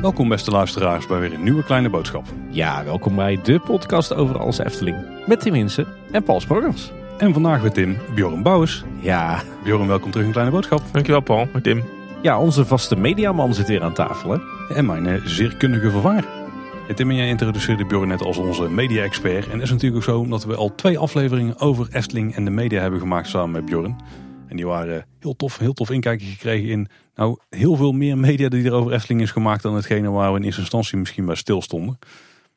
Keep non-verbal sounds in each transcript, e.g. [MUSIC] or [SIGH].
Welkom beste luisteraars bij weer een nieuwe kleine boodschap. Ja, welkom bij de podcast over alles Efteling. Met Tim Hinsen en Paul Sproggens. En vandaag met Tim Bjorn Bouwers. Ja. Bjorn, welkom terug in Kleine Boodschap. Dankjewel Paul, met Tim. Ja, onze vaste mediaman zit weer aan tafel hè. En mijn eh, zeer kundige vervanger. Tim en jij introduceerde Bjorn net als onze media-expert. En het is natuurlijk ook zo dat we al twee afleveringen over Efteling en de media hebben gemaakt samen met Bjorn. En die waren heel tof, heel tof inkijkje gekregen in nou, heel veel meer media die er over Efteling is gemaakt dan hetgene waar we in eerste instantie misschien bij stilstonden.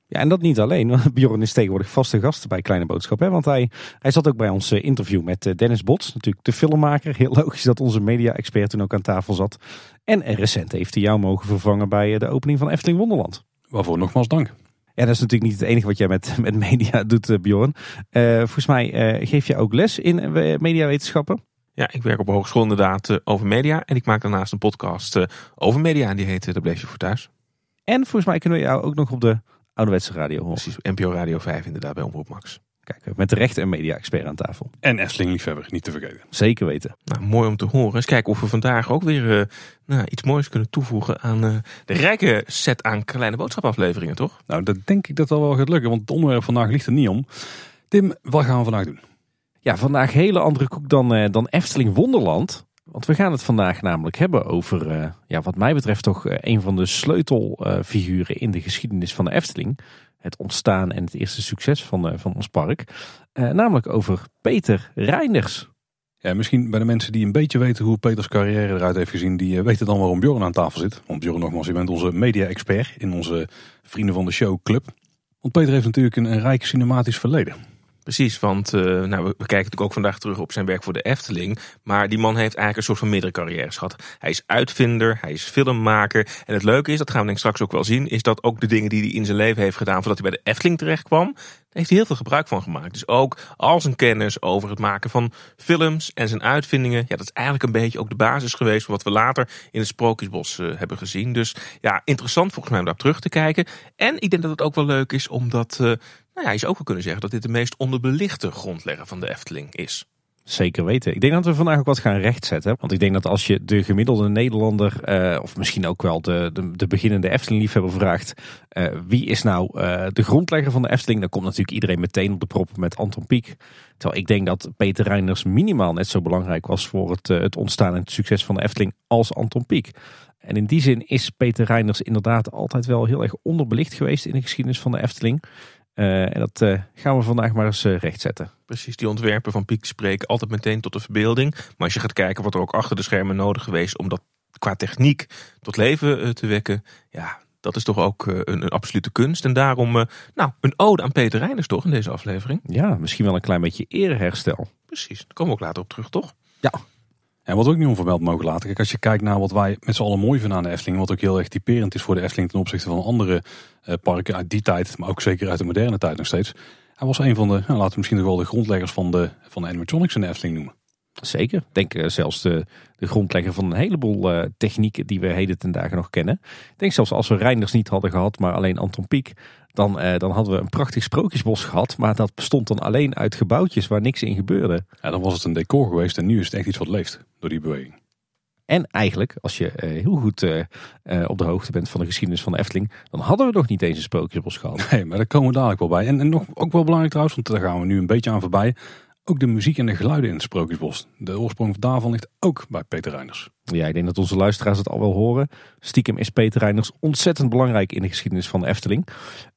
Ja, en dat niet alleen. want [LAUGHS] Bjorn is tegenwoordig vaste gast bij Kleine Boodschap. Hè? Want hij, hij zat ook bij ons eh, interview met eh, Dennis Bots, natuurlijk de filmmaker. Heel logisch dat onze media-expert toen ook aan tafel zat. En recent heeft hij jou mogen vervangen bij eh, de opening van Efteling Wonderland. Waarvoor nogmaals dank. Ja, dat is natuurlijk niet het enige wat jij met, [LAUGHS] met media doet, Bjorn. Uh, volgens mij uh, geef je ook les in mediawetenschappen. Ja, ik werk op hogeschool inderdaad over media. En ik maak daarnaast een podcast over media. En die heet Daar bleef je voor thuis. En volgens mij kunnen we jou ook nog op de ouderwetse radio horen. Precies, NPO Radio 5 inderdaad bij Omroep Max. Kijk, met de recht- en media-expert aan tafel. En Efteling-liefhebber, niet te vergeten. Zeker weten. Nou, mooi om te horen. Eens kijken of we vandaag ook weer uh, nou, iets moois kunnen toevoegen aan uh, de rijke set aan kleine boodschapafleveringen, toch? Nou, dat denk ik dat dat wel gaat lukken, want het onderwerp vandaag ligt er niet om. Tim, wat gaan we vandaag doen? Ja, vandaag hele andere koek dan, uh, dan Efteling Wonderland. Want we gaan het vandaag namelijk hebben over, uh, ja, wat mij betreft toch uh, een van de sleutelfiguren in de geschiedenis van de Efteling. Het ontstaan en het eerste succes van, uh, van ons park. namelijk over Peter Reinders. Ja, misschien bij de mensen die een beetje weten hoe Peters carrière eruit heeft gezien, die weten dan waarom Bjorn aan tafel zit. Want Bjorn, nogmaals, je bent onze media-expert in onze Vrienden van de Show club. Want Peter heeft natuurlijk een rijk cinematisch verleden. Precies, want uh, nou, we, kijken natuurlijk ook vandaag terug op zijn werk voor de Efteling. Maar die man heeft eigenlijk een soort van meerdere carrières gehad. Hij is uitvinder, hij is filmmaker. En het leuke is, dat gaan we denk straks ook wel zien, is dat ook de dingen die hij in zijn leven heeft gedaan voordat hij bij de Efteling terecht kwam, heeft hij heel veel gebruik van gemaakt. Dus ook al zijn kennis over het maken van films en zijn uitvindingen, ja, dat is eigenlijk een beetje ook de basis geweest voor wat we later in het Sprookjesbos uh, hebben gezien. Dus ja, interessant volgens mij om daar terug te kijken. En ik denk dat het ook wel leuk is omdat uh, nou ja, je zou ook wel kunnen zeggen dat dit de meest onderbelichte grondlegger van de Efteling is. Zeker weten. Ik denk dat we vandaag ook wat gaan rechtzetten. Want ik denk dat als je de gemiddelde Nederlander, uh, of misschien ook wel de, de, de beginnende Efteling-liefhebber vraagt. Uh, wie is nou uh, de grondlegger van de Efteling? Dan komt natuurlijk iedereen meteen op de proppen met Anton Pieck. Terwijl ik denk dat Peter Reinders minimaal net zo belangrijk was voor het, het ontstaan en het succes van de Efteling als Anton Pieck. En in die zin is Peter Reinders inderdaad altijd wel heel erg onderbelicht geweest in de geschiedenis van de Efteling. Uh, en dat uh, gaan we vandaag maar eens uh, rechtzetten. Precies, die ontwerpen van Piek spreken altijd meteen tot de verbeelding. Maar als je gaat kijken wat er ook achter de schermen nodig geweest om dat qua techniek tot leven te wekken. Ja, dat is toch ook een, een, absolute kunst. En daarom, nou, een ode aan Peter Reiners toch in deze aflevering. Ja, misschien wel een klein beetje ereherstel. Precies, daar komen we ook later op terug, toch? Ja. En wat ook niet onvermeld mogen laten. Kijk, als je kijkt naar wat wij met z'n allen mooi vinden aan de Efteling. Wat ook heel erg typerend is voor de Efteling ten opzichte van andere uh, parken uit die tijd. Maar ook zeker uit de moderne tijd nog steeds. Hij was een van de, nou, laten we misschien nog wel de grondleggers van de, van de animatronics in de Efteling noemen. Zeker. Ik denk uh, zelfs de, de grondlegger van een heleboel uh, technieken die we heden ten dagen nog kennen. Ik denk zelfs als we Reinders niet hadden gehad, maar alleen Anton Pieck. Dan, uh, dan hadden we een prachtig sprookjesbos gehad. Maar dat bestond dan alleen uit gebouwtjes waar niks in gebeurde. Ja, dan was het een decor geweest en nu is het echt iets wat leeft door die beweging. En eigenlijk, als je uh, heel goed uh, op de hoogte bent van de geschiedenis van de Efteling, dan hadden we nog niet eens een sprookjesbos gehad. Nee, maar daar komen we dadelijk wel bij. En, en nog ook wel belangrijk trouwens, want daar gaan we nu een beetje aan voorbij. Ook de muziek en de geluiden in het Sprookjesbos. De oorsprong daarvan ligt ook bij Peter Reiners. Ja, ik denk dat onze luisteraars het al wel horen. Stiekem is Peter Reiners ontzettend belangrijk in de geschiedenis van de Efteling.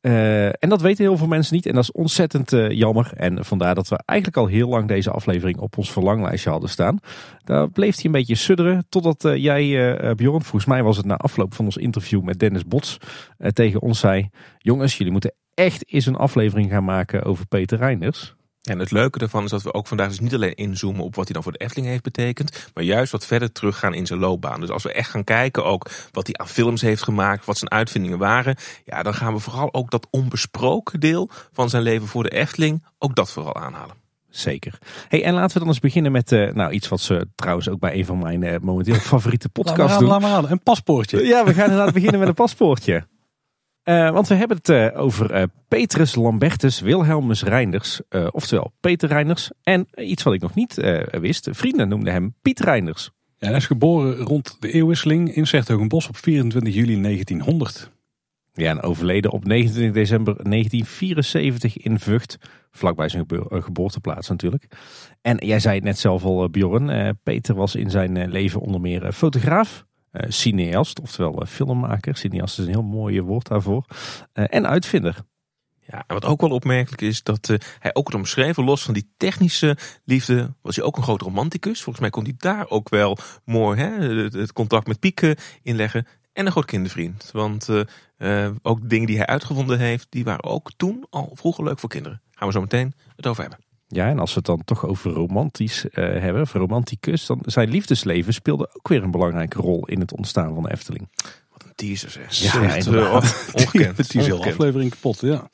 Uh, en dat weten heel veel mensen niet. En dat is ontzettend uh, jammer. En vandaar dat we eigenlijk al heel lang deze aflevering op ons verlanglijstje hadden staan. Daar bleef hij een beetje sudderen. Totdat uh, jij, Bjorn, volgens mij was het na afloop van ons interview met Dennis Bots, tegen ons zei: Jongens, jullie moeten echt eens een aflevering gaan maken over Peter Reiners. En het leuke daarvan is dat we ook vandaag dus niet alleen inzoomen op wat hij dan voor de Efteling heeft betekend, maar juist wat verder teruggaan in zijn loopbaan. Dus als we echt gaan kijken ook wat hij aan films heeft gemaakt, wat zijn uitvindingen waren, ja, dan gaan we vooral ook dat onbesproken deel van zijn leven voor de Efteling, ook dat vooral aanhalen. Zeker. Hey, en laten we dan eens beginnen met uh, nou, iets wat ze trouwens ook bij een van mijn uh, momenteel favoriete podcasts doen. Laat maar aan, een paspoortje. Ja, we gaan inderdaad beginnen met een paspoortje. Want we hebben het over Petrus Lambertus Wilhelmus Reinders, oftewel Peter Reinders. En iets wat ik nog niet wist, vrienden noemden hem Piet Reinders. Ja, hij is geboren rond de eeuwwisseling in Zertogenbos op 24 juli 1900. Ja, en overleden op 29 december 1974 in Vught. Vlakbij zijn geboorteplaats natuurlijk. En jij zei het net zelf al, Bjorn. Peter was in zijn leven onder meer fotograaf, cineast, oftewel filmmaker. Cineast is een heel mooi woord daarvoor. En uitvinder. Ja, en wat ook wel opmerkelijk is, dat hij ook het omschreven, los van die technische liefde, was hij ook een groot romanticus. Volgens mij kon hij daar ook wel mooi hè, het, contact met Pieke inleggen. En een groot kindervriend. Want ook dingen die hij uitgevonden heeft, die waren ook toen al vroeger leuk voor kinderen. Gaan we zo meteen het over hebben. Ja, en als we het dan toch over romantisch uh, hebben, of romanticus, dan zijn liefdesleven speelde ook weer een belangrijke rol in het ontstaan van de Efteling teaser zeg. Ja, ja inderdaad. [LAUGHS] ongekend. Het is aflevering kapot, ja.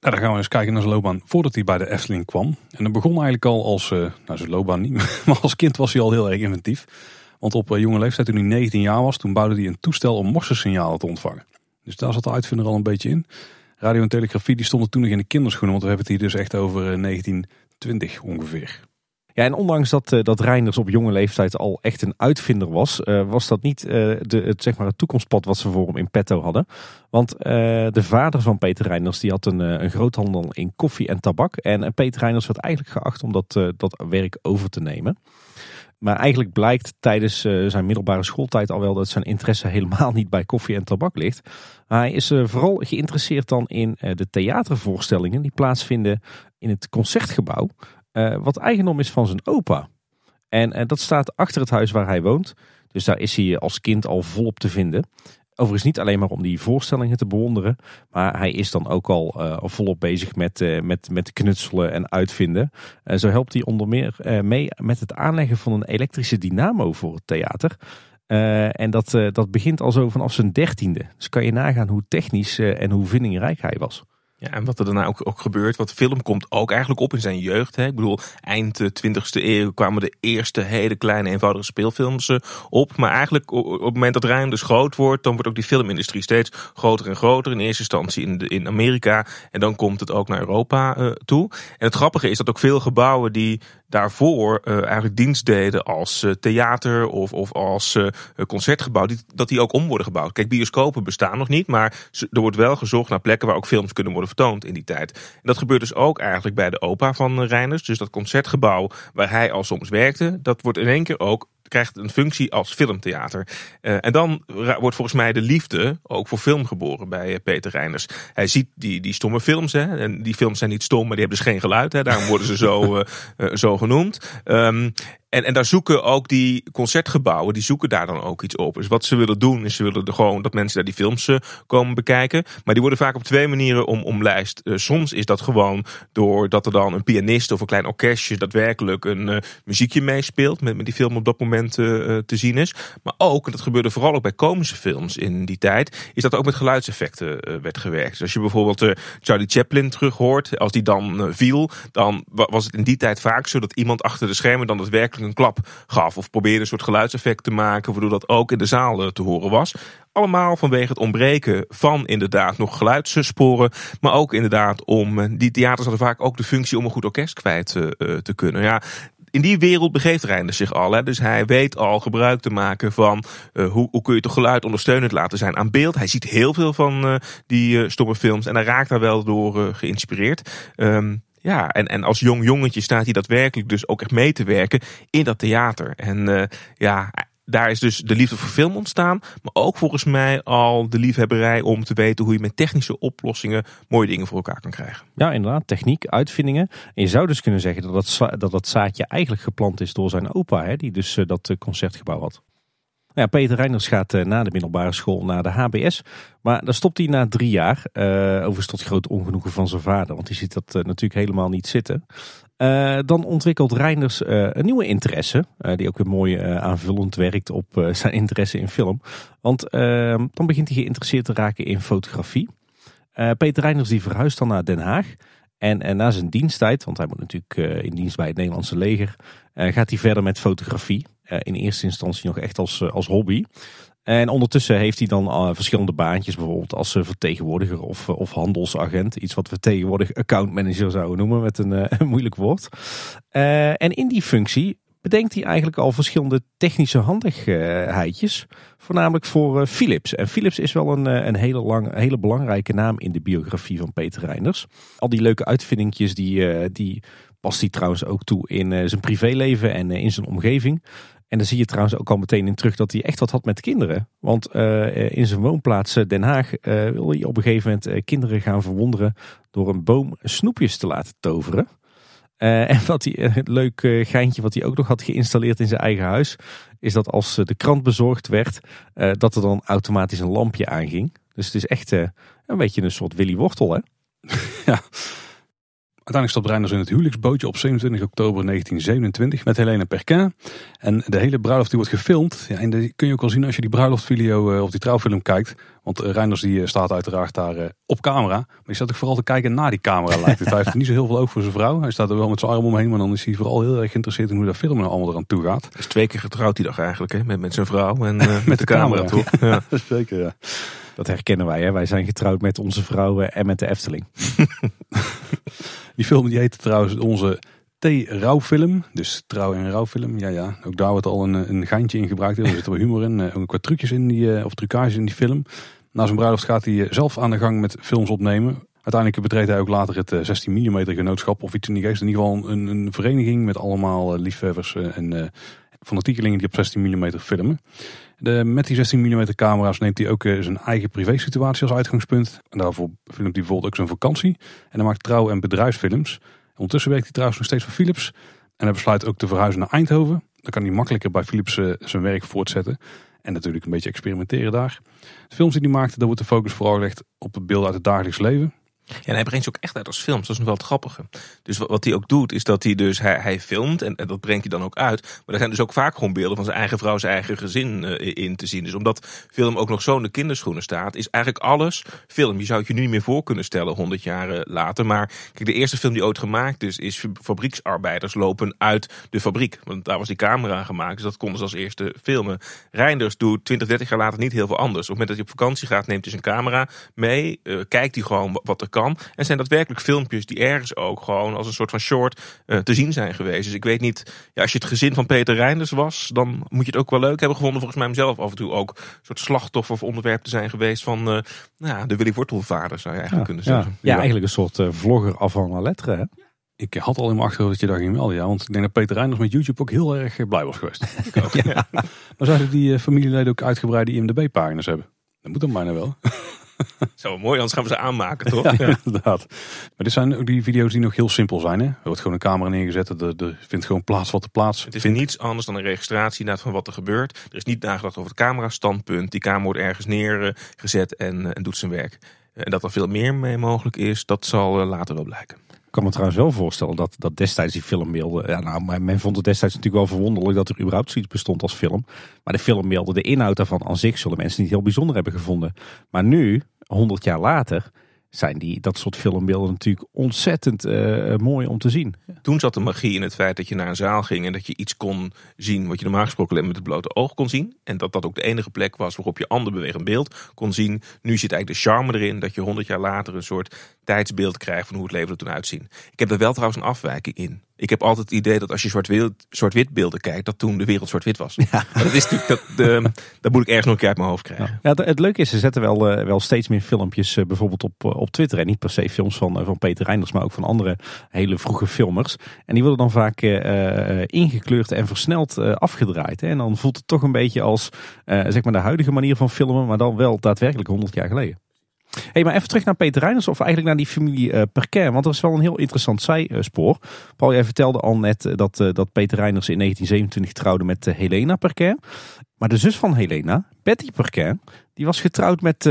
Nou, dan gaan we eens kijken naar zijn loopbaan voordat hij bij de Efteling kwam. En dat begon eigenlijk al als, uh, nou zijn loopbaan niet, [LAUGHS] maar als kind was hij al heel erg inventief. Want op uh, jonge leeftijd, toen hij 19 jaar was, toen bouwde hij een toestel om morsensignalen te ontvangen. Dus daar zat de uitvinder al een beetje in. Radio en telegrafie die stonden toen nog in de kinderschoenen, want we hebben het hier dus echt over 1920 eh, ongeveer. Ja, en ondanks dat, uh, dat Reinders op jonge leeftijd al echt een uitvinder was, uh, was dat niet de, het, zeg maar het toekomstpad wat ze voor hem in petto hadden. Want de vader van Peter Reinders die had een, een groothandel in koffie en tabak. En Peter Reinders werd eigenlijk geacht om dat, dat werk over te nemen. Maar eigenlijk blijkt tijdens zijn middelbare schooltijd al wel dat zijn interesse [LAUGHS] helemaal niet bij koffie en tabak ligt. Hij is vooral geïnteresseerd dan in de theatervoorstellingen die plaatsvinden in het concertgebouw. Wat eigendom is van zijn opa. En dat staat achter het huis waar hij woont. Dus daar is hij als kind al volop te vinden. Overigens niet alleen maar om die voorstellingen te bewonderen. Maar hij is dan ook al uh, volop bezig met, met, met knutselen en uitvinden. zo helpt hij onder meer mee met het aanleggen van een elektrische dynamo voor het theater. en dat, dat begint al zo vanaf zijn dertiende. Dus kan je nagaan hoe technisch en hoe vindingrijk hij was. Ja, en wat er daarna ook, ook gebeurt, wat film komt ook eigenlijk op in zijn jeugd. Hè. Ik bedoel, eind 20e eeuw kwamen de eerste hele kleine eenvoudige speelfilms eh, op. Maar eigenlijk op het moment dat Rijn dus groot wordt, dan wordt ook die filmindustrie steeds groter en groter. In eerste instantie in, in Amerika en dan komt het ook naar Europa uh, toe. En het grappige is dat ook veel gebouwen die daarvoor uh, eigenlijk dienst deden als uh, theater of, of als uh, concertgebouw, die, dat die ook om worden gebouwd. Kijk, bioscopen bestaan nog niet, maar er wordt wel gezocht naar plekken waar ook films kunnen worden vertoond in die tijd. En dat gebeurt dus ook eigenlijk bij de opa van Reiners. Dus dat concertgebouw waar hij al soms werkte, dat wordt in één keer ook krijgt een functie als filmtheater. Uh, en dan wordt volgens mij de liefde ook voor film geboren bij eh, Peter Reiners. Hij ziet die, die stomme films. Hè, en die films zijn niet stom, maar die hebben dus geen geluid. Hè, daarom worden ze zo, uh, [LAUGHS] zo genoemd. Um, en, en daar zoeken ook die concertgebouwen, die zoeken daar dan ook iets op. Dus wat ze willen doen, is ze willen gewoon dat mensen daar die films komen bekijken. Maar die worden vaak op twee manieren om, omlijst. Uh, soms is dat gewoon doordat er dan een pianist of een klein orkestje daadwerkelijk een uh, muziekje meespeelt. Met, met die film op dat moment te zien is. Maar ook, en dat gebeurde vooral ook bij komische films in die tijd, is dat ook met geluidseffecten werd gewerkt. Dus als je bijvoorbeeld Charlie Chaplin terug hoort, als die dan viel, dan was het in die tijd vaak zo dat iemand achter de schermen dan het een klap gaf. Of probeerde een soort geluidseffect te maken, waardoor dat ook in de zaal eh, te horen was. Allemaal vanwege het ontbreken van inderdaad nog geluidssporen. Maar ook inderdaad om, eh, die theaters hadden vaak ook de functie om een goed orkest kwijt te, eh, te kunnen. Ja, in die wereld begeeft Reinders zich al. Hè? Dus hij weet al gebruik te maken van hoe, hoe kun je toch geluid ondersteunend laten zijn aan beeld. Hij ziet heel veel van die uh, stomme films en hij raakt daar wel door geïnspireerd. Um, ja, en, en als jong jongetje staat hij daadwerkelijk dus ook echt mee te werken in dat theater. En uh, ja, daar is dus de liefde voor film ontstaan. Maar ook volgens mij al de liefhebberij om te weten hoe je met technische oplossingen mooie dingen voor elkaar kan krijgen. Ja, inderdaad. Techniek, uitvindingen. En je zou dus kunnen zeggen dat dat, dat, dat zaadje eigenlijk geplant is door zijn opa, hè, die dus uh, dat concertgebouw had. Ja, Peter Reinders gaat uh, na de middelbare school naar de HBS. Maar daar stopt hij na drie jaar. Uh, overigens tot groot ongenoegen van zijn vader. Want die ziet dat uh, natuurlijk helemaal niet zitten. dan ontwikkelt Reinders een nieuwe interesse. die ook weer mooi aanvullend werkt op zijn interesse in film. Want ehm, dan begint hij geïnteresseerd te raken in fotografie. Peter Reinders die verhuist dan naar Den Haag. En, na zijn diensttijd, want hij moet natuurlijk in dienst bij het Nederlandse leger, gaat hij verder met fotografie. Eh, in eerste instantie nog echt als, eh, als hobby. En ondertussen heeft hij dan uh, verschillende baantjes, bijvoorbeeld als vertegenwoordiger of, of handelsagent. Iets wat we tegenwoordig accountmanager zouden noemen met een, [LAUGHS] een moeilijk woord. en in die functie bedenkt hij eigenlijk al verschillende technische handigheidjes. Voornamelijk voor Philips. En Philips is wel een, een hele, lang, hele belangrijke naam in de biografie van Peter Reinders. Al die leuke uitvindingjes die, die past hij trouwens ook toe in zijn privéleven en in zijn omgeving. En dan zie je trouwens ook al meteen in terug dat hij echt wat had met kinderen. Want uh, in zijn woonplaats Den Haag uh, wil hij op een gegeven moment kinderen gaan verwonderen door een boom snoepjes te laten toveren. [LAUGHS] en wat hij, het leuk geintje wat hij ook nog had geïnstalleerd in zijn eigen huis, is dat als de krant bezorgd werd, dat er dan automatisch een lampje aanging. Dus het is echt een beetje een soort Willy Wortel, hè? ja. Uiteindelijk stapt Reinders in het huwelijksbootje op 27 oktober 1927 met Helene Perquin. En de hele bruiloft die wordt gefilmd. Ja, en dat kun je ook wel zien als je die bruiloftvideo uh, of die trouwfilm kijkt. Want uh, Reinders die staat uiteraard daar op camera. Maar die staat ook vooral te kijken naar die camera lijkt het. [LAUGHS] Hij heeft niet zo heel veel oog voor zijn vrouw. Hij staat er wel met zijn arm omheen. Maar dan is hij vooral heel erg geïnteresseerd in hoe dat film nou allemaal eraan toe gaat. Is twee keer getrouwd die dag eigenlijk. Hè? Met, met zijn vrouw en [LAUGHS] met, met, de, de camera, camera toch? Ja. [LAUGHS] Zeker ja. Dat herkennen wij. Hè? Wij zijn getrouwd met onze vrouwen en met de Efteling. [LAUGHS] Die film die heet trouwens onze T-rouwfilm. Dus trouw- en rouwfilm. Ja, ja. Ook daar wordt al een, een geintje in gebruikt. Er zit wel humor in. Eh, ook wat trucjes in die, of trucages in die film. Na zijn bruiloft gaat hij zelf aan de gang met films opnemen. Uiteindelijk betreedt hij ook later het 16 mm genootschap of iets in die geest. In ieder geval een, een vereniging met allemaal liefhebbers en uh, fanatiekelingen die op 16 mm filmen. De, met die 16 mm camera's neemt hij ook uh, zijn eigen privé situatie als uitgangspunt. En daarvoor filmt hij bijvoorbeeld ook zijn vakantie. En hij maakt trouw- en bedrijfsfilms. Ondertussen werkt hij trouwens nog steeds voor Philips. En hij besluit ook te verhuizen naar Eindhoven. Dan kan hij makkelijker bij Philips uh, zijn werk voortzetten. En natuurlijk een beetje experimenteren daar. De films die hij maakt, daar wordt de focus vooral gelegd op het beeld uit het dagelijks leven. En hij brengt ze ook echt uit als films. Dat is nog wel het grappige. Dus wat, hij ook doet, is dat hij dus hij, filmt en, dat brengt hij dan ook uit. Maar er zijn dus ook vaak gewoon beelden van zijn eigen vrouw, zijn eigen gezin uh, in te zien. Dus omdat film ook nog zo in de kinderschoenen staat, is eigenlijk alles film. Je zou het je nu niet meer voor kunnen stellen, honderd jaar later. Maar kijk, de eerste film die ooit gemaakt is, is fabrieksarbeiders lopen uit de fabriek. Want daar was die camera gemaakt, dus dat konden ze als eerste filmen. Reinders doet 20, 30 jaar later niet heel veel anders. Op het moment dat hij op vakantie gaat, neemt hij zijn camera mee, uh, kijkt hij gewoon wat er kan. En zijn daadwerkelijk filmpjes die ergens ook gewoon als een soort van short uh, te zien zijn geweest. Dus ik weet niet, ja, als je het gezin van Peter Reinders was, dan moet je het ook wel leuk hebben gevonden. Volgens mij hem zelf af en toe ook een soort slachtoffer of onderwerp te zijn geweest van uh, nou ja, de Willy Wortelvader, zou je eigenlijk ja, kunnen zeggen. Ja, ja, eigenlijk een soort uh, vlogger af van la lettre. Hè? Ik had al in mijn achterhoofd dat je daar ging melden. Ja, want ik denk dat Peter Reinders met YouTube ook heel erg blij was geweest. [LAUGHS] ja. Maar zouden die familieleden ook uitgebreide IMDb-pagina's hebben? Dat moet dan bijna wel. [LAUGHS] [LAUGHS] Zo mooi, anders gaan we ze aanmaken, toch? Ja, inderdaad. Maar dit zijn ook die video's die nog heel simpel zijn. Hè? Er wordt gewoon een camera neergezet. Er, er vindt gewoon plaats wat er plaats Het is niets anders dan een registratie van wat er gebeurt. Er is niet nagedacht over het camerastandpunt. Die camera wordt ergens neergezet en, en doet zijn werk. En dat er veel meer mee mogelijk is, dat zal later wel blijken. Ik kan me trouwens wel voorstellen dat, dat destijds die filmbeelden. Ja, nou, men vond het destijds natuurlijk wel verwonderlijk dat er überhaupt zoiets bestond als film. Maar de filmbeelden, de inhoud daarvan aan zich, zullen mensen niet heel bijzonder hebben gevonden. Maar nu, 100 jaar later, zijn die, dat soort filmbeelden natuurlijk ontzettend uh, mooi om te zien. Toen zat de magie in het feit dat je naar een zaal ging en dat je iets kon zien wat je normaal gesproken alleen met het blote oog kon zien. En dat dat ook de enige plek was waarop je ander bewegend beeld kon zien. Nu zit eigenlijk de charme erin dat je 100 jaar later een soort tijdsbeeld krijgt van hoe het leven er toen uitzien. Ik heb er wel trouwens een afwijking in. Ik heb altijd het idee dat als je zwart-wit zwart beelden kijkt, dat toen de wereld zwart-wit was. Ja. Maar dat is natuurlijk, dat, de, dat moet ik ergens nog een keer uit mijn hoofd krijgen. Ja, het leuke is, ze zetten wel, uh, wel steeds meer filmpjes uh, bijvoorbeeld op, uh, op Twitter. En niet per se films van, van Peter Reinders, maar ook van andere hele vroege filmers. En die worden dan vaak ingekleurd en versneld afgedraaid. Hè? En dan voelt het toch een beetje als zeg maar de huidige manier van filmen, maar dan wel daadwerkelijk 100 jaar geleden. Hey, maar even terug naar Peter Reiners, of eigenlijk naar die familie uh, Perquin. Want dat is wel een heel interessant zijspoor. Paul, jij vertelde al net dat, uh, dat Peter Reiners in 1927 trouwde met uh, Helena Perquin. Maar de zus van Helena, Betty Perquin, die was getrouwd met,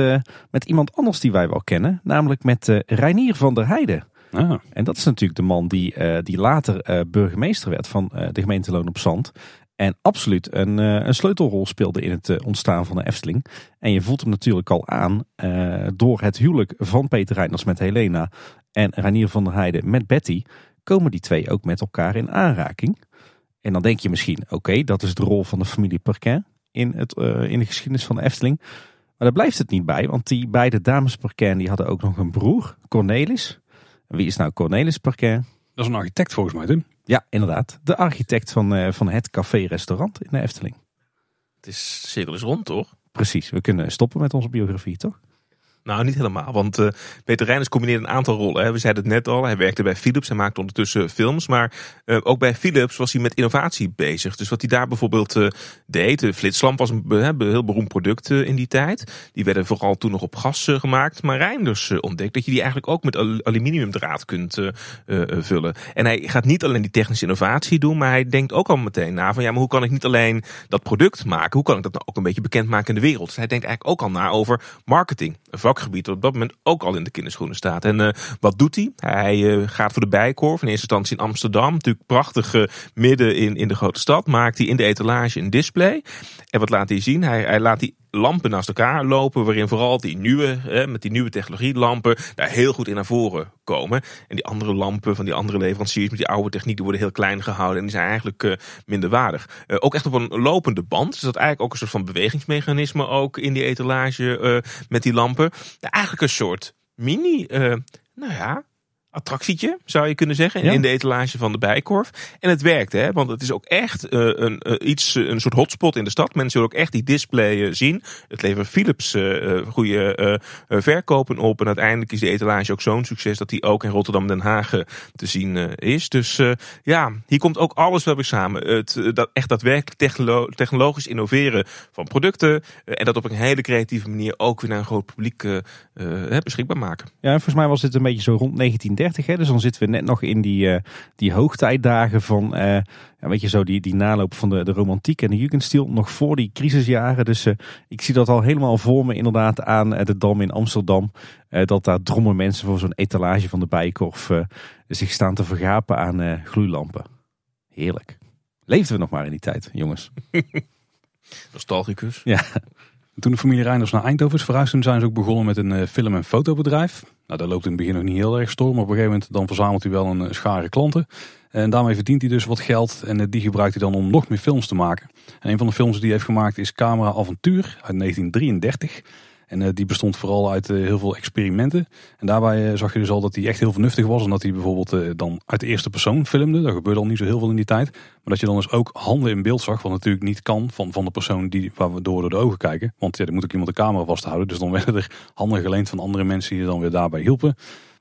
met iemand anders die wij wel kennen. Namelijk met Reinier van der Heijden. Ah. En dat is natuurlijk de man die, die later burgemeester werd van de gemeente Loon op Zand. En absoluut een, een sleutelrol speelde in het ontstaan van de Efteling. En je voelt hem natuurlijk al aan uh, door het huwelijk van Peter Reinders met Helena en Ranier van der Heijden met Betty. Komen die twee ook met elkaar in aanraking. En dan denk je misschien, oké, dat is de rol van de familie Perquin. in, het, in de geschiedenis van de Efteling. Maar daar blijft het niet bij, want die beide dames Parker die hadden ook nog een broer, Cornelis. Wie is nou Cornelis Parker? Dat is een architect volgens mij, Tim. Ja, inderdaad. De architect van, uh, van het café-restaurant in de Efteling. Het is cirkel is rond, toch? Precies, we kunnen stoppen met onze biografie, toch? Nou, niet helemaal. Want uh, Peter Reiners combineert een aantal rollen. Hè. We zeiden het net al. Hij werkte bij Philips. Hij maakte ondertussen films. Maar uh, ook bij Philips was hij met innovatie bezig. Dus wat hij daar bijvoorbeeld uh, deed. De flitslamp was een heel beroemd product in die tijd. Die werden vooral toen nog op gas gemaakt. Maar Reiners ontdekt dat je die eigenlijk ook met aluminiumdraad kunt vullen. En hij gaat niet alleen die technische innovatie doen. Maar hij denkt ook al meteen na van ja, maar hoe kan ik niet alleen dat product maken. Hoe kan ik dat nou ook een beetje bekend maken in de wereld. Dus hij denkt eigenlijk ook al na over marketing. Een vak gebied dat op dat moment ook al in de kinderschoenen staat. En uh, wat doet hij? Hij uh, gaat voor de bijkorf. In eerste instantie in Amsterdam. Natuurlijk prachtig uh, midden in, in de grote stad. Maakt hij in de etalage een display. En wat laat hij zien? Hij, hij laat die lampen naast elkaar lopen. Waarin vooral die nieuwe, hè, met die nieuwe technologie lampen daar heel goed in naar voren komen. En die andere lampen van die andere leveranciers met die oude techniek die worden heel klein gehouden. En die zijn eigenlijk uh, minder waardig. Uh, ook echt op een lopende band. Dus dat eigenlijk ook een soort van bewegingsmechanisme ook in die etalage uh, met die lampen. Eigenlijk een soort mini, nou ja, attractietje, zou je kunnen zeggen, in de etalage van de Bijkorf. En het werkt, hè, want het is ook echt uh, een, uh, iets, een soort hotspot in de stad. Mensen zullen ook echt die display zien. Het levert Philips goede verkopen op. En uiteindelijk is die etalage ook zo'n succes dat die ook in Rotterdam Den Haag te zien is. Dus ja, hier komt ook alles wel weer samen. Het, dat, echt daadwerkelijk technolo technologisch innoveren van producten. en dat op een hele creatieve manier ook weer naar een groot publiek beschikbaar maken. Ja, volgens mij was dit een beetje zo rond 1930 Hè? Dus dan zitten we net nog in die, uh, die hoogtijdagen van, uh, weet je zo, die, die naloop van de, de romantiek en de Jugendstil. Nog voor die crisisjaren. Dus uh, ik zie dat al helemaal voor me inderdaad aan de Dam in Amsterdam. dat daar drommen mensen voor zo'n etalage van de Bijkorf zich staan te vergapen aan gloeilampen. Heerlijk. Leefden we nog maar in die tijd, jongens. [LAUGHS] Nostalgicus. Ja. Toen de familie Reinders naar Eindhoven is verhuisd, zijn ze ook begonnen met een film- en fotobedrijf. Nou, dat loopt in het begin nog niet heel erg storm, maar op een gegeven moment dan verzamelt hij wel een eh, schare klanten. En daarmee verdient hij dus wat geld en eh, die gebruikt hij dan om nog meer films te maken. En een van de films die hij heeft gemaakt is Camera Avontuur uit 1933. En uh, die bestond vooral uit uh, heel veel experimenten. En daarbij uh, zag je dus al dat hij echt heel vernuftig was. En dat hij bijvoorbeeld dan uit de eerste persoon filmde. Dat gebeurde al niet zo heel veel in die tijd. Maar dat je dan dus ook handen in beeld zag. Wat natuurlijk niet kan van, van de persoon die, waar we door, door de ogen kijken. Want ja, er moet ook iemand de camera vasthouden. Dus dan [LAUGHS] werden er handen geleend van andere mensen die dan weer daarbij hielpen.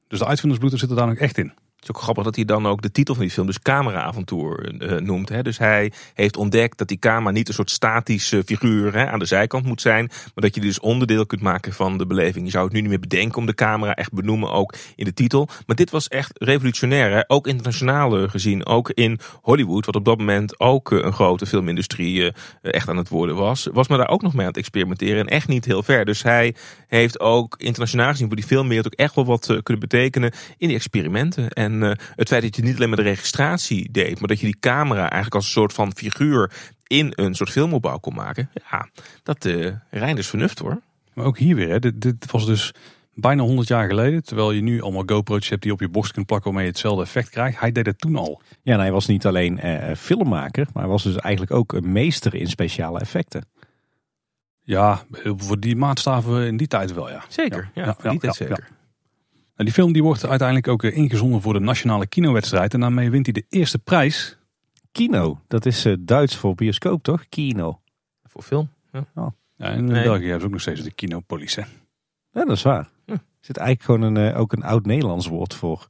Dus de uitvindersbloed zit er daar nog echt in. Is ook grappig dat hij dan ook de titel van die film dus cameraavontuur uh, noemt. Hè. Dus hij heeft ontdekt dat die camera niet een soort statische figuur hè, aan de zijkant moet zijn. Maar dat je dus onderdeel kunt maken van de beleving. Je zou het nu niet meer bedenken om de camera echt benoemen ook in de titel. Maar dit was echt revolutionair. Hè. Ook internationaal gezien. Ook in Hollywood, wat op dat moment ook een grote filmindustrie uh, echt aan het worden was. Was maar daar ook nog mee aan het experimenteren. En echt niet heel ver. Dus hij heeft ook internationaal gezien voor die filmwereld ook echt wel wat kunnen betekenen in die experimenten. En uh, het feit dat je niet alleen maar de registratie deed, maar dat je die camera eigenlijk als een soort van figuur in een soort filmopbouw kon maken. Ja, dat uh, is vernuft hoor. Maar ook hier weer, hè, dit, dit was dus bijna 100 jaar geleden. Terwijl je nu allemaal GoPro's hebt die op je borst kunt plakken waarmee je hetzelfde effect krijgt. Hij deed het toen al. Ja, en hij was niet alleen uh, filmmaker, maar hij was dus eigenlijk ook een meester in speciale effecten. Ja, voor die maatstaven in die tijd wel, ja. Zeker, ja, ja, ja die tijd zeker. Nou, die film die wordt uiteindelijk ook eh, ingezonden voor de nationale kinowedstrijd. En daarmee wint hij de eerste prijs. Kino, dat is uh, Duits voor bioscoop toch? Kino. Voor film. Ja. Oh. ja in nee. België hebben ze ook nog steeds de Kinopolis. Hè? Ja, dat is waar. Hm. Er zit eigenlijk gewoon een, uh, ook een oud-Nederlands woord voor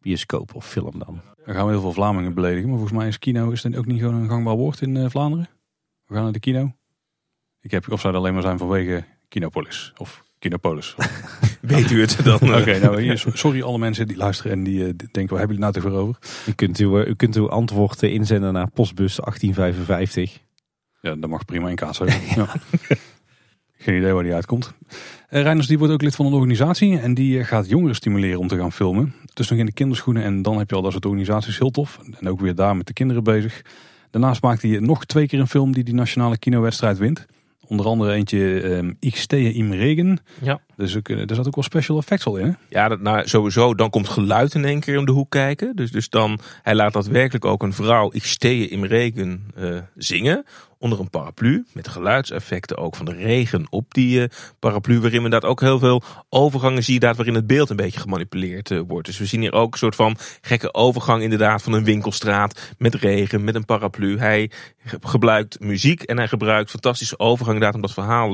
bioscoop of film dan. Dan gaan we heel veel Vlamingen beledigen. Maar volgens mij is kino is dan ook niet gewoon een gangbaar woord in Vlaanderen. We gaan naar de kino. Ik heb, of zou het alleen maar zijn vanwege Kinopolis of Kinopolis. [LAUGHS] Weet u het [LAUGHS] dan? Oké, okay, nou, sorry alle mensen die luisteren en die uh, denken, waar hebben jullie nou toch weer over? U kunt uw, u kunt uw antwoord inzenden naar postbus 1855. Ja, dat mag prima in kaas [LAUGHS] ja. Geen idee waar die uitkomt. Uh, Reiners die wordt ook lid van een organisatie en die gaat jongeren stimuleren om te gaan filmen. Dus nog in de kinderschoenen en dan heb je al dat soort organisaties heel tof. En ook weer daar met de kinderen bezig. Daarnaast maakt hij nog twee keer een film die die nationale kinowedstrijd wint. Onder andere eentje um, Ik stehe im regen. Ja. Dus er zat ook wel special effects al in. Ja, dat, nou, sowieso. Dan komt geluid in één keer om de hoek kijken. Dus, dus dan, hij laat daadwerkelijk ook een vrouw, ik stehe in regen, uh, zingen onder een paraplu. Met geluidseffecten ook van de regen op die uh, paraplu. Waarin we inderdaad ook heel veel overgangen zien. Waarin het beeld een beetje gemanipuleerd uh, wordt. Dus we zien hier ook een soort van gekke overgang inderdaad van een winkelstraat. Met regen, met een paraplu. Hij gebruikt muziek en hij gebruikt fantastische overgang inderdaad om dat verhaal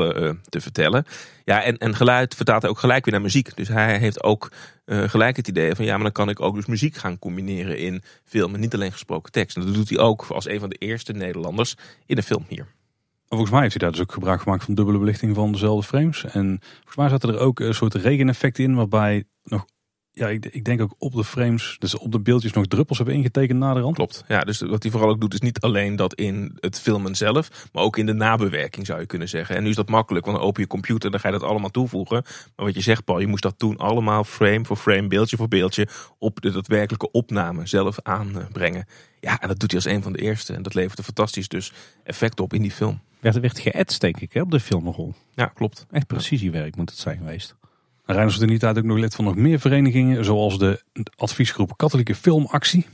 te vertellen. Ja, en, en geluid vertaalt hij ook gelijk weer naar muziek. Dus hij heeft ook uh, gelijk het idee van ja, maar dan kan ik ook dus muziek gaan combineren in film en niet alleen gesproken tekst. En dat doet hij ook als een van de eerste Nederlanders in de film hier. Volgens mij heeft hij daar dus ook gebruik gemaakt van dubbele belichting van dezelfde frames. En volgens mij zaten er ook een soort regeneffecten in waarbij nog ja, ik, ik, denk ook op de frames, dus op de beeldjes nog druppels hebben ingetekend na de rand. Klopt. Ja, dus wat hij vooral ook doet is niet alleen dat in het filmen zelf, maar ook in de nabewerking zou je kunnen zeggen. En nu is dat makkelijk, want dan open je computer en dan ga je dat allemaal toevoegen. Maar wat je zegt Paul, je moest dat toen allemaal frame voor frame, beeldje voor beeldje op de daadwerkelijke opname zelf aanbrengen. Ja, en dat doet hij als een van de eerste. En dat levert een fantastisch dus effect op in die film. Ja, er werd geëtst denk ik hè, op de filmrol. Ja, klopt. Echt precisiewerk moet het zijn geweest. Reiners was in die tijd ook nog lid van nog meer verenigingen, zoals de adviesgroep Katholieke Filmactie.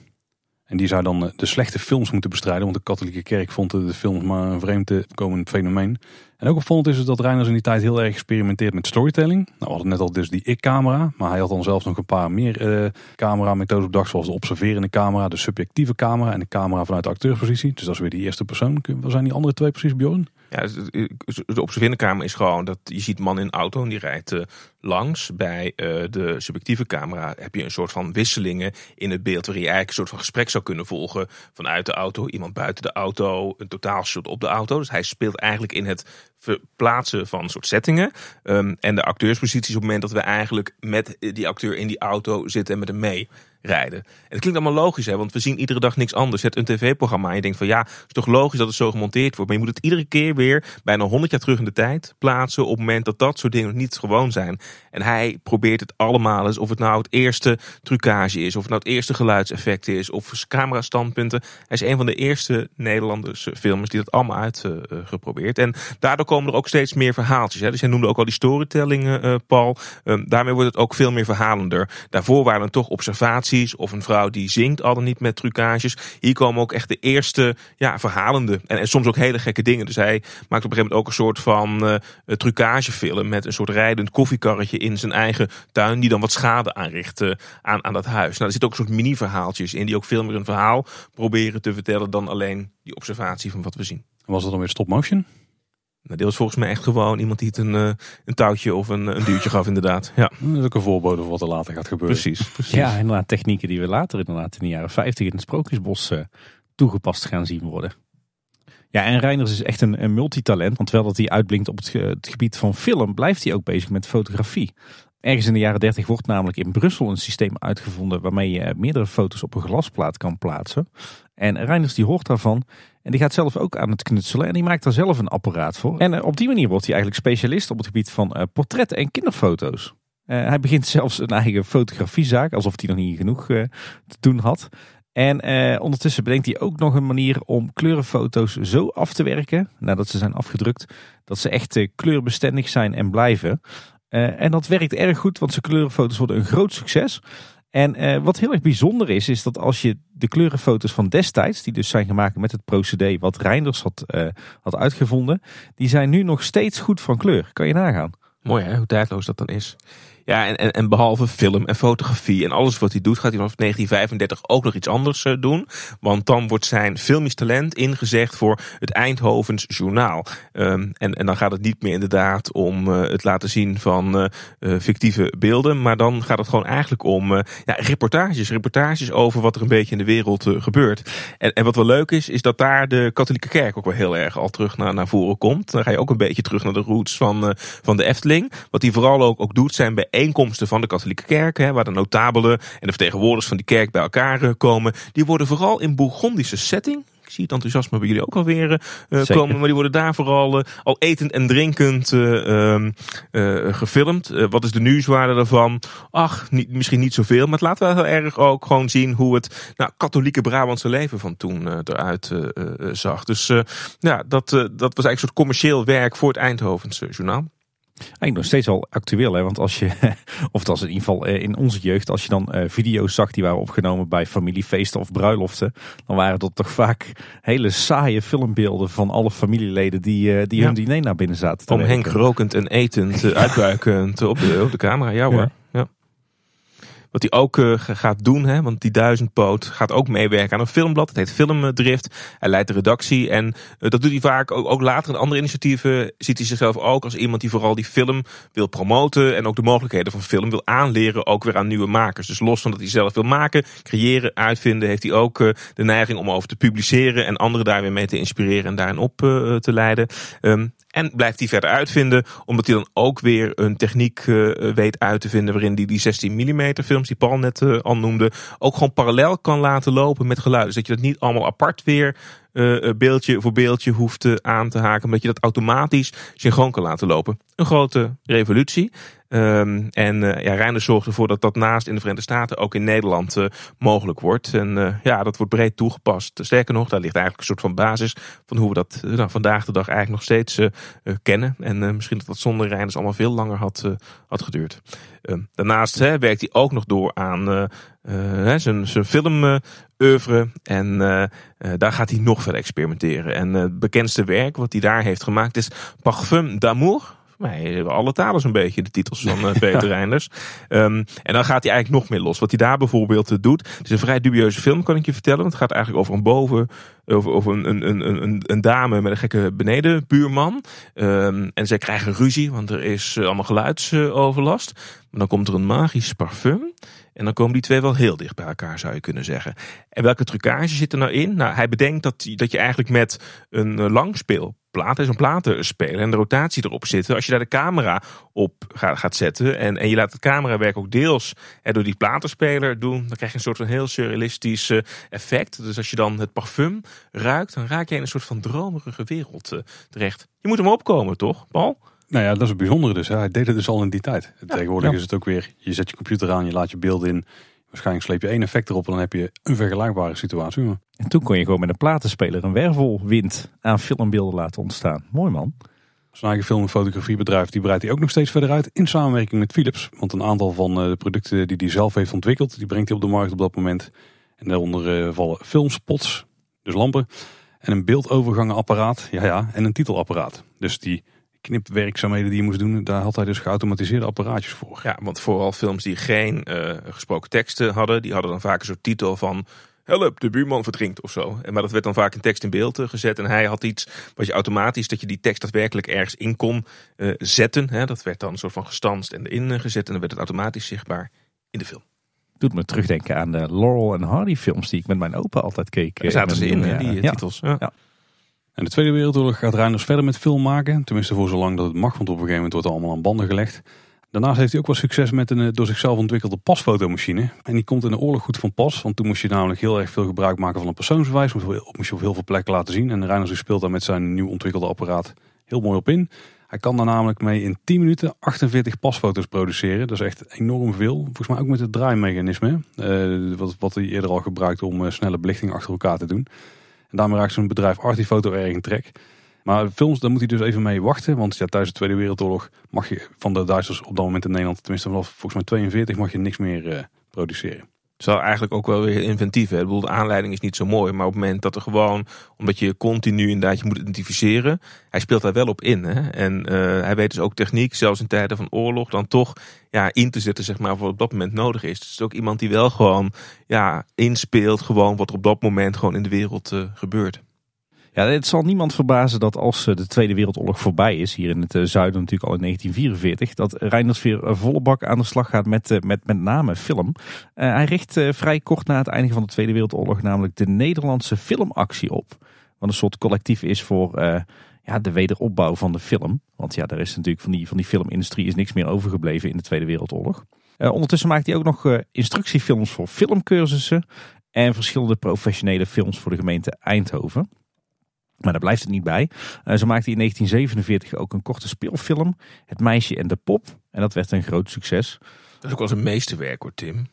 En die zou dan eh, de slechte films moeten bestrijden, want de katholieke kerk vond de films maar een vreemd te komend fenomeen. En ook opvallend is dat Reiners in die tijd heel erg experimenteert met storytelling. Nou, we hadden net al dus die ik-camera, maar hij had dan zelfs nog een paar meer uh, camera-methodes op dag, zoals de observerende camera, de subjectieve camera en de camera vanuit de acteurspositie. Dus dat is weer die eerste persoon. Wat zijn die andere twee precies, Bjorn? Dus, eh, de observerende is gewoon dat je ziet man in auto en die rijdt uh, langs. Bij uh, de subjectieve camera heb je een soort van wisselingen in het beeld waarin je eigenlijk een soort van gesprek zou kunnen volgen vanuit de auto. Iemand buiten de auto, een totaalshot op de auto. Dus hij speelt eigenlijk in het verplaatsen van soort settingen. Um, en de acteursposities op het moment dat we eigenlijk met die acteur in die auto zitten en met hem mee rijden. En het klinkt allemaal logisch, hè, want we zien iedere dag niks anders. Zet een tv-programma en je denkt van ja, het is toch logisch dat het zo gemonteerd wordt. Maar je moet het iedere keer weer bijna 100 jaar terug in de tijd plaatsen op het moment dat dat soort dingen nog niet gewoon zijn. En hij probeert het allemaal eens, of het nou het eerste trucage is, of het nou het eerste geluidseffect is, of camera standpunten. Hij is een van de eerste Nederlandse filmers die dat allemaal uitgeprobeerd. Uh, en daardoor komen er ook steeds meer verhaaltjes. Hè. Dus jij noemde ook al die storytelling, uh, Paul. Um, daarmee wordt het ook veel meer verhalender. Daarvoor waren toch observaties of een vrouw die zingt, al dan niet met trucages. Hier komen ook echt de eerste ja, verhalende en, soms ook hele gekke dingen. Dus hij maakt op een gegeven moment ook een soort van uh, trucagefilm met een soort rijdend koffiekarretje in zijn eigen tuin die dan wat schade aanricht uh, aan, aan dat huis. Nou, er zitten ook een soort mini-verhaaltjes in die ook veel meer een verhaal proberen te vertellen dan alleen die observatie van wat we zien. Was dat dan weer stop motion? Nou, dit was volgens mij echt gewoon iemand die het een, uh, een touwtje of een, een duwtje gaf, inderdaad. Ja. Dat is ook een voorbode van wat er later gaat gebeuren. Precies, precies. Ja, inderdaad, technieken die we later inderdaad in de jaren 50 in het Sprookjesbos uh, toegepast gaan zien worden. Ja, en Reiners is echt een, een multitalent. Want terwijl dat hij uitblinkt op het, het gebied van film, blijft hij ook bezig met fotografie. Ergens in de jaren 30 wordt namelijk in Brussel een systeem uitgevonden waarmee je meerdere foto's op een glasplaat kan plaatsen. En Reiners die hoort daarvan en die gaat zelf ook aan het knutselen en die maakt daar zelf een apparaat voor. En op die manier wordt hij eigenlijk specialist op het gebied van uh, portretten en kinderfoto's. Uh, hij begint [LAUGHS] zelfs een eigen fotografiezaak, alsof hij nog niet genoeg te doen had. En ondertussen bedenkt hij ook nog een manier om kleurenfoto's zo af te werken, nadat ze zijn afgedrukt, dat ze echt kleurbestendig zijn en blijven. en dat werkt erg goed, want zijn kleurenfoto's worden een groot succes. En uh, wat heel erg bijzonder is, is dat als je de kleurenfoto's van destijds, die dus zijn gemaakt met het procedé wat Reinders had, uh, had uitgevonden, die zijn nu nog steeds goed van kleur. Kan je nagaan. Mooi hè, hoe tijdloos dat dan is. Ja, en, en, en behalve film en fotografie en alles wat hij doet, gaat hij vanaf 1935 ook nog iets anders uh, doen. Want dan wordt zijn filmisch talent ingezegd voor het Eindhovens Journaal. Um, en, en dan gaat het niet meer inderdaad om uh, het laten zien van uh, fictieve beelden. Maar dan gaat het gewoon eigenlijk om ja, reportages. Reportages over wat er een beetje in de wereld gebeurt. En, en wat wel leuk is, is dat daar de katholieke kerk ook wel heel erg al terug naar, naar voren komt. Dan ga je ook een beetje terug naar de roots van, van de Efteling. Wat hij vooral ook, ook doet, zijn bij bijeenkomsten van de katholieke kerk, hè, waar de notabelen en de vertegenwoordigers van die kerk bij elkaar eh, komen, die worden vooral in Bourgondische setting, ik zie het enthousiasme bij jullie ook alweer uh, komen. Maar die worden daar vooral uh, al etend en drinkend uh, gefilmd. wat is de nieuwswaarde daarvan? Ach, niet, misschien niet zoveel. Maar laten we heel erg ook gewoon zien hoe het nou, katholieke Brabantse leven van toen eruit zag. Dus ja, dat, dat was eigenlijk een soort commercieel werk voor het Eindhovense journaal. Eigenlijk nog steeds wel actueel, hè? want als je, [LAUGHS] of dat is in ieder geval eh, in onze jeugd, als je dan uh, video's zag die waren opgenomen bij familiefeesten of bruiloften, dan waren dat toch vaak hele saaie filmbeelden van alle familieleden die, uh, die ja. hun diner naar binnen zaten. Om Henk rokend en etend, uitbuikend op de, op de camera, ja hoor. Ja. Wat hij ook uh, gaat doen, hè, want die duizendpoot gaat ook meewerken aan een filmblad. Het heet Filmdrift. Hij leidt de redactie en uh, dat doet hij vaak ook, ook, later in andere initiatieven. Ziet hij zichzelf ook als iemand die vooral die film wil promoten. En ook de mogelijkheden van film wil aanleren, ook weer aan nieuwe makers. Dus los van dat hij zelf wil maken, creëren, uitvinden, heeft hij ook uh, de neiging om over te publiceren. En anderen daar weer mee te inspireren en daarin op te leiden. Um, en blijft hij verder uitvinden, omdat hij dan ook weer een techniek uh, weet uit te vinden waarin hij die 16 mm films die Paul net uh, al noemde, ook gewoon parallel kan laten lopen met geluid. Dus dat je dat niet allemaal apart weer uh, beeldje voor beeldje hoeft aan te haken, maar dat je dat automatisch synchroon kan laten lopen. Een grote revolutie. Um, en uh, ja, Reiner zorgt ervoor dat dat naast in de Verenigde Staten ook in Nederland uh, mogelijk wordt. En uh, ja, dat wordt breed toegepast. Sterker nog, daar ligt eigenlijk een soort van basis van hoe we dat nou, vandaag de dag eigenlijk nog steeds kennen. En misschien dat dat zonder Reiners allemaal veel langer had, had geduurd. Ehm, daarnaast hè, werkt hij ook nog door aan zijn, zijn film. En daar gaat hij nog verder experimenteren. En het bekendste werk wat hij daar heeft gemaakt is Parfum d'amour mij alle talen zo'n beetje, de titels van uh, [LAUGHS] Peter Reinders. Um, en dan gaat hij eigenlijk nog meer los. Wat hij daar bijvoorbeeld uh, doet. Het is een vrij dubieuze film, kan ik je vertellen. Want het gaat eigenlijk over een boven, over, over een, een, een, een, dame met een gekke benedenbuurman. Um, en zij krijgen ruzie, want er is allemaal geluidsoverlast. maar dan komt er een magisch parfum. En dan komen die twee wel heel dicht bij elkaar, zou je kunnen zeggen. En welke trucage zit er nou in? Nou, hij bedenkt dat, dat je eigenlijk met een langspeel platen, zo'n platen spelen en de rotatie erop zitten. Als je daar de camera op gaat, gaat zetten en, en je laat het camerawerk ook deels hè, door die platenspeler doen, dan krijg je een soort van heel surrealistisch uh, effect. Dus als je dan het parfum ruikt, dan raak je in een soort van dromerige wereld uh, terecht. Je moet hem opkomen, toch, Paul? Nou ja, dat is het bijzondere dus. Hij deed het dus al in die tijd. Tegenwoordig is het ook weer, je zet je computer aan, je laat je beeld in. Waarschijnlijk sleep je één effect erop en dan heb je een vergelijkbare situatie. En toen kon je gewoon met een platenspeler een wervelwind aan filmbeelden laten ontstaan. Mooi man. Zijn eigen film- en fotografiebedrijf die breidt hij ook nog steeds verder uit in samenwerking met Philips. Want een aantal van eh, de producten die hij zelf heeft ontwikkeld, die brengt hij op de markt op dat moment. En daaronder eh, vallen filmspots, dus lampen, en een beeldovergangenapparaat, ja ja, en een titelapparaat. Dus die knipwerkzaamheden die je moest doen, daar had hij dus geautomatiseerde apparaatjes voor. Ja, want vooral films die geen uh, gesproken teksten hadden, die hadden dan vaak een soort titel van help, de buurman verdrinkt of zo. Maar dat werd dan vaak in tekst in beeld uh, gezet. En hij had iets wat je automatisch, dat je die tekst daadwerkelijk ergens in kon uh, zetten. Hè. Dat werd dan een soort van gestanst en erin gezet. En dan werd het automatisch zichtbaar in de film. Doet me terugdenken aan de Laurel en Hardy films die ik met mijn opa altijd keek. Daar zaten ze in, die titels. Ja. ja. En de Tweede Wereldoorlog gaat Reiners verder met film maken. Tenminste voor zolang dat het mag, want op een gegeven moment wordt het allemaal aan banden gelegd. Daarnaast heeft hij ook wel succes met een eh, door zichzelf ontwikkelde pasfotomachine. En die komt in de oorlog goed van pas. Want toen moest je namelijk heel erg veel gebruik maken van een persoonsbewijs. Moest je op heel veel plekken laten zien. En Reiners speelt daar met zijn nieuw ontwikkelde apparaat heel mooi op in. Hij kan daar namelijk mee in 10 minuten 48 pasfoto's produceren. Dat is echt enorm veel. Volgens mij ook met het draaimechanisme. Uh, wat, wat hij eerder al gebruikte om uh, snelle belichting achter elkaar te doen. En daarmee raakt zo'n bedrijf Artifoto erg in trek. Maar films, daar moet hij dus even mee wachten. Want ja, tijdens de Tweede Wereldoorlog mag je van de Duitsers op dat moment in Nederland, tenminste vanaf volgens mij 42, mag je niks meer uh, produceren. Is eigenlijk ook wel weer inventief. Hè? Ik bedoel, de aanleiding is niet zo mooi. Maar op het moment dat er gewoon, omdat je continu inderdaad je moet identificeren. Hij speelt daar wel op in. Hè? En uh, hij weet dus ook techniek, zelfs in tijden van oorlog, dan toch ja, in te zetten, zeg maar, wat op dat moment nodig is. Dus het is ook iemand die wel gewoon ja, inspeelt, gewoon wat er op dat moment gewoon in de wereld uh, gebeurt. Ja, het zal niemand verbazen dat als eh, de Tweede Wereldoorlog voorbij is, hier in het eh, zuiden natuurlijk al in 1944, dat Reinders weer eh, volle bak aan de slag gaat met met, met name film. hij richt vrij kort na het einde van de Tweede Wereldoorlog namelijk de Nederlandse filmactie op. Wat een soort collectief is voor ja, de wederopbouw van de film. Want ja, er is natuurlijk van die, van die filmindustrie is niks meer overgebleven in de Tweede Wereldoorlog. ondertussen maakt hij ook nog instructiefilms voor filmcursussen en verschillende professionele films voor de gemeente Eindhoven. Maar daar blijft het niet bij. Uh, zo maakte hij in 1947 ook een korte speelfilm, Het meisje en de pop. En dat werd een groot succes. Dat is ook wel zijn meeste werk hoor, Tim.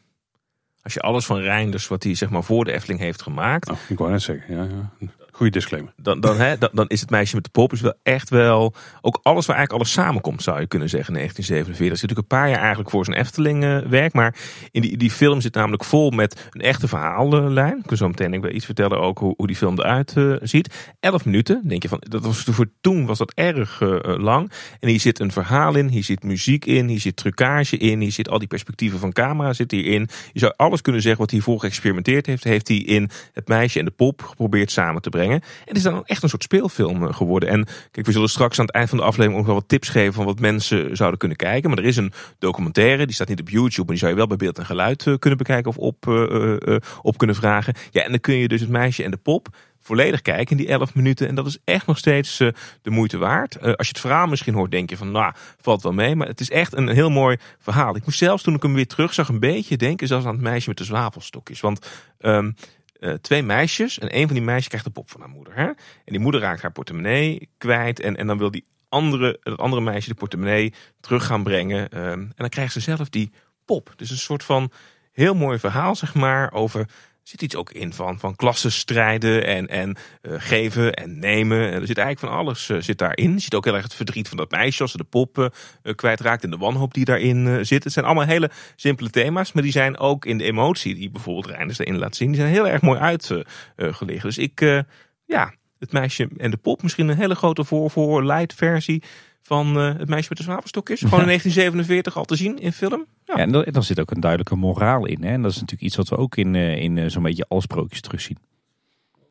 Als je alles van Reinders, wat hij zeg maar voor de Efteling heeft gemaakt. Oh, ik wou net zeggen, ja, ja. Goeie disclaimer. Dan, dan, hè, dan, is het meisje met de pop wel echt wel. Ook alles waar eigenlijk alles samenkomt, zou je kunnen zeggen. In 1947. Dat zit natuurlijk een paar jaar eigenlijk voor zijn Efteling werk. Maar in die, die film zit namelijk vol met een echte verhaallijn. Ik kan zo meteen ik wil iets vertellen ook hoe, hoe die film eruit uh, ziet. Elf minuten. Denk je van, dat was voor toen was dat erg uh, lang. En hier zit een verhaal in. Hier zit muziek in. Hier zit trucage in. Hier zit al die perspectieven van camera zit hierin. Je zou alles kunnen zeggen wat hij voor geëxperimenteerd heeft. Heeft hij in het meisje en de pop geprobeerd samen te brengen. En het is dan echt een soort speelfilm eh, geworden. En kijk, we zullen straks aan het eind van de aflevering ook wel wat tips geven van wat mensen zouden kunnen kijken. Maar er is een documentaire, die staat niet op YouTube, maar die zou je wel bij beeld en geluid eh, kunnen bekijken of op, uh, op kunnen vragen. Ja, en dan kun je dus het meisje en de pop volledig kijken in die 11 minuten. En dat is echt nog steeds de moeite waard. Als je het verhaal misschien hoort, denk je van, nou, valt wel mee. Maar het is echt een heel mooi verhaal. Ik moest zelfs toen ik hem weer terug zag, een beetje denken, zelfs aan het meisje met de zwavelstokjes. Want um, uh, twee meisjes. En een van die meisjes krijgt de pop van haar moeder. Hè? En die moeder raakt haar portemonnee kwijt. En, en dan wil die andere, het andere meisje de portemonnee terug gaan brengen. Um, en dan krijgt ze zelf die pop. Dus een soort van heel mooi verhaal, zeg maar, over zit iets ook in van, van klassenstrijden en, en uh, geven en nemen. Er zit eigenlijk van alles uh, zit daarin. Je ziet ook heel erg het verdriet van dat meisje als ze de poppen uh, kwijtraakt en de wanhoop die daarin zit. Het zijn allemaal hele simpele thema's, maar die zijn ook in de emotie die bijvoorbeeld Reinders erin laat zien. Die zijn heel erg mooi uitgelegd. dus ik, ja, het meisje en de pop, misschien een hele grote voor, voor light versie van uh, het meisje met de zwavelstokjes. Gewoon in 1947 al te zien in film. Ja, ja en dan zit ook een duidelijke moraal in. Hè? En dat is natuurlijk iets wat we ook in, uh, in uh, zo'n beetje alle sprookjes terugzien.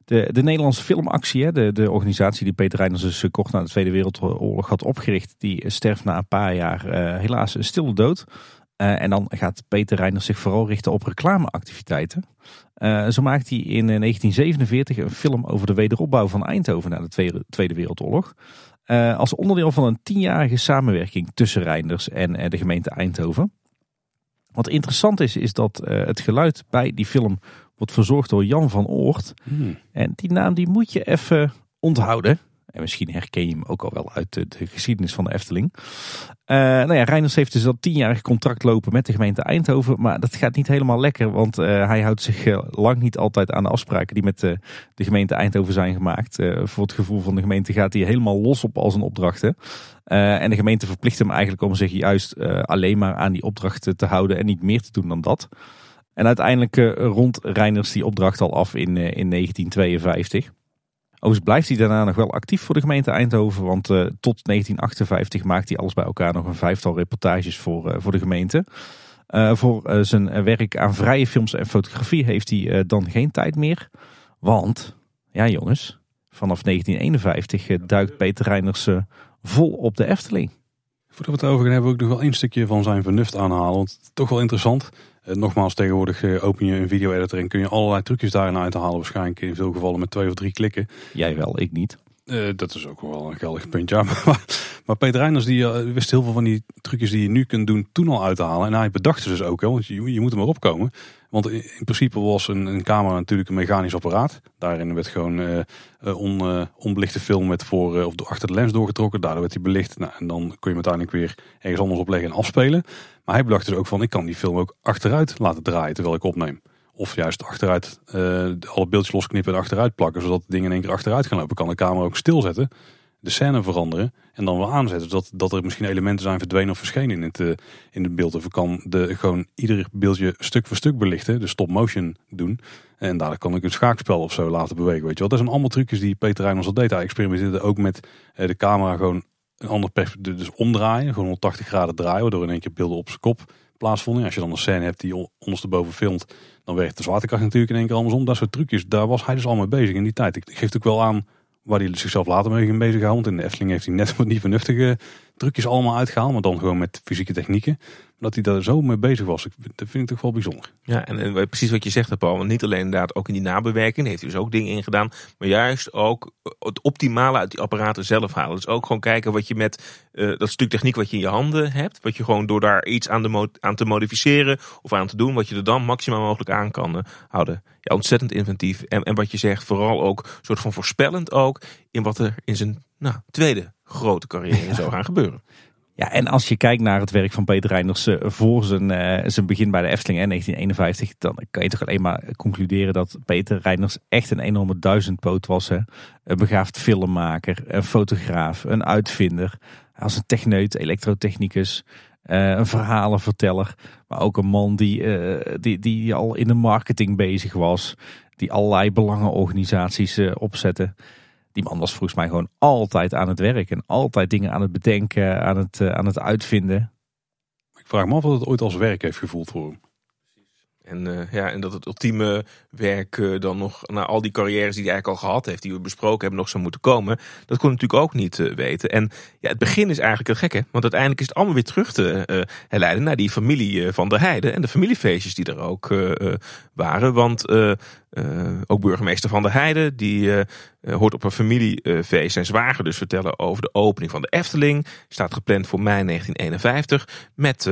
De, de Nederlandse filmactie, hè, de, de organisatie die Peter Reiners dus kort na de Tweede Wereldoorlog had opgericht, die sterft na een paar jaar helaas een stille dood. en dan gaat Peter Reiners zich vooral richten op reclameactiviteiten. zo maakt hij in 1947 een film over de wederopbouw van Eindhoven na de Tweede, Tweede Wereldoorlog. Uh, als onderdeel van een tienjarige samenwerking tussen Reinders en uh, de gemeente Eindhoven. Wat interessant is, is dat uh, het geluid bij die film wordt verzorgd door Jan van Oort. Hmm. En die naam die moet je even onthouden. En misschien herken je hem ook al wel uit de, de geschiedenis van de Efteling. Uh, nou ja, Reiners heeft dus al tienjarig contract lopen met de gemeente Eindhoven. Maar dat gaat niet helemaal lekker. Want uh, hij houdt zich uh, lang niet altijd aan de afspraken die met de gemeente Eindhoven zijn gemaakt. voor het gevoel van de gemeente gaat hij helemaal los op als een opdrachten. en de gemeente verplicht hem eigenlijk om zich juist alleen maar aan die opdrachten te houden. En niet meer te doen dan dat. En uiteindelijk rond Reiners die opdracht al af in, in 1952. Overigens blijft hij daarna nog wel actief voor de gemeente Eindhoven. Want uh, tot 1958 maakt hij alles bij elkaar nog een vijftal reportages voor, uh, voor de gemeente. Uh, voor zijn werk aan vrije films en fotografie heeft hij dan geen tijd meer. Want, ja jongens, vanaf 1951 duikt Peter Reiners vol op de Efteling. Voordat we het over gaan hebben, we ook nog wel één stukje van zijn vernuft aanhalen. Want toch wel interessant. Uh, nogmaals, tegenwoordig uh, open je een video-editor en kun je allerlei trucjes daarin uithalen. Waarschijnlijk in veel gevallen met twee of drie klikken. Jij wel, ik niet. Uh, dat is ook wel een geldig puntje. [LAUGHS] maar, maar Peter Reiners die, wist heel veel van die trucjes die je nu kunt doen toen al uit te halen. En hij bedacht ze dus ook, hè, want je, je moet er maar opkomen. Want in, in principe was een, een, camera natuurlijk een mechanisch apparaat. Daarin werd gewoon on, onbelichte film met voor of achter de lens doorgetrokken. Daardoor werd hij belicht. Nou, en dan kon je hem uiteindelijk weer ergens anders opleggen en afspelen. Maar hij bedacht dus ook van, ik kan die film ook achteruit laten draaien terwijl ik opneem. Of juist achteruit, uh, alle beeldjes losknippen en achteruit plakken, zodat dingen in één keer achteruit gaan lopen. Kan de camera ook stilzetten, de scène veranderen en dan weer aanzetten. Zodat dat er misschien elementen zijn verdwenen of verschenen in het, uh, in het beeld. Of kan de, gewoon ieder beeldje stuk voor stuk belichten, de stop motion doen. En daar kan ik een schaakspel of zo laten bewegen. Weet je wel. Dat zijn allemaal trucjes die Peter Reynolds al deed. Hij experimenteerde ook met uh, de camera gewoon een ander perspectief, dus omdraaien, gewoon 180 graden draaien, waardoor in één keer beelden op zijn kop plaatsvonden. Als je dan een scène hebt die ondersteboven filmt, dan werkt de zwaartekracht natuurlijk in één keer andersom. Dat soort trucjes, daar was hij dus al mee bezig in die tijd. Ik geef ook wel aan waar hij zichzelf later mee ging bezighouden. In de Efteling heeft hij net [LAUGHS] wat niet vernuftige trucjes allemaal uitgehaald, maar dan gewoon met fysieke technieken dat hij daar zo mee bezig was. Dat vind ik toch wel bijzonder. Ja, en, en precies wat je zegt, Paul. Want niet alleen inderdaad ook in die nabewerking heeft hij dus ook dingen ingedaan. Maar juist ook het optimale uit die apparaten zelf halen. Dus ook gewoon kijken wat je met uh, dat stuk techniek wat je in je handen hebt. Wat je gewoon door daar iets aan, de aan te modificeren of aan te doen. Wat je er dan maximaal mogelijk aan kan uh, houden. Ja, ontzettend inventief. En, en wat je zegt, vooral ook soort van voorspellend ook. In wat er in zijn nou, tweede grote carrière zou gaan gebeuren. Ja, en als je kijkt naar het werk van Peter Reinders eh, voor zijn, eh, zijn begin bij de Efteling in 1951, dan kan je toch alleen maar concluderen dat Peter Reinders echt een enorme duizendpoot was. Hè? Een begaafd filmmaker, een fotograaf, een uitvinder, als een techneut, elektrotechnicus, eh, een verhalenverteller, maar ook een man die, die, die al in de marketing bezig was, die allerlei belangenorganisaties opzette die man was volgens mij gewoon altijd aan het werk en altijd dingen aan het bedenken, aan het, aan het uitvinden. Ik vraag me af of het ooit als werk heeft gevoeld voor hem. En, uh, ja, en dat het ultieme werk uh, dan nog na al die carrières die hij eigenlijk al gehad heeft, die we besproken hebben, nog zou moeten komen. Dat kon natuurlijk ook niet uh, weten. En ja, het begin is eigenlijk het gekke, want uiteindelijk is het allemaal weer terug te herleiden naar die familie van der Heijden en de familiefeestjes die er ook waren. Want ook burgemeester van der Heijden, die hoort op een familiefeest zijn zwager dus vertellen over de opening van de Efteling. Staat gepland voor mei 1951 met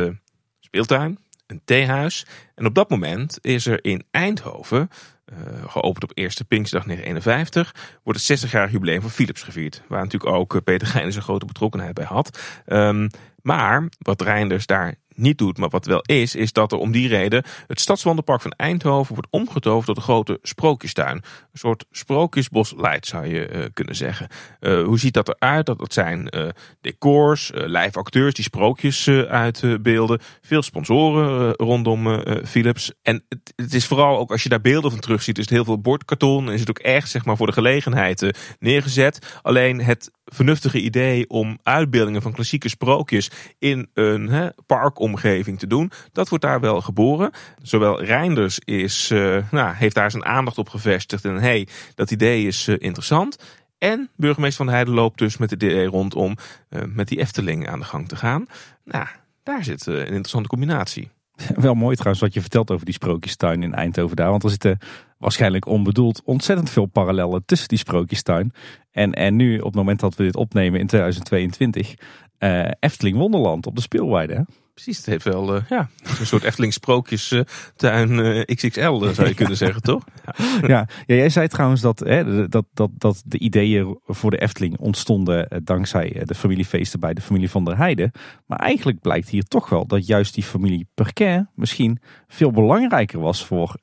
speeltuin een theehuis. En op dat moment is er in Eindhoven, uh, geopend op eerste Pinksterdag 1951, wordt het 60-jarig jubileum van Philips gevierd. Waar natuurlijk ook eh, Peter Geijnen zijn grote betrokkenheid bij had. Um, maar wat Reinders daar niet doet, maar wat wel is, is dat er om die reden het Stadswandelpark van Eindhoven wordt omgetoverd tot een grote sprookjestuin. Een soort sprookjesbos light zou je uh, kunnen zeggen. Uh, hoe ziet dat eruit? Dat, dat zijn uh, decors, live acteurs die sprookjes uitbeelden. Veel sponsoren rondom Philips. En het, het, is vooral ook als je daar beelden van terug ziet, is het heel veel bordkarton. En is het ook echt zeg maar, voor de gelegenheid neergezet. Alleen het vernuftige idee om uitbeeldingen van klassieke sprookjes in een parkomgeving te doen. Dat wordt daar wel geboren. Zowel Reinders is, uh, nou, heeft daar zijn aandacht op gevestigd. En hey, dat idee is uh, interessant. En burgemeester van de Heide loopt dus met het idee rond om uh, met die Efteling aan de gang te gaan. Nou, daar zit een interessante combinatie. [LAUGHS] Wel mooi trouwens wat je vertelt over die sprookjestuin in Eindhoven daar. Want er zitten waarschijnlijk onbedoeld ontzettend veel parallellen tussen die sprookjestuin. En, en nu op het moment dat we dit opnemen in 2022, uh, eh, Efteling Wonderland op de speelweide. Precies, het heeft wel uh, ja, een soort Efteling sprookjestuin uh, XXL zou je [LAUGHS] kunnen zeggen, toch? Ja. ja. Ja, jij zei trouwens dat, hè, dat, dat, dat de ideeën voor de Efteling ontstonden uh, dankzij de familiefeesten bij de familie van der Heijden. Maar eigenlijk blijkt hier toch wel dat juist die familie Perquin misschien veel belangrijker was voor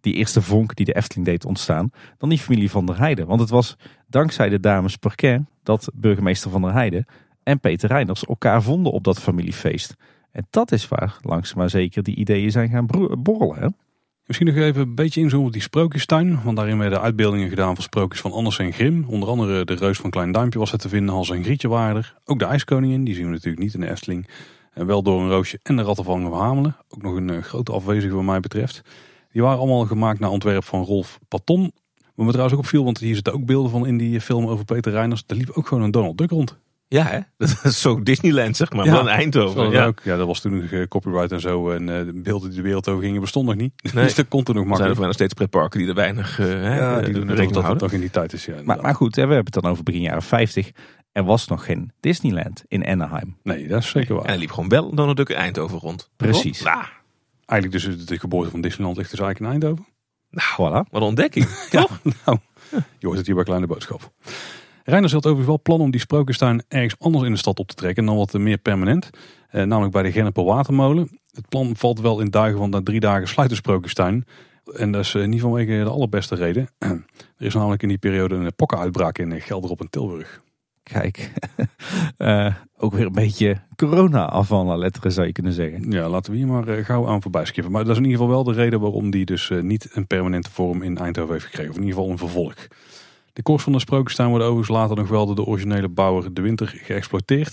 die eerste vonk die de Efteling deed ontstaan dan die familie van der Heijden. Want het was dankzij de dames Perquin dat burgemeester van der Heijden en Peter Reiners elkaar vonden op dat familiefeest. En dat is waar langzaam maar zeker die ideeën zijn gaan borrelen. Hè? Misschien nog even een beetje inzoomen op die sprookjestuin. Want daarin werden uitbeeldingen gedaan van sprookjes van Anders en Grim. Onder andere de reus van Klein Duimpje was er te vinden. Hans en Grietje waren er. Ook de ijskoningin, die zien we natuurlijk niet in de Efteling. En wel door een roosje en de ratten van Hamelen. Ook nog een uh, grote afwezige wat mij betreft. Die waren allemaal gemaakt naar ontwerp van Rolf Paton. Wat me trouwens ook opviel, want hier zitten ook beelden van in die film over Peter Reiners. Er liep ook gewoon een Donald Duck rond. Ja, hè? dat is zo Disneyland, zeg maar. Ja, dan Eindhoven. Ja. Ook. ja, dat was toen nog copyright en zo. En uh, de beelden die de wereld over gingen bestonden nog niet. Nee. [LAUGHS] dus dat kon toen nog makkelijk. Er zijn nog steeds pretparken die er weinig uh, ja, die doen het dat het nog in die tijd is. Ja, maar, maar goed, hè, we hebben het dan over begin jaren 50. Er was nog geen Disneyland in Anaheim. Nee, dat is zeker waar. En er liep gewoon wel Donald Duck in Eindhoven rond. Precies. Ja. Eigenlijk dus de geboorte van Disneyland ligt dus eigenlijk in Eindhoven. Nou, voilà. Wat een ontdekking. [LAUGHS] Toch? nou, je hoort het hier bij Kleine Boodschap. Reiners had overigens wel plan om die sprookjestuin ergens anders in de stad op te trekken. Dan wat meer permanent. Eh, namelijk bij de Genneper Watermolen. Het plan valt wel in duigen van na drie dagen sluiten sprookjestuin. En dat is uh, niet vanwege de allerbeste reden. [CLEARS THROAT] er is namelijk in die periode een pokkenuitbraak in Gelderop en Tilburg. Kijk, uh, [LAUGHS] ook weer een beetje corona af van letteren zou je kunnen zeggen. Ja, laten we hier maar uh, gauw aan voorbij skippen. Maar dat is in ieder geval wel de reden waarom die dus uh, niet een permanente vorm in Eindhoven heeft gekregen. Of in ieder geval een vervolg. De koers van de sprookjestuin worden overigens later nog wel door de originele bouwer De Winter geëxploiteerd.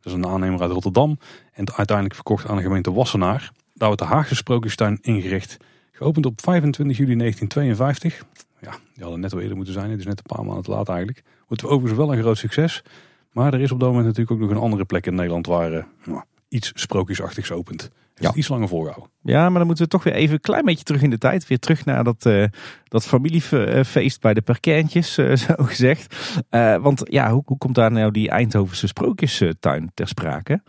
Dat is een aannemer uit Rotterdam. En uiteindelijk verkocht aan de gemeente Wassenaar. Daar wordt de Haagse sprookjestuin ingericht. Geopend op 25 juli 1952. Ja, die hadden net wel eerder moeten zijn. Is net een paar maanden te laat eigenlijk. Wordt overigens wel een groot succes. Maar er is op dat moment natuurlijk ook nog een andere plek in Nederland waar uh, nou, iets sprookjesachtigs opent. Ja. iets langer voorhouden. Ja, maar dan moeten we toch weer even een klein beetje terug in de tijd. Weer terug naar dat, uh, dat familiefeest bij de perkentjes, uh, [LAUGHS] zo gezegd. Uh, want ja, hoe, hoe komt daar nou die Eindhovense sprookjestuin ter sprake?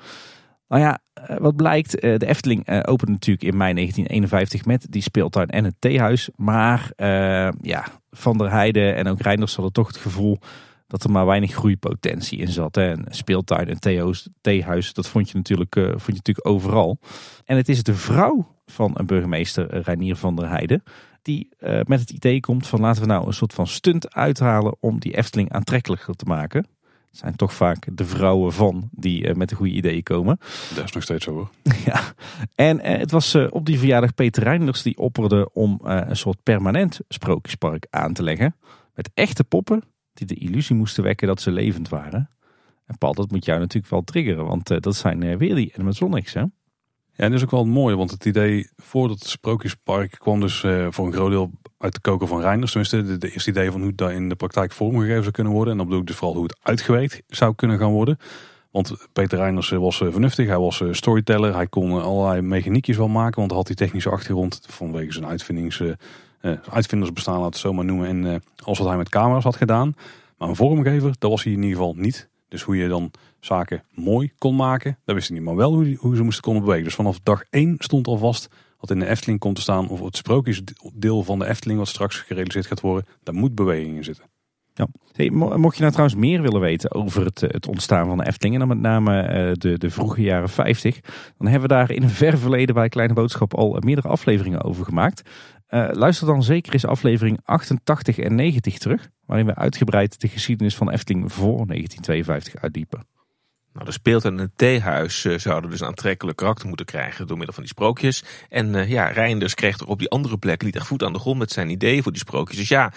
Nou ja, wat blijkt, de Efteling opent natuurlijk in mei 1951 met die speeltuin en het theehuis. Maar ja, Van der Heijden en ook Reinders hadden toch het gevoel dat er maar weinig groeipotentie in zat. Hè. En speeltuin en theo's, theehuis, dat vond je, natuurlijk, uh, vond je natuurlijk overal. En het is de vrouw van een burgemeester, uh, Reinier van der Heijden, die uh, met het idee komt van laten we nou een soort van stunt uithalen om die Efteling aantrekkelijker te maken. Het zijn toch vaak de vrouwen van die met de goede ideeën komen. Dat is nog steeds zo hoor. [LAUGHS] ja, en het was op die verjaardag Peter Reinders die opperde om een soort permanent sprookjespark aan te leggen. Met echte poppen die de illusie moesten wekken dat ze levend waren. En Paul, dat moet jou natuurlijk wel triggeren, want uh, dat zijn uh, weer die animatronics, hè? Ja, en dat is ook wel mooi, want het idee voor het Sprookjespark kwam dus uh, voor een groot deel uit de koker van Reinders. Tenminste, de, eerste idee van hoe dat in de praktijk vormgegeven zou kunnen worden. En dan bedoel ik dus vooral hoe het uitgewerkt zou kunnen gaan worden. Want Peter Reinders was vernuftig, hij was storyteller, hij kon allerlei mechaniekjes wel maken, want hij had die technische achtergrond vanwege zijn uitvindings uitvinders bestaan, laten we het zo maar noemen. En uh, als wat hij met camera's had gedaan. Maar een vormgever, dat was hij in ieder geval niet. Dus hoe je dan zaken mooi kon maken, dat wist hij niet. Maar wel hoe, hoe ze moesten konden bewegen. Dus vanaf dag 1 stond al vast wat in de Efteling komt te staan. Of het sprookjesdeel van de Efteling wat straks gerealiseerd gaat worden. Daar moet beweging in zitten. Ja. Mocht je nou trouwens meer willen weten over het, het ontstaan van Efteling, en dan met name uh, de, de vroege jaren 50, dan hebben we daar in een [LAUGHS] ver verleden bij Kleine Boodschap al meerdere afleveringen over gemaakt. Luister dan zeker eens aflevering 88 en 90 terug, waarin we uitgebreid de geschiedenis van Efteling voor 1952 uitdiepen. Nou, de speeltuin en het theehuis zouden dus een aantrekkelijk karakter moeten krijgen door middel van die sprookjes. En ja, Reinders kreeg er op die andere plekken niet echt voet aan de grond met zijn ideeën voor die sprookjes. Dus ja,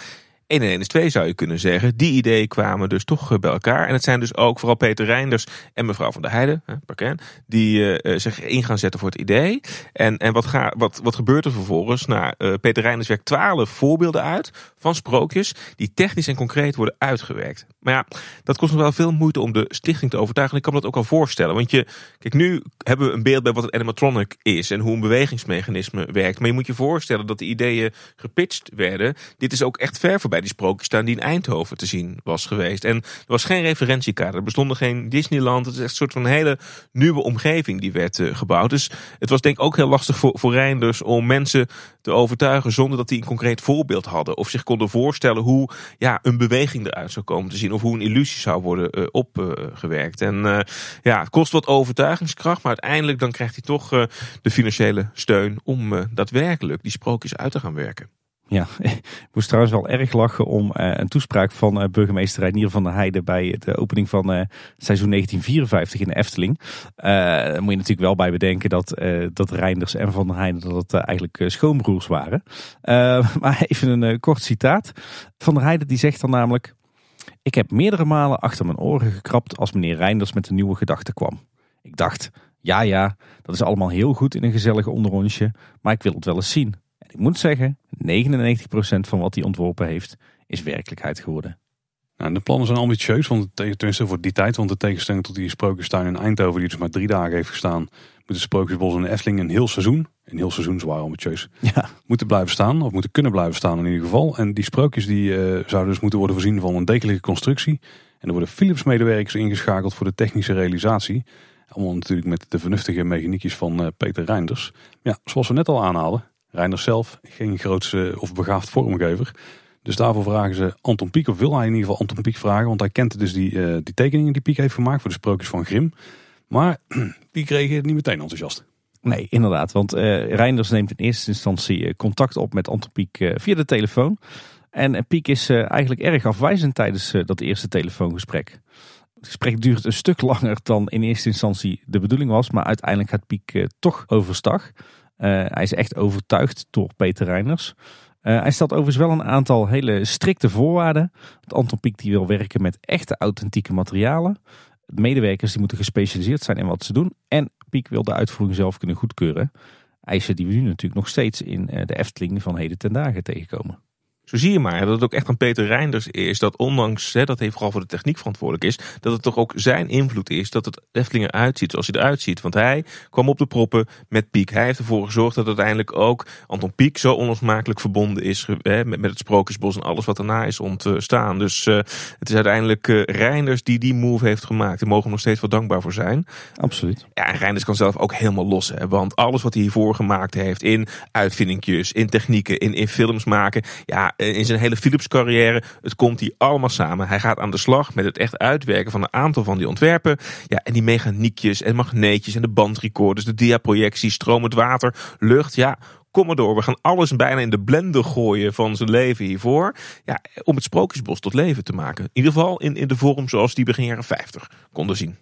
1 en 1 is 2 zou je kunnen zeggen. Die ideeën kwamen dus toch bij elkaar. En het zijn dus ook vooral Peter Reinders en mevrouw van der Heijden, Parken, die uh, zich in gaan zetten voor het idee. En, en wat, ga, wat, wat gebeurt er vervolgens? Nou, Peter Reinders werkt twaalf voorbeelden uit van sprookjes die technisch en concreet worden uitgewerkt. Maar ja, dat kost nog wel veel moeite om de stichting te overtuigen. En ik kan me dat ook wel voorstellen. Want je, kijk, nu hebben we een beeld bij wat het animatronic is en hoe een bewegingsmechanisme werkt. Maar je moet je voorstellen dat de ideeën gepitcht werden. Dit is ook echt ver voorbij die sprookjes staan die in Eindhoven te zien was geweest. En er was geen referentiekader. Er bestond geen Disneyland. Het is echt een soort van hele nieuwe omgeving die werd uh, gebouwd. Dus het was denk ik ook heel lastig voor, voor Reinders om mensen te overtuigen zonder dat die een concreet voorbeeld hadden. Of zich konden voorstellen hoe ja, een beweging eruit zou komen te zien of hoe een illusie zou worden uh, opgewerkt. en uh, ja, het kost wat overtuigingskracht, maar uiteindelijk dan krijgt hij toch de financiële steun om daadwerkelijk die sprookjes uit te gaan werken. Ja, ik moest trouwens wel erg lachen om uh, een toespraak van uh, burgemeester Reinier van der Heijden bij de opening van uh, seizoen 1954 in de Efteling. daar moet je natuurlijk wel bij bedenken dat, dat Reinders en van der Heijden dat eigenlijk schoonbroers waren. [LAUGHS] maar even een kort citaat. Van der Heijden die zegt dan namelijk... Ik heb meerdere malen achter mijn oren gekrapt als meneer Reinders met een nieuwe gedachte kwam. Ik dacht, ja ja, dat is allemaal heel goed in een gezellig onderrondje, maar ik wil het wel eens zien. Ik moet zeggen, 99% van wat hij ontworpen heeft, is werkelijkheid geworden. Nou, de plannen zijn ambitieus, want tenminste voor die tijd, want de tegenstelling tot die sprookjestuin in Eindhoven, die dus maar drie dagen heeft gestaan, moet de sprookjesbos in de Efteling een heel seizoen, een heel seizoen zwaar ambitieus, ja. moeten blijven staan, of moeten kunnen blijven staan in ieder geval. En die sprookjes die uh, zouden dus moeten worden voorzien van een degelijke constructie. En er worden Philips medewerkers ingeschakeld voor de technische realisatie. Allemaal natuurlijk met de vernuftige mechaniekjes van uh, Peter Reinders. Ja, zoals we net al aanhaalden, Reinders zelf geen grootste of begaafd vormgever. Dus daarvoor vragen ze Anton Pieck, of wil hij in ieder geval Anton Pieck vragen, want hij kent dus die, uh, die tekeningen die Pieck heeft gemaakt voor de sprookjes van Grim. Maar [CLEARS THROAT] Pieck reageert niet meteen enthousiast. Nee, inderdaad. Want uh, Reinders neemt in eerste instantie contact op met Anton Pieck via de telefoon. En Pieck is eigenlijk erg afwijzend tijdens dat eerste telefoongesprek. Het gesprek duurt een stuk [LAUGHS] langer dan in eerste instantie de bedoeling was. Maar uiteindelijk gaat Pieck toch overstag. Uh, hij is echt overtuigd door Peter Reiners. Uh, hij stelt overigens wel een aantal hele strikte voorwaarden. Want Anton Pieck die wil werken met echte authentieke materialen. Medewerkers die moeten gespecialiseerd zijn in wat ze doen. En Pieck wil de uitvoering zelf kunnen goedkeuren. Eisen die we nu natuurlijk nog steeds in de Efteling van heden ten dagen tegenkomen. Zo zie je maar dat het ook echt van Peter Reinders is. Dat ondanks hè, dat hij vooral voor de techniek verantwoordelijk is. Dat het toch ook zijn invloed is dat het Efteling eruit ziet zoals hij eruit ziet. Want hij kwam op de proppen met Piek. Hij heeft ervoor gezorgd dat uiteindelijk ook Anton Piek zo onlosmakelijk verbonden is hè, met, met het Sprookjesbos en alles wat daarna is ontstaan. Dus uh, het is uiteindelijk uh, Reinders die die move heeft gemaakt. Daar mogen we nog steeds wel dankbaar voor zijn. Absoluut. Ja, en Reinders kan zelf ook helemaal los. Hè, want alles wat hij hiervoor gemaakt heeft in uitvindingjes, in technieken, in, in films maken. Ja, in zijn hele Philips carrière. Het komt hier allemaal samen. Hij gaat aan de slag met het echt uitwerken van een aantal van die ontwerpen. Ja, en die mechaniekjes en magneetjes en de bandrecorders, de diaprojecties, stromend water, lucht. Ja, kom maar door. We gaan alles bijna in de blender gooien van zijn leven hiervoor. Ja, om het Sprookjesbos tot leven te maken. In ieder geval in, in de vorm zoals die begin jaren 50 konden zien.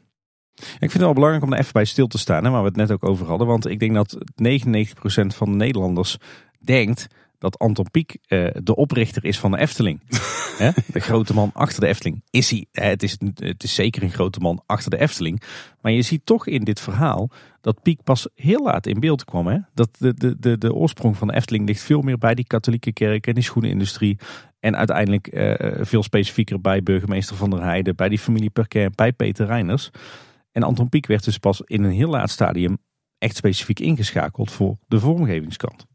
Ik vind het wel belangrijk om er even bij stil te staan, hè, waar we het net ook over hadden. Want ik denk dat 99% van de Nederlanders denkt dat Anton Pieck uh, de oprichter is van de Efteling. [LAUGHS] de grote man achter de Efteling. Is hij? Het is, het is zeker een grote man achter de Efteling. Maar je ziet toch in dit verhaal dat Pieck pas heel laat in beeld kwam. Hè? Dat de, de, de, de oorsprong van de Efteling ligt veel meer bij die katholieke kerk en die schoenenindustrie. En uiteindelijk uh, veel specifieker bij burgemeester Van der Heijden, bij die familie Perquin, bij Peter Reiners. En Anton Pieck werd dus pas in een heel laat stadium echt specifiek ingeschakeld voor de vormgevingskant.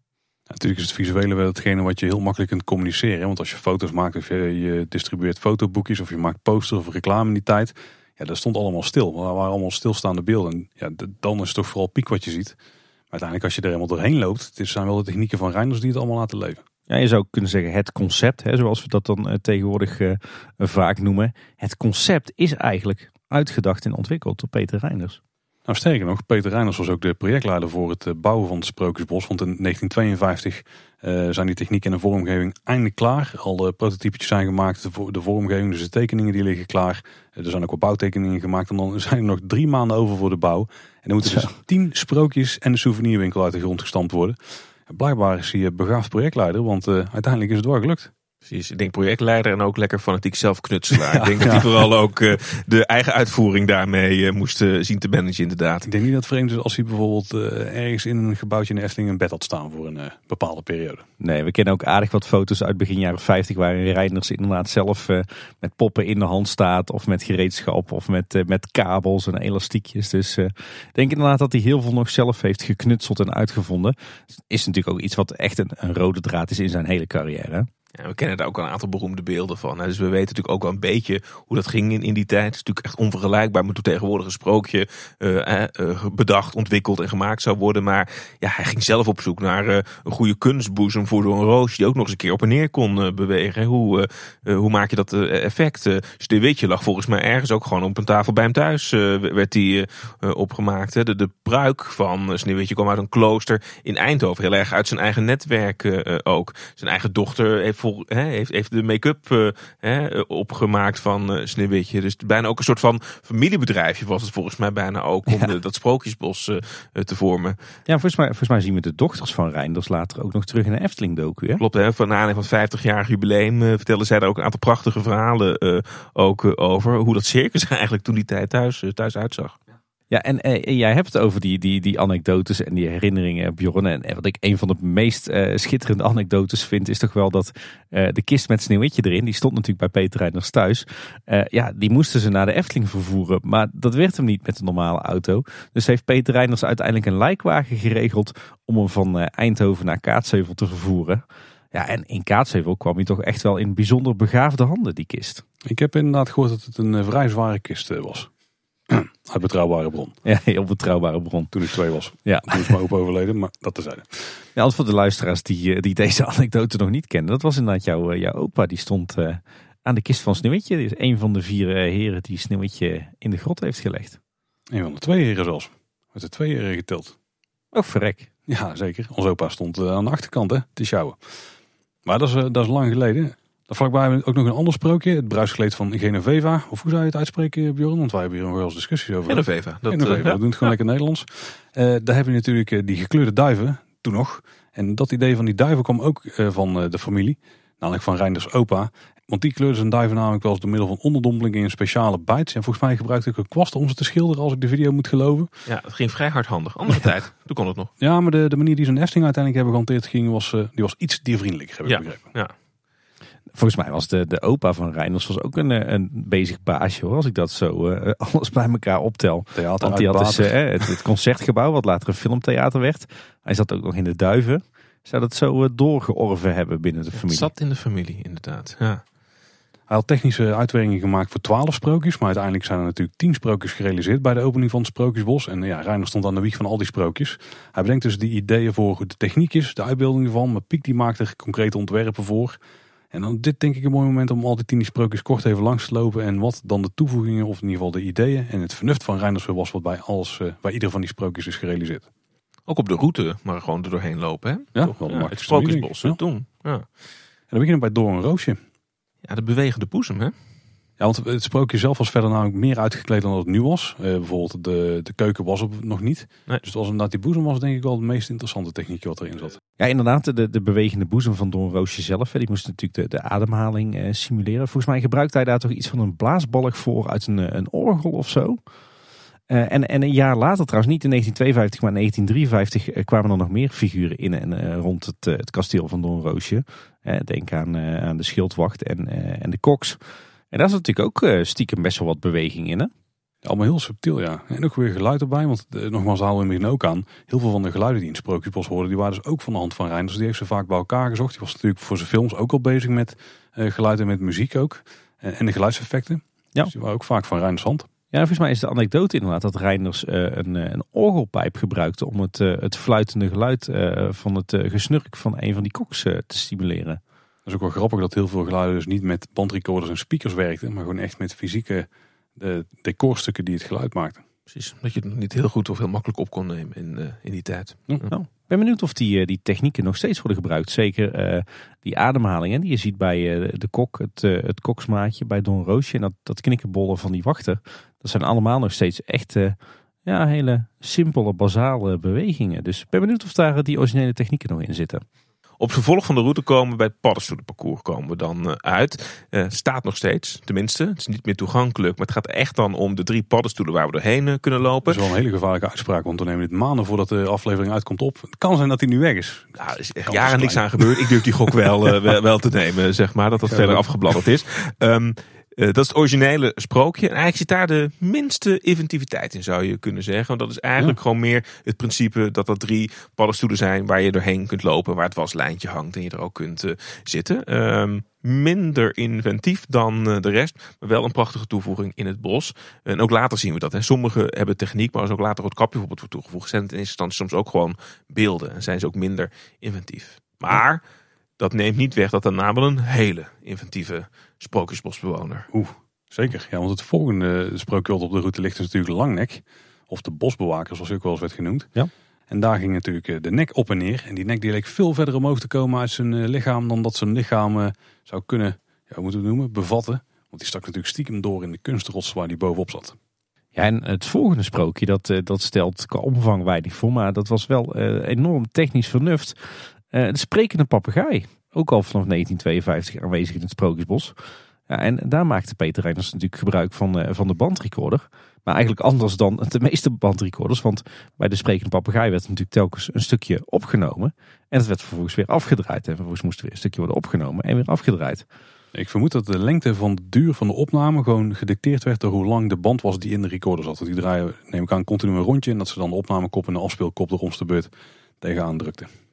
Natuurlijk is het visuele wel hetgene wat je heel makkelijk kunt communiceren. Want als je foto's maakt of je, distribueert fotoboekjes of je maakt posters of reclame in die tijd. Ja, dat stond allemaal stil. Er waren allemaal stilstaande beelden. Ja, dan is het toch vooral piek wat je ziet. Maar uiteindelijk als je er helemaal doorheen loopt. Het zijn wel de technieken van Reinders die het allemaal laten leven. Ja, je zou kunnen zeggen het concept, hè, zoals we dat dan uh, tegenwoordig uh, vaak noemen. Het concept is eigenlijk uitgedacht en ontwikkeld door Peter Reiners. Nou, sterker nog, Peter Reiners was ook de projectleider voor het eh, bouwen van het Sprookjesbos. Want in 1952 uh, zijn die techniek en de vormgeving eindelijk klaar. Al de prototypetjes zijn gemaakt, de vormgeving, dus de tekeningen die liggen klaar. er zijn ook wat bouwtekeningen gemaakt en dan [LAUGHS] zijn er nog drie maanden over voor de bouw. En dan moeten dus tien sprookjes en een souvenirwinkel uit de grond gestampt worden. Blijkbaar is hij begaafd projectleider, want uh, uiteindelijk is het wel gelukt. Precies, ik denk projectleider en ook lekker fanatiek zelfknutselaar. Ja, ik denk dat hij vooral ook uh, de eigen uitvoering daarmee uh, moest uh, zien te managen inderdaad. Ik denk niet dat het vreemd is als hij bijvoorbeeld ergens in een gebouwtje in Efteling een bed had staan voor een bepaalde periode. Nee, we kennen ook aardig wat foto's uit begin jaren 50 waarin Reinders inderdaad zelf met poppen in de hand staat. Of met gereedschap of met, met kabels en elastiekjes. Dus ik denk inderdaad dat hij heel veel nog zelf heeft geknutseld en uitgevonden. Is natuurlijk ook iets wat echt een, een rode draad is in zijn hele carrière. We kennen daar ook een aantal beroemde beelden van. Dus we weten natuurlijk ook wel een beetje hoe dat ging in, in die tijd. Het is natuurlijk echt onvergelijkbaar met hoe tegenwoordig een sprookje uh, uh, bedacht, ontwikkeld en gemaakt zou worden. Maar ja, hij ging zelf op zoek naar uh, een goede kunstboezem voor zo'n roosje die ook nog eens een keer op en neer kon bewegen. Hoe, hoe maak je dat effect? Sneeuwwitje lag volgens mij ergens ook gewoon op een tafel bij hem thuis. werd die opgemaakt. De, de pruik van Sneeuwwitje kwam uit een klooster in Eindhoven. Heel erg uit zijn eigen netwerk ook. Zijn eigen dochter heeft heeft, heeft de make-up uh, opgemaakt van uh, Sneeuwwitje. Dus bijna ook een soort van familiebedrijfje was het volgens mij bijna ook. Om de, dat sprookjesbos uh, te vormen. Ja, volgens mij, volgens mij zien we de dochters van Reinders later ook nog terug in de Efteling docu. Hè? Klopt, hè? van aanleiding van het 50-jarig jubileum vertellen zij daar ook een aantal prachtige verhalen ook over. Hoe dat circus [LAUGHS] eigenlijk toen die tijd thuis, thuis uitzag. Ja, en eh, jij hebt het over die, die, die anekdotes en die herinneringen, Bjorn. En wat ik een van de meest uh, schitterende anekdotes vind, is toch wel dat de kist met Sneeuwwitje erin, die stond natuurlijk bij Peter Reiners thuis. ja, die moesten ze naar de Efteling vervoeren, maar dat werd hem niet met een normale auto. Dus heeft Peter Reiners uiteindelijk een lijkwagen geregeld om hem van Eindhoven naar Kaatsheuvel te vervoeren. Ja, en in Kaatsheuvel kwam hij toch echt wel in bijzonder begaafde handen, die kist. Ik heb inderdaad gehoord dat het een vrij zware kist was. [CLEARS THROAT] Uit betrouwbare bron. Ja, [LAUGHS] heel betrouwbare bron. Toen ik twee was. Ja. Toen is mijn opa overleden, maar dat tezijde. Ja, want voor de luisteraars die, eh, die deze [LAUGHS] anekdote nog niet kennen. Dat was inderdaad jouw, eh, jouw opa. Die stond uh, aan de kist van Sneeuwwitje. Die is een van de vier heren die Sneeuwwitje in de grot heeft gelegd. Een van de twee heren zelfs. Met de twee heren geteld. Oh, verrek. Ja, zeker. Onze opa stond aan de achterkant hè, te sjouwen. Maar dat is, dat is lang geleden. Dan vlakbij ook nog een ander sprookje. Het bruiskleed van Genoveva. Of hoe zou je het uitspreken, Bjorn? Want wij hebben hier nog wel eens discussies over. Genoveva. Dat, Genoveva. Uh, we doen het gewoon lekker Nederlands. Uh, daar heb je natuurlijk uh, die gekleurde duiven. Toen nog. En dat idee van die duiven kwam ook van de familie. Namelijk van Reinders opa. Want die kleurde zijn duiven namelijk wel eens door middel van onderdompeling in speciale bites. En volgens mij gebruikte ik een kwast om ze te schilderen als ik de video moet geloven. Ja, het ging vrij hardhandig. Andere [LAUGHS] tijd. Toen kon het nog. Ja, maar de, de manier die zijn Efting uiteindelijk hebben gehanteerd ging, was, die was iets diervriendelijker, heb ik ja, begrepen. Ja. Volgens mij was de, de opa van Reiners was ook een, eh, een bezig baasje hoor. Als ik dat zo uh, [LAUGHS] alles bij elkaar optel. Theater Want die had dus, uh, het, het, concertgebouw, wat later een filmtheater werd. Hij zat ook nog in de duiven. Zou dat zo doorgeorven hebben binnen de familie? Het zat in de familie, inderdaad. Ja. Hij had technische uitwerkingen gemaakt voor twaalf sprookjes. Maar uiteindelijk zijn er natuurlijk tien sprookjes gerealiseerd bij de opening van het Sprookjesbos. En ja, Reiner stond aan de wieg van al die sprookjes. Hij bedenkt dus die ideeën voor de techniekjes, de uitbeeldingen van. Maar Piek die maakte er concrete ontwerpen voor. En dan dit denk ik een mooi moment om al die tien sprookjes kort even langs te lopen. En wat dan de toevoegingen of in ieder geval de ideeën en het vernuft van Reinders was wat bij, alles, uh, bij ieder van die sprookjes is gerealiseerd. Ook op de route, maar gewoon er doorheen lopen. Hè? Ja, wel ja, het sprookjesbos ja. doen. Ja. En dan beginnen we bij Door een Roosje. Ja, de bewegende boezem hè? Ja, want het sprookje zelf was verder namelijk meer uitgekleed dan dat het nu was. Uh, bijvoorbeeld de, de keuken was er nog niet. Nee. Dus het was inderdaad die boezem was denk ik wel de meest interessante techniek wat erin zat. Ja, inderdaad. De, de bewegende boezem van Don Roosje zelf. Die moest natuurlijk de, de ademhaling uh, simuleren. Volgens mij gebruikte hij daar toch iets van een blaasbalk voor uit een, een orgel of zo. Uh, en, en een jaar later trouwens, niet in 1952, maar in 1953 kwamen er nog meer figuren in en rond het, het kasteel van Don Roosje. denk aan, aan de schildwacht en, en de koks. En daar is natuurlijk ook uh, stiekem best wel wat beweging in, hè? Allemaal heel subtiel, ja. En ook weer geluid erbij, want uh, nogmaals halen we in het begin ook aan. Heel veel van de geluiden die in Sprookjesbos hoorden, die waren dus ook van de hand van Reinders. Dus die heeft ze vaak bij elkaar gezocht. Die was natuurlijk voor zijn films ook al bezig met uh, geluid en met muziek ook. en de geluidseffecten. Ja. Dus die waren ook vaak van Reinders hand. Ja, volgens mij is de anekdote inderdaad dat Reinders een, een orgelpijp gebruikte om het, het fluitende geluid van het gesnurk van een van die koks te stimuleren. Dat is ook wel grappig dat heel veel geluiden dus niet met bandrecorders en speakers werkten, maar gewoon echt met fysieke de decorstukken die het geluid maakten. Precies, dat je het niet heel goed of heel makkelijk op kon nemen in, uh, in die tijd. Ja. Nou, ik ben benieuwd of die, uh, die technieken nog steeds worden gebruikt. Zeker uh, die ademhalingen die je ziet bij de kok, het, het koksmaatje, bij Don Roosje en dat, dat knikkenbollen van die wachter. Dat zijn allemaal nog steeds echt ja, hele simpele, basale bewegingen. Dus ik ben benieuwd of daar die originele technieken nog in zitten. Op vervolg van de route komen we bij het paddenstoelenparcours komen we dan eh, uit. Uh, staat nog steeds, tenminste. Het is niet meer toegankelijk. Maar het gaat echt dan om de drie paddenstoelen waar we doorheen uh, kunnen lopen. Dat is wel een hele gevaarlijke uitspraak. Want we nemen dit maanden voordat de aflevering uitkomt op. Het kan zijn dat hij nu weg is. Ja, er is echt jaren niks aan gebeurd. Ik durf die gok wel, wel, wel, te nemen, zeg maar. Dat dat verder afgebladderd is. Um, uh, dat is het originele sprookje. En eigenlijk zit daar de minste inventiviteit in, zou je kunnen zeggen. Want dat is eigenlijk gewoon meer het principe dat er drie paddenstoelen zijn waar je doorheen kunt lopen, waar het waslijntje hangt en je er ook kunt uh, zitten. Um, minder inventief dan uh, de rest, maar wel een prachtige toevoeging in het bos. En ook later zien we dat. Hè. Sommigen hebben techniek, maar als ook later het kapje bijvoorbeeld wordt toegevoegd, zijn het in eerste instantie soms ook gewoon beelden en zijn ze ook minder inventief. Maar dat neemt niet weg dat de naam een hele inventieve sprookjesbosbewoner. Oeh, zeker. Ja, want het volgende sprookje wat op de route ligt is natuurlijk Langnek. Of de bosbewaker, zoals ook wel eens werd genoemd. Ja. En daar ging natuurlijk eh, de nek op en neer. En die nek die leek veel verder omhoog te komen uit zijn eh, lichaam dan dat zijn lichaam eh, zou kunnen, ja, hoe moeten we het noemen, bevatten. Want die stak natuurlijk stiekem door in de kunstrots waar die bovenop zat. Ja, en het volgende sprookje, dat, dat stelt qua omvang weinig voor, maar dat was wel enorm technisch vernuft. de sprekende papegaai. Ook al vanaf 1952 aanwezig in het Sprookjesbos. Ja, en daar maakte Peter Reiners natuurlijk gebruik van, uh, van de bandrecorder. Maar eigenlijk anders dan de meeste bandrecorders. Want bij de sprekende papegaai werd natuurlijk telkens een stukje opgenomen. En het werd vervolgens weer afgedraaid. En vervolgens moest weer een stukje worden opgenomen en weer afgedraaid. Ik vermoed dat de lengte van de duur van de opname gewoon gedicteerd werd door hoe lang de band was die in de recorder zat. Die draaien, neem ik aan, continu een rondje. En dat ze dan de opnamekop en de afspeelkop de rondste beurt tegenaan drukten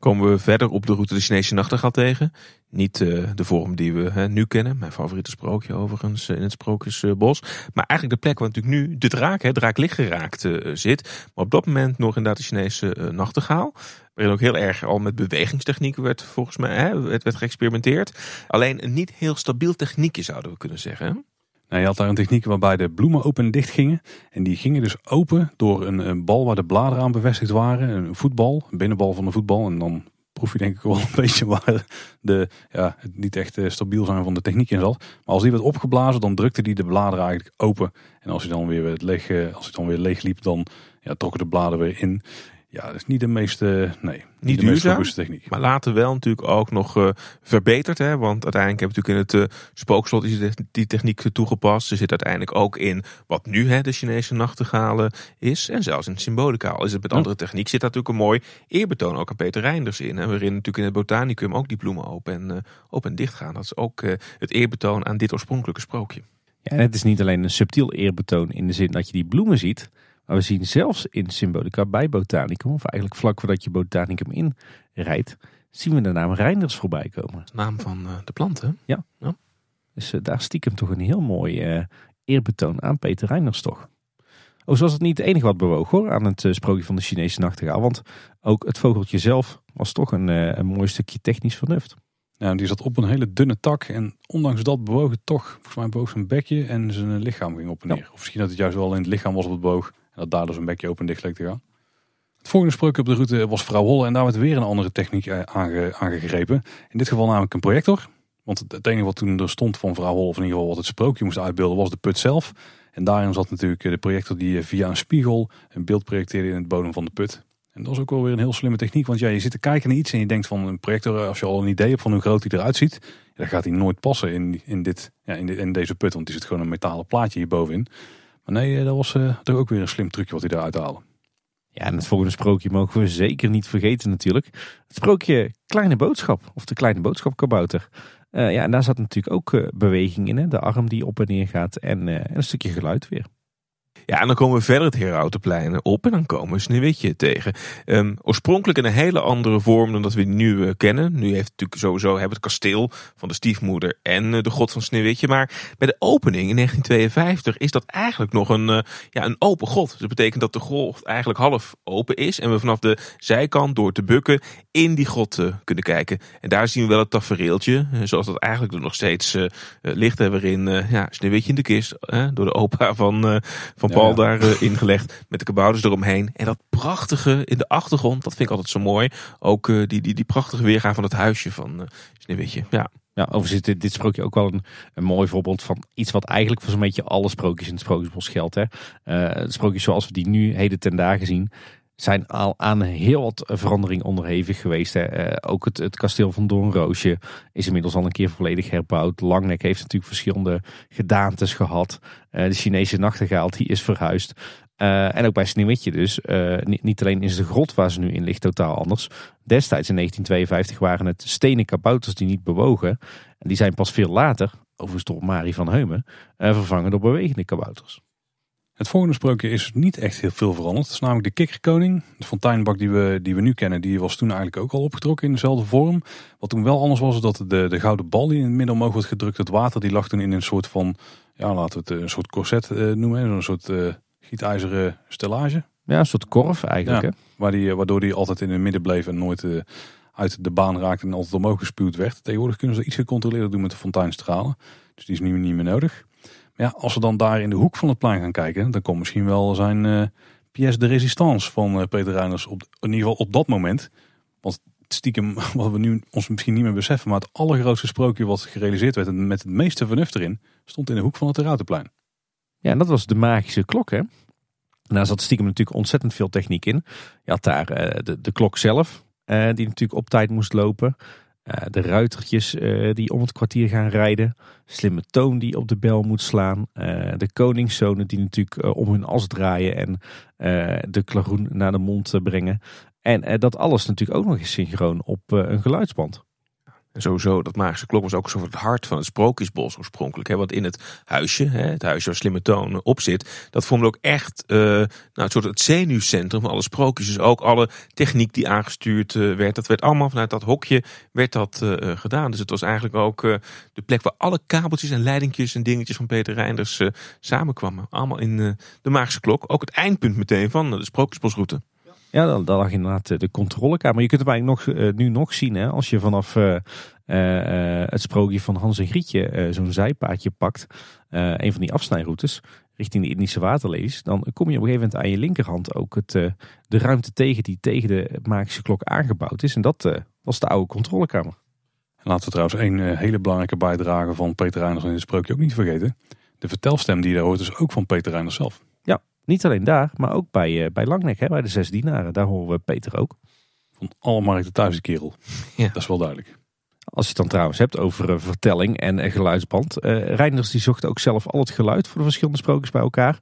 komen we verder op de route de Chinese nachtegaal tegen. Niet uh, de vorm die we nu kennen. Mijn favoriete sprookje overigens uh, in het Sprookjesbos. Maar eigenlijk de plek waar natuurlijk nu de draak, hè, draak licht geraakt uh, zit. Maar op dat moment nog inderdaad de Chinese nachtegaal. Waarin ook heel erg al met bewegingstechnieken werd volgens mij hè, werd, werd geëxperimenteerd. Alleen een niet heel stabiel techniekje zouden we kunnen zeggen. Nou, je had daar een techniek waarbij de bloemen open en dicht gingen. En die gingen dus open door een, een bal waar de bladeren aan bevestigd waren. Een voetbal, een binnenbal van de voetbal. En dan proef je denk ik wel een [LAUGHS] beetje waar de, ja, het niet echt eh, stabiel zijn van de techniek in zat. Maar als die werd opgeblazen, dan drukte die de bladeren eigenlijk open. En als hij dan weer leeg, eh, als hij dan weer leeg liep, dan ja, trokken de bladeren weer in. Ja, dat is niet de meeste, nee, niet, de meest techniek. Maar later wel natuurlijk ook nog uh, verbeterd. Hè? Want uiteindelijk hebben we natuurlijk in het uh, spookslot die, die techniek toegepast. Er zit uiteindelijk ook in wat nu hè, de Chinese nachtegalen is. En zelfs in symbolica. Al is het met andere techniek zit daar natuurlijk een mooi eerbetoon ook aan Peter Reinders in. Hè? Waarin natuurlijk in het botanicum ook die bloemen open en, uh, open en dicht gaan. Dat is ook het eerbetoon aan dit oorspronkelijke sprookje. Ja, en het is niet alleen een subtiel eerbetoon in de zin dat je die bloemen ziet. Maar we zien zelfs in Symbolica bij Botanicum, of eigenlijk vlak voordat je Botanicum inrijdt, zien we de naam Reinders voorbij komen. De naam van uh, de planten? Ja. ja. Dus uh, daar stiekem toch een heel mooi uh, eerbetoon aan Peter Reinders toch. Oh, zoals het niet het enige wat bewoog hoor aan het sprookje van de Chinese nachtegaal. Want ook het vogeltje zelf was toch een, een mooi stukje technisch vernuft. Nou, die zat op een hele dunne tak en ondanks dat bewoog het toch, volgens mij boog zijn bekje en zijn lichaam ging op en neer. Of misschien dat het juist wel in het lichaam was op het boog dat daardoor zijn bekje open en dicht leek te gaan. Het volgende sprookje op de route was Vrouw Holle en daar werd weer een andere techniek eh, aange, aangegrepen. In dit geval namelijk een projector. Want het enige wat toen er stond van Vrouw Holle, of in ieder geval wat het sprookje moest uitbeelden, was de put zelf. En daarin zat natuurlijk de projector die via een spiegel een beeld projecteerde in het bodem van de put. En dat is ook wel weer een heel slimme techniek. Want ja, je zit te kijken naar iets en je denkt van een projector, als je al een idee hebt van hoe groot die eruit ziet, dan gaat hij nooit passen in, in, dit, ja, in, in deze put. Want die zit gewoon een metalen plaatje hierbovenin. Maar nee, eh, dat was uh, toch ook weer een slim trucje wat hij eruit haalde. Ja, en het volgende sprookje mogen we zeker niet vergeten natuurlijk. Het sprookje Kleine Boodschap, of de Kleine Boodschap kabouter. Uh, ja, en daar zat natuurlijk ook beweging in. Hè? De arm die op en neer gaat en een stukje geluid weer. Ja, en dan komen we verder het Herautenplein op en dan komen we Sneeuwwitje tegen. Um, oorspronkelijk in een hele andere vorm dan dat we nu uh, kennen. Nu heeft natuurlijk sowieso hebben het kasteel van de stiefmoeder en uh, de god van Sneeuwwitje. Maar bij de opening in 1952 is dat eigenlijk nog een, uh, ja, een open god. Dus dat betekent dat de god eigenlijk half open is. En we vanaf de zijkant door te bukken in die god kunnen kijken. En daar zien we wel het tafereeltje. zoals dat eigenlijk nog steeds ligt. Waarin ja, Sneeuwwitje in de kist door de opa van, van Paul daar uh, ingelegd met de kabouters eromheen. En dat prachtige in de achtergrond, dat vind ik altijd zo mooi. Ook uh, die, die, die prachtige weergaan van het huisje van uh, Sneeuwwitje. Ja. Ja, overigens dit, dit sprookje ook wel een, een mooi voorbeeld van iets wat eigenlijk voor zo'n beetje alle sprookjes in het Sprookjesbos geldt. Hè. Uh, sprookjes zoals we die nu heden ten dagen zien, zijn al aan heel wat verandering onderhevig geweest. Hè. Uh, ook het, het kasteel van Doornroosje is inmiddels al een keer volledig herbouwd. Langnek heeft natuurlijk verschillende gedaantes gehad. Uh, de Chinese nachtegaal die is verhuisd. Uh, en ook bij Sneeuwwitje dus. Niet, niet, alleen is de grot waar ze nu in ligt totaal anders. Destijds in 1952 waren het stenen kabouters die niet bewogen. En die zijn pas veel later, overigens door Marie van Heumen, vervangen door bewegende kabouters. Het volgende sprookje is niet echt heel veel veranderd. Het is namelijk de kikkerkoning. De fonteinbak die we, die we nu kennen, die was toen eigenlijk ook al opgetrokken in dezelfde vorm. Wat toen wel anders was, is dat de, de gouden bal die in het midden omhoog wordt gedrukt, het water, die lag toen in een soort van, ja laten we het een soort corset uh, noemen. Een soort uh, gietijzeren stellage. Ja, een soort korf eigenlijk. Ja, Waar die, waardoor die altijd in het midden bleef en nooit uh, uit de baan raakte en altijd omhoog gespuwd werd. Tegenwoordig kunnen ze iets gecontroleerd doen met de fonteinstralen. Dus die is nu niet meer nodig. Ja, als we dan daar in de hoek van het plein gaan kijken, dan komt misschien wel zijn uh, pièce de résistance van uh, Peter Reiners op, in ieder geval op dat moment. Want stiekem, [LAUGHS] wat we nu ons misschien niet meer beseffen, maar het allergrootste sprookje wat gerealiseerd werd en met het meeste vernuft erin, stond in de hoek van het Ruitenplein. Ja, en dat was de magische klok, hè? Daar zat stiekem natuurlijk ontzettend veel techniek in. Je had daar uh, de, klok zelf, die natuurlijk op tijd moest lopen. De ruitertjes die om het kwartier gaan rijden. Slimme toon die op de bel moet slaan. Uh, de koningszonen die natuurlijk om hun as draaien en de klaroen naar de mond brengen. En dat alles natuurlijk ook nog eens synchroon op een geluidsband. En sowieso, dat magische klok was ook zo het hart van het sprookjesbos oorspronkelijk. Hè? Want in het huisje, hè, het huisje waar Slimme Toon op zit, dat vormde ook echt uh, nou, het soort het zenuwcentrum van alle sprookjes. Dus ook alle techniek die aangestuurd uh, werd, dat werd allemaal vanuit dat hokje werd dat uh, gedaan. Dus het was eigenlijk ook de plek waar alle kabeltjes en leidingjes en dingetjes van Peter Reinders samenkwamen. Allemaal in de magische klok. Ook het eindpunt meteen van de sprookjesbosroute. Ja, daar, lag inderdaad de controlekamer. Je kunt hem eigenlijk nog, uh, nu nog zien hè, als je vanaf uh, uh, het sprookje van Hans en Grietje zo'n zijpaadje pakt. een van die afsnijroutes richting de Indische waterlelies. Dan kom je op een gegeven moment aan je linkerhand ook het, de ruimte tegen die tegen de magische klok aangebouwd is. En dat was de oude controlekamer. En laten we trouwens een hele belangrijke bijdrage van Peter Reiners in het sprookje ook niet vergeten. De vertelstem die je daar hoort is ook van Peter Reiners zelf. Niet alleen daar, maar ook bij, uh, bij Langnek, hè, bij de Zes Dienaren. Daar horen we Peter ook. Van alle markten thuis de kerel. [LAUGHS] Ja. Dat is wel duidelijk. Als je het dan trouwens hebt over uh, vertelling en uh, geluidsband. Uh, Reinders die zocht ook zelf al het geluid voor de verschillende sprookjes bij elkaar.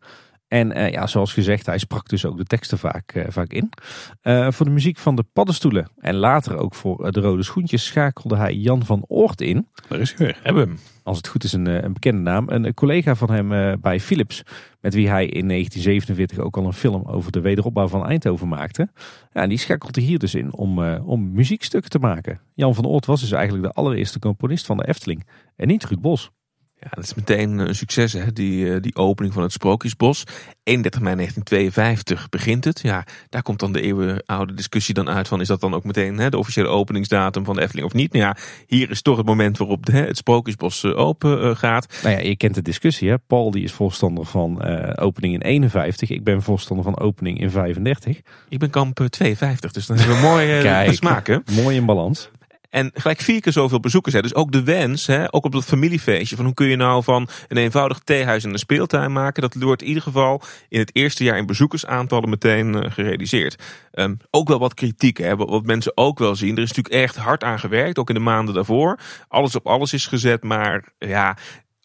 En uh, ja, zoals gezegd, hij sprak dus ook de teksten vaak, uh, vaak in. Uh, voor de muziek van de paddenstoelen en later ook voor de rode schoentjes schakelde hij Jan van Oort in. Daar is hij weer. Hebben hem. Als het goed is een, een bekende naam. Een collega van hem bij Philips, met wie hij in 1947 ook al een film over de wederopbouw van Eindhoven maakte. Ja, en die schakelde hier dus in om, om muziekstukken te maken. Jan van Oort was dus eigenlijk de allereerste componist van de Efteling en niet Ruud Bos. Ja, dat is meteen een succes, hè? Die, eh, die opening van het Sprookjesbos. 31 mei 1952 begint het. Ja, daar komt dan de eeuwenoude discussie dan uit van... is dat dan ook meteen hè, de officiële openingsdatum van de Efteling of niet? Nou ja, hier is toch het moment waarop de, het Sprookjesbos eh, open uh, gaat. Nou ja, je kent de discussie, hè? Paul die is voorstander van opening in 51. Ik ben voorstander van opening in 35. Ik ben kamp 52, dus dan hebben we mooi uh, smaken. Mooi in balans. En gelijk vier keer zoveel bezoekers. Hè. Dus ook de wens, hè, ook op dat familiefeestje. Van hoe kun je nou van een eenvoudig theehuis en een speeltuin maken. Dat wordt in ieder geval in het eerste jaar in bezoekersaantallen meteen uh, gerealiseerd. Um, ook wel wat kritiek. Hè, wat, wat, mensen ook wel zien. Er is natuurlijk echt hard aan gewerkt. Ook in de maanden daarvoor. Alles op alles is gezet. Maar ja,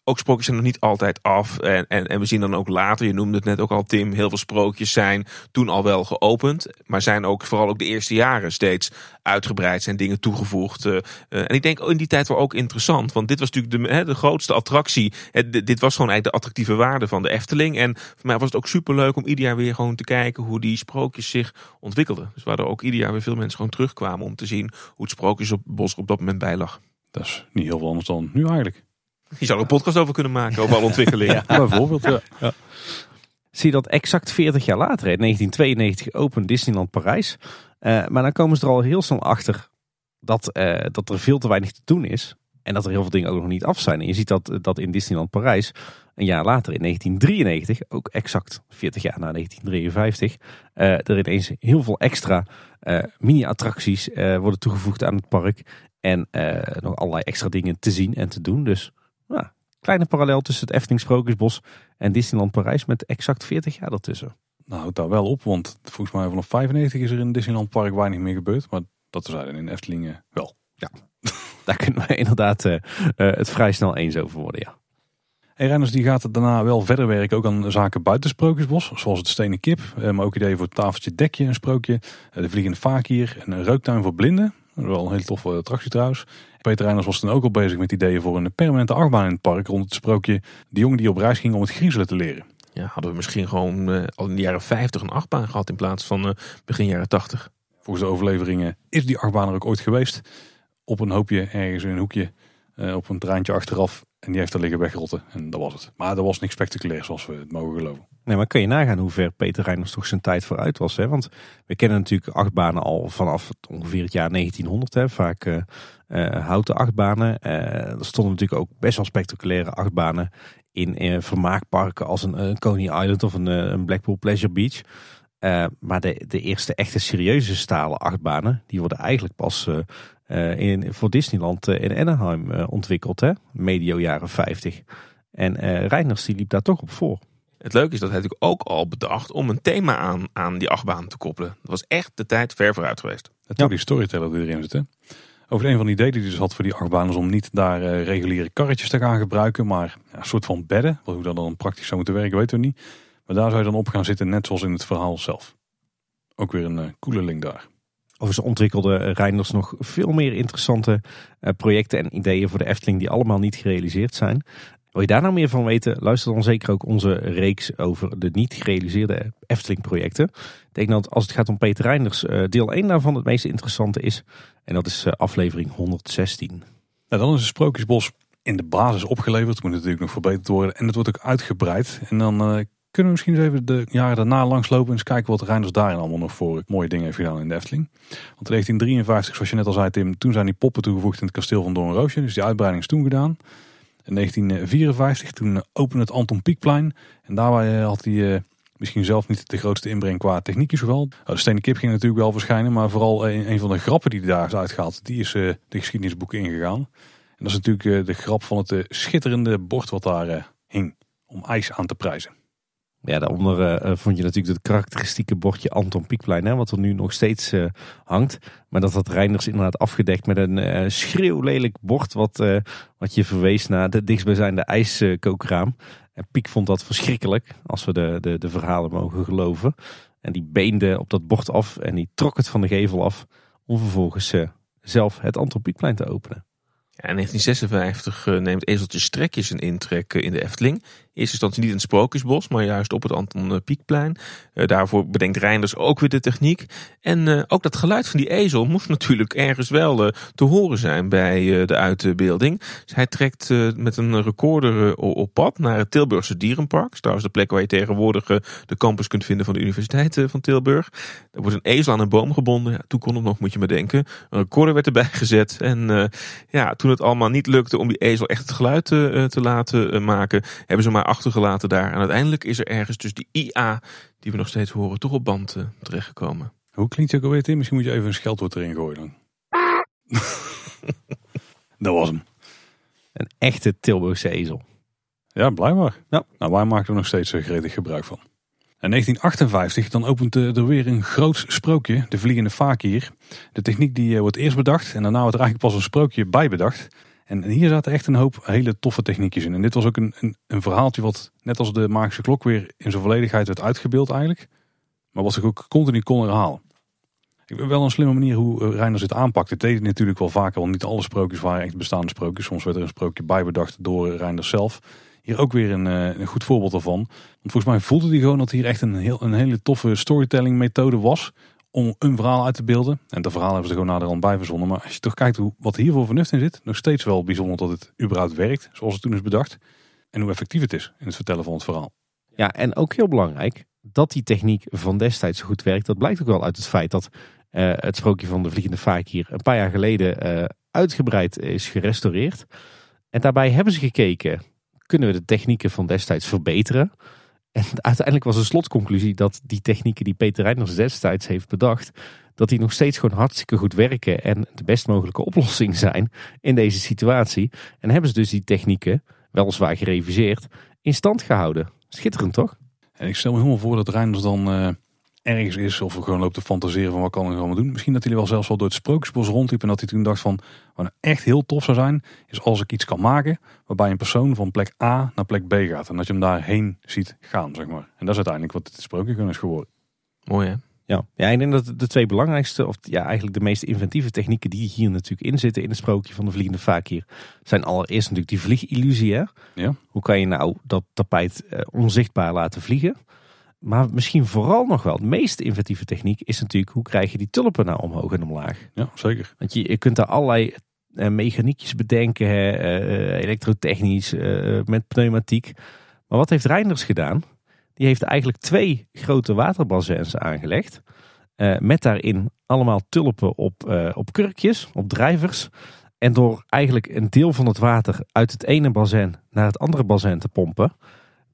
ook sprookjes zijn nog niet altijd af. En, en, en we zien dan ook later, je noemde het net ook al Tim, heel veel sprookjes zijn toen al wel geopend. Maar zijn ook vooral ook de eerste jaren steeds uitgebreid, zijn dingen toegevoegd. Uh, en ik denk in die tijd wel ook interessant. Want dit was natuurlijk de, de grootste attractie. dit was gewoon eigenlijk de attractieve waarde van de Efteling. En voor mij was het ook superleuk om ieder jaar weer gewoon te kijken hoe die sprookjes zich ontwikkelden. Dus waar er ook ieder jaar weer veel mensen gewoon terugkwamen om te zien hoe het sprookjesbos op dat moment bij lag. Dat is niet heel veel anders dan nu eigenlijk. Je zou er een podcast over kunnen maken, over alle ontwikkelingen. [LAUGHS] ja, bijvoorbeeld, ja. ja. Zie je dat exact 40 jaar later, in 1992, opent Disneyland Parijs. Uh, maar dan komen ze er al heel snel achter dat, uh, dat er veel te weinig te doen is. En dat er heel veel dingen ook nog niet af zijn. En je ziet dat, dat in Disneyland Parijs een jaar later, in 1993, ook exact 40 jaar na 1953, uh, er ineens heel veel extra mini-attracties worden toegevoegd aan het park. En nog allerlei extra dingen te zien en te doen. Dus nou, kleine parallel tussen het Efteling Sprookjesbos en Disneyland Parijs met exact 40 jaar ertussen. Nou, houdt daar wel op, want volgens mij vanaf 95 is er in Disneyland Park weinig meer gebeurd. Maar dat is in Efteling uh, wel. Ja, [LAUGHS] daar kunnen we inderdaad uh, het vrij snel eens over worden, ja. En Renners die gaat daarna wel verder werken, ook aan zaken buiten Sprookjesbos. Zoals het stenen kip, maar ook ideeën voor het tafeltje dekje, een sprookje. De vliegende fakir en een reuktuin voor blinden. Wel een hele toffe attractie trouwens. Peter Reiners was toen ook al bezig met ideeën voor een permanente achtbaan in het park rond het sprookje De jongen die op reis ging om het griezelen te leren. Ja, hadden we misschien gewoon uh, al in de jaren 50 een achtbaan gehad in plaats van uh, begin jaren 80. Volgens de overleveringen is die achtbaan er ook ooit geweest. Op een hoopje ergens in een hoekje uh, op een treintje achteraf. En die heeft er liggen wegrotten. En dat was het. Maar dat was niks spectaculairs zoals we het mogen geloven. Nee, maar kun je nagaan hoe ver Peter Reiners toch zijn tijd vooruit was. Hè? Want we kennen natuurlijk achtbanen al vanaf ongeveer het jaar 1900. Hè? Vaak uh, uh, houten achtbanen. Uh, er stonden natuurlijk ook best wel spectaculaire achtbanen in, in vermaakparken als een, een Coney Island of een, een Blackpool Pleasure Beach. maar de, de eerste echte serieuze stalen achtbanen, die worden eigenlijk pas in, voor Disneyland in Anaheim ontwikkeld. Hè? Medio jaren 50. En Reiners die liep daar toch op voor. Het leuke is dat hij natuurlijk ook al bedacht om een thema aan, aan die achtbaan te koppelen. Dat was echt de tijd ver vooruit geweest. Ja. die storyteller die erin zit. Hè? Over een van de ideeën die hij dus had voor die achtbaan is om niet daar uh, reguliere karretjes te gaan gebruiken, maar ja, een soort van bedden. Hoe dat dan praktisch zou moeten werken, weten we niet. Maar daar zou je dan op gaan zitten, net zoals in het verhaal zelf. Ook weer een uh, coole link daar. Overigens ontwikkelde Reinders nog veel meer interessante uh, projecten en ideeën voor de Efteling die allemaal niet gerealiseerd zijn. Wil je daar nou meer van weten? Luister dan zeker ook onze reeks over de niet gerealiseerde Efteling-projecten. Ik denk dat als het gaat om Peter Reinders, eh, deel 1 daarvan het meest interessante is. En dat is eh, aflevering 116. Nou, dan is het Sprookjesbos in de basis opgeleverd. Moet natuurlijk nog verbeterd worden. En het wordt ook uitgebreid. En dan kunnen we misschien eens even de jaren daarna langslopen. En eens kijken wat Reinders daarin allemaal nog voor mooie dingen heeft gedaan in de Efteling. Want in 1953, zoals je net al zei Tim, toen zijn die poppen toegevoegd in het kasteel van Doornroosje. Dus die uitbreiding is toen gedaan. In 1954, toen opende het Anton Pieckplein. En daarbij eh, had hij eh, misschien zelf niet de grootste inbreng qua techniek zowel. Oh, de stenen kip ging natuurlijk wel verschijnen, maar vooral een, een van de grappen die hij daar is uitgehaald, die is de geschiedenisboeken ingegaan. En dat is natuurlijk de grap van het schitterende bord wat daar hing om ijs aan te prijzen. Ja, daaronder uh, vond je natuurlijk het karakteristieke bordje Anton Pieckplein, hè, wat er nu nog steeds uh, hangt. Maar dat had Reinders inderdaad afgedekt met een uh, schreeuwlelijk bord, wat, wat je verwees naar de dichtstbijzijnde ijskookraam. En Piek vond dat verschrikkelijk, als we de, de, de verhalen mogen geloven. En die beende op dat bord af en die trok het van de gevel af, om vervolgens zelf het Anton Pieckplein te openen. Ja, in 1956 neemt Ezeltje Strekjes een intrek in de Efteling. Eerste instantie niet in het Sprookjesbos, maar juist op het Anton Pieckplein. Uh, daarvoor bedenkt Reinders ook weer de techniek. En uh, ook dat geluid van die ezel moest [LAUGHS] natuurlijk ergens wel te horen zijn bij de uitbeelding. Dus hij trekt met een recorder op pad naar het Tilburgse Dierenpark. Trouwens de plek waar je tegenwoordig de campus kunt vinden van de Universiteit van Tilburg. Er wordt een ezel aan een boom gebonden. Toen kon het nog, moet je maar denken. Een recorder werd erbij [LAUGHS] gezet. En ja, toen het allemaal niet lukte om die ezel echt het geluid te laten maken, hebben ze maar achtergelaten daar. En uiteindelijk is er ergens dus die IA, die we nog steeds horen, toch op band uh, terechtgekomen. Hoe klinkt het ook alweer, Tim? Misschien moet je even een scheldwoord erin gooien dan. [LAUGHS] dat was hem. Een echte Tilburgse ezel. Ja, blijkbaar. Ja. Nou, wij maken er nog steeds eh, gretig gebruik van. In 1958 dan opent er weer een groot sprookje, de vliegende fakir. De techniek die eh, wordt eerst bedacht en daarna wordt er eigenlijk pas een sprookje bij bedacht. En hier zaten echt een hoop hele toffe techniekjes in. En dit was ook een, een, een verhaaltje wat net als de magische klok weer in zijn volledigheid werd uitgebeeld eigenlijk. Maar wat zich ook continu kon herhalen. Ik ben wel een slimme manier hoe eh, Reiner dit aanpakt. Het deed natuurlijk wel vaker, want niet alle sprookjes waren echt bestaande sprookjes. Soms werd er een sprookje bijbedacht door Reiner zelf. Hier ook weer een, eh, een goed voorbeeld daarvan. Want volgens mij voelde hij gewoon dat hier echt een, heel, een hele toffe storytelling methode was om een verhaal uit te beelden. En dat verhaal hebben ze gewoon naderhand bij verzonnen. Maar als je toch kijkt hoe, wat hier voor vernuft in zit, nog steeds wel bijzonder dat het überhaupt werkt, zoals het toen is bedacht. En hoe effectief het is in het vertellen van het verhaal. Ja, en ook heel belangrijk, dat die techniek van destijds goed werkt, dat blijkt ook wel uit het feit dat uh, het sprookje van de Vliegende Vaak hier een paar jaar geleden uh, uitgebreid is gerestaureerd. En daarbij hebben ze gekeken, kunnen we de technieken van destijds verbeteren? En uiteindelijk was de slotconclusie dat die technieken die Peter Reiners destijds heeft bedacht, dat die nog steeds gewoon hartstikke goed werken en de best mogelijke oplossing zijn in deze situatie. En hebben ze dus die technieken, weliswaar gereviseerd, in stand gehouden. Schitterend toch? En ik stel me helemaal voor dat Reiners dan uh, ergens is of gewoon loopt te fantaseren van wat kan ik allemaal doen. Misschien dat hij er wel zelfs wel door het sprookjesbos rondliep en dat hij toen dacht van wat nou echt heel tof zou zijn is als ik iets kan maken waarbij een persoon van plek A naar plek B gaat en dat je hem daarheen ziet gaan zeg maar. En dat is uiteindelijk wat het sprookje is geworden. Mooi hè? Ja. ja, ik denk dat de twee belangrijkste, of ja, eigenlijk de meest inventieve technieken die hier natuurlijk in zitten in het sprookje van de vliegende fakir, zijn allereerst natuurlijk die vliegillusie. Hè? Ja. Hoe kan je nou dat tapijt eh, onzichtbaar laten vliegen? Maar misschien vooral nog wel, de meest inventieve techniek is natuurlijk hoe krijg je die tulpen nou omhoog en omlaag. Ja, zeker. Want je, je kunt daar allerlei uh, mechaniekjes bedenken, uh, elektrotechnisch, uh, met pneumatiek. Maar wat heeft Reinders gedaan? Die heeft eigenlijk twee grote waterbassins aangelegd. met daarin allemaal tulpen op, op kurkjes, op drijvers. En door eigenlijk een deel van het water uit het ene bassin naar het andere bassin te pompen,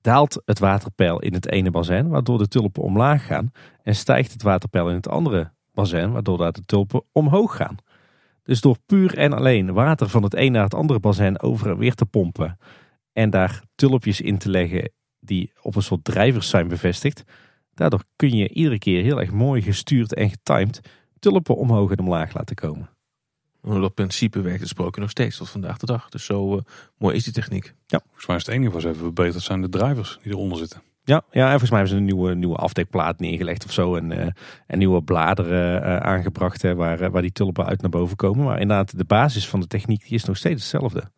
daalt het waterpeil in het ene bassin, waardoor de tulpen omlaag gaan. En stijgt het waterpeil in het andere bassin, waardoor daar de tulpen omhoog gaan. Dus door puur en alleen water van het een naar het andere bassin over en weer te pompen. En daar tulpjes in te leggen die op een soort drijvers zijn bevestigd. Daardoor kun je iedere keer heel erg mooi gestuurd en getimed tulpen omhoog en omlaag laten komen. Dat principe werkt gesproken nog steeds tot vandaag de dag. Dus zo uh, mooi is die techniek. Ja, volgens mij is het enige wat ze hebben verbeterd zijn de drivers die eronder zitten. Ja, ja, en volgens mij hebben ze een nieuwe, nieuwe afdekplaat neergelegd of zo. En, uh, en nieuwe bladeren uh, aangebracht hè, waar, waar die tulpen uit naar boven komen. Maar inderdaad, de basis van de techniek die is nog steeds hetzelfde.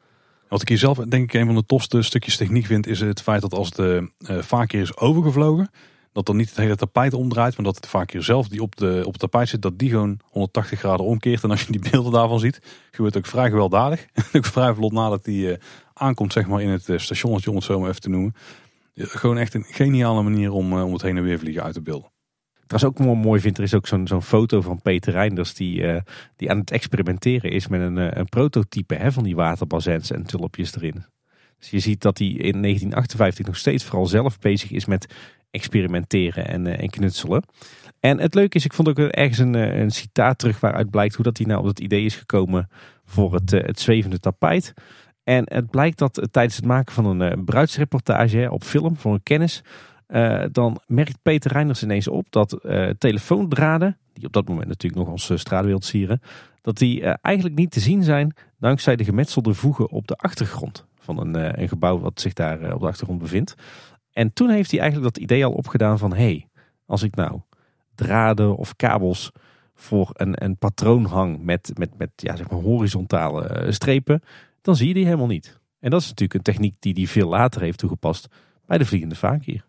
Wat ik hier zelf denk ik een van de tofste stukjes techniek vind, is het feit dat als de uh, vaak keer is overgevlogen, dat dan niet het hele tapijt omdraait, maar dat het vaak hier zelf die op, de, op het tapijt zit, dat die gewoon 180 graden omkeert. En als je die beelden daarvan ziet, gebeurt het ook vrij gewelddadig. [LAUGHS] ook vrij vlot nadat die uh, aankomt zeg maar in het stationnetje, om het zo maar even te noemen. Gewoon echt een geniale manier om, uh, om het heen en weer vliegen uit te beelden. Wat ook mooi vind, er is ook zo'n zo'n foto van Peter Reinders die, die aan het experimenteren is met een, een prototype hè, van die waterbassins en tulpjes erin. Dus je ziet dat hij in 1958 nog steeds vooral zelf bezig is met experimenteren en, uh, en knutselen. En het leuke is, ik vond ook ergens een, een citaat terug waaruit blijkt hoe dat hij nou op dat idee is gekomen voor het, uh, het zwevende tapijt. En het blijkt dat tijdens het maken van een uh, bruidsreportage op film voor een kennis, dan merkt Peter Reiners ineens op dat telefoondraden, die op dat moment natuurlijk nog als straatbeeld sieren, dat die eigenlijk niet te zien zijn dankzij de gemetselde voegen op de achtergrond van een, een gebouw wat zich daar op de achtergrond bevindt. En toen heeft hij eigenlijk dat idee al opgedaan van... hey, als ik nou draden of kabels voor een, een patroon hang met, met, met ja, zeg maar horizontale strepen... dan zie je die helemaal niet. En dat is natuurlijk een techniek die hij veel later heeft toegepast bij de Vliegende Vakier.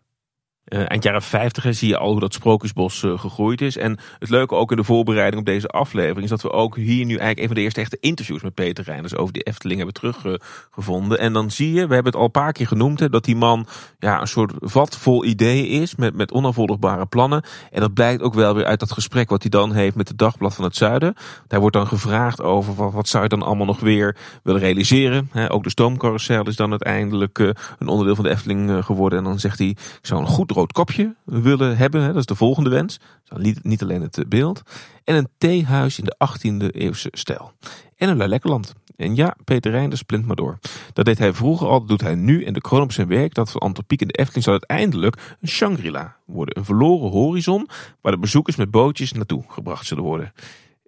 Uh, eind jaren 50 zie je al hoe dat sprookjesbos uh, gegroeid is. En het leuke ook in de voorbereiding op deze aflevering is dat we ook hier nu eigenlijk een van de eerste echte interviews met Peter Reinders over die Efteling hebben teruggevonden. en dan zie je, we hebben het al een paar keer genoemd, hè, dat die man ja, een soort vat vol ideeën is met, met onafvolgbare plannen. En dat blijkt ook wel weer uit dat gesprek wat hij dan heeft met het Dagblad van het Zuiden. Daar wordt dan gevraagd over wat, zou je dan allemaal nog weer willen realiseren. Ook de stoomcarousel is dan uiteindelijk uh, een onderdeel van de Efteling geworden. En dan zegt hij, ik zou een goed rood kopje willen hebben. Hè, dat is de volgende wens. Niet, niet alleen het beeld. En een theehuis in de 18e eeuwse stijl. En een lekkerland. En ja, Peter Reinders plint maar door. Dat deed hij vroeger al, dat doet hij nu. En de kroon op zijn werk, dat van Antropiek en de Efteling, zal uiteindelijk een Shangri-La worden. Een verloren horizon, waar de bezoekers met bootjes naartoe gebracht zullen worden.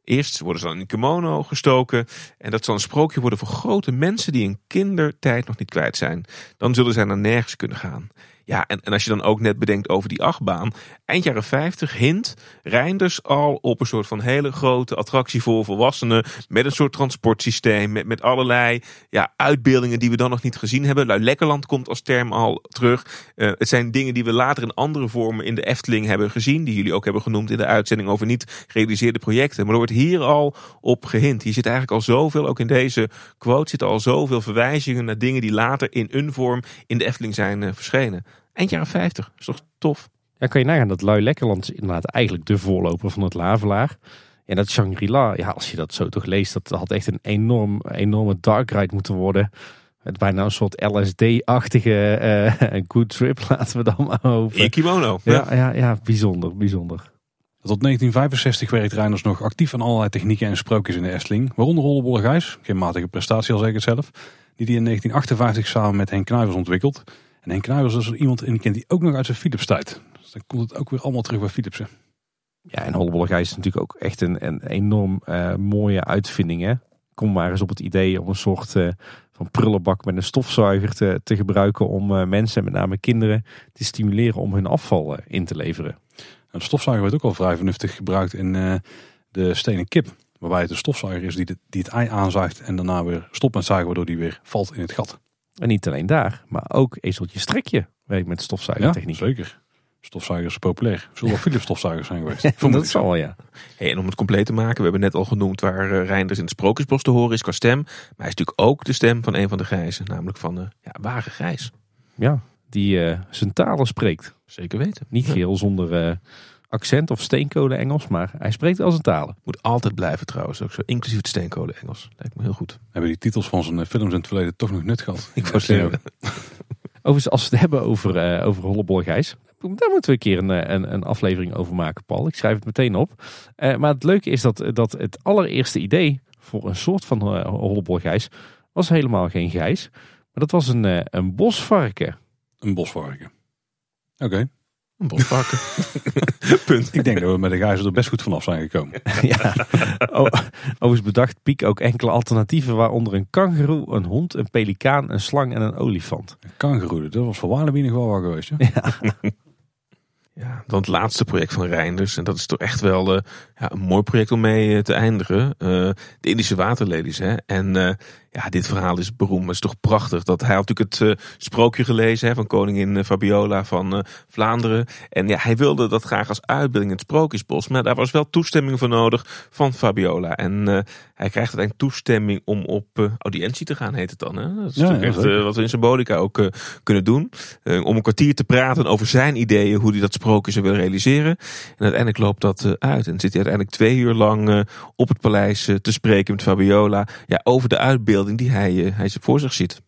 Eerst worden ze dan in een kimono gestoken. En dat zal een sprookje worden voor grote mensen die in kindertijd nog niet kwijt zijn. Dan zullen zij naar nergens kunnen gaan. Ja, en, en als je dan ook net bedenkt over die achtbaan. Eind jaren 50 hint Reinders al op een soort van hele grote attractie voor volwassenen. Met een soort transportsysteem. Met, met allerlei ja, uitbeeldingen die we dan nog niet gezien hebben. Lekkerland komt als term al terug. Uh, het zijn dingen die we later in andere vormen in de Efteling hebben gezien. Die jullie ook hebben genoemd in de uitzending over niet gerealiseerde projecten. Maar er wordt hier al op gehint. Hier zit eigenlijk al zoveel, ook in deze quote zitten al zoveel verwijzingen naar dingen die later in een vorm in de Efteling zijn uh, verschenen. Eind jaren 50. Dat is toch tof? Ja, kan je nagaan dat Lui Lekkerland is inderdaad eigenlijk de voorloper van het Lavelaar. En dat Shangri-La, ja, als je dat zo toch leest, dat had echt een enorm, enorme dark ride moeten worden. Het bijna een soort LSD-achtige uh, [LAUGHS] good trip, [LAUGHS] laten we dan maar hopen. In kimono. Ja, ja, ja, bijzonder, bijzonder. Tot 1965 werkt Reiners nog actief aan allerlei technieken en sprookjes in de Efteling. Waaronder Hollebolle Gijs, geen matige prestatie al zeg ik het zelf. Die die in 1958 samen met Henk Knuivers ontwikkeld. En Henk Kruijers is er iemand, en kent die ook nog uit zijn Philips tijd. Dus dan komt het ook weer allemaal terug bij Philipsen. Ja, en Hollebolle is natuurlijk ook echt een, een enorm uh, mooie uitvinding. Hè? Kom maar eens op het idee om een soort uh, van prullenbak met een stofzuiger te, te gebruiken om uh, mensen, met name kinderen, te stimuleren om hun afval in te leveren. De stofzuiger wordt ook al vrij vernuftig gebruikt in de stenen kip. Waarbij het een stofzuiger is die, de, die het ei aanzuigt en daarna weer stopt met zuigen waardoor die weer valt in het gat. En niet alleen daar, maar ook ezeltje strekje werkt met stofzuigertechniek. Ja, zeker. Stofzuigers is populair. Zullen wel [LAUGHS] Philips stofzuigers zijn geweest? Ja, dat zal wel, ja. Hey, en om het compleet te maken, we hebben net al genoemd waar uh, Reinders in het Sprookjesbos te horen is qua stem. Maar hij is natuurlijk ook de stem van een van de grijzen, namelijk van de uh, ja, Wagen Grijs. Ja, die uh, zijn talen spreekt. Zeker weten. Niet geheel zonder accent of steenkolen Engels, maar hij spreekt als een talen. Moet altijd blijven trouwens, ook zo, inclusief het steenkolen Engels. Lijkt me heel goed. Hebben die titels van zijn films in het verleden toch nog nut gehad? Ik wou zeggen. [LAUGHS] Overigens, als we het hebben over, uh, over Holleboy Gijs, daar moeten we een keer een, een, een, aflevering over maken, Paul. Ik schrijf het meteen op. Uh, maar het leuke is dat, dat het allereerste idee voor een soort van uh, Gijs was helemaal geen gijs. Maar dat was een, een bosvarken. Een bosvarken. Oké. Een bosvarken. [LAUGHS] Punt. Ik denk dat we met de gijzer er best goed vanaf zijn gekomen. [LAUGHS] ja. Overigens bedacht Piek ook enkele alternatieven, waaronder een kangeroe, een hond, een pelikaan, een slang en een olifant. Een kangeroe, dat was voor Walibi nog wel wat geweest. Ja. [LAUGHS] Ja, dan het laatste project van Reinders. En dat is toch echt wel uh, ja, een mooi project om mee te eindigen. Uh, de Indische waterlelies. Hè? En uh, ja, dit verhaal is beroemd. Het is toch prachtig. Dat hij had natuurlijk het uh, sprookje gelezen hè, van koningin Fabiola van uh, Vlaanderen. En ja, hij wilde dat graag als uitbeelding in het Sprookjesbos. Maar daar was wel toestemming voor nodig van Fabiola. En uh, hij krijgt uiteindelijk toestemming om op audiëntie te gaan, heet het dan. Hè? Dat is ja, echt wat we in Symbolica ook kunnen doen. om een kwartier te praten over zijn ideeën, hoe hij dat sprookje zou willen realiseren. En uiteindelijk loopt dat uit. En zit hij uiteindelijk twee uur lang op het paleis te spreken met Fabiola. Ja, over de uitbeelding die hij, eh, hij voor zich ziet.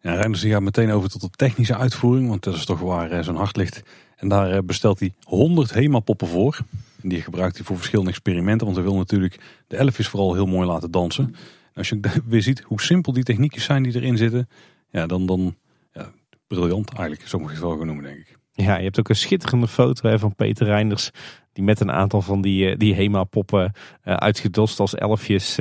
Ja, Reinders gaat meteen over tot de technische uitvoering, want dat is toch waar eh, zijn hart ligt. En daar eh, bestelt hij 100 HEMA-poppen voor. En die gebruikt hij voor verschillende experimenten, want hij wil natuurlijk de elfjes vooral heel mooi laten dansen. En als je [LAUGHS] weer ziet hoe simpel die techniekjes zijn die erin zitten, ja, dan, dan ja, briljant eigenlijk, zo moet je het wel gaan noemen, denk ik. Ja, je hebt ook een schitterende foto hè, van Peter Reinders. Die met een aantal van die, die HEMA-poppen uh, uitgedost als elfjes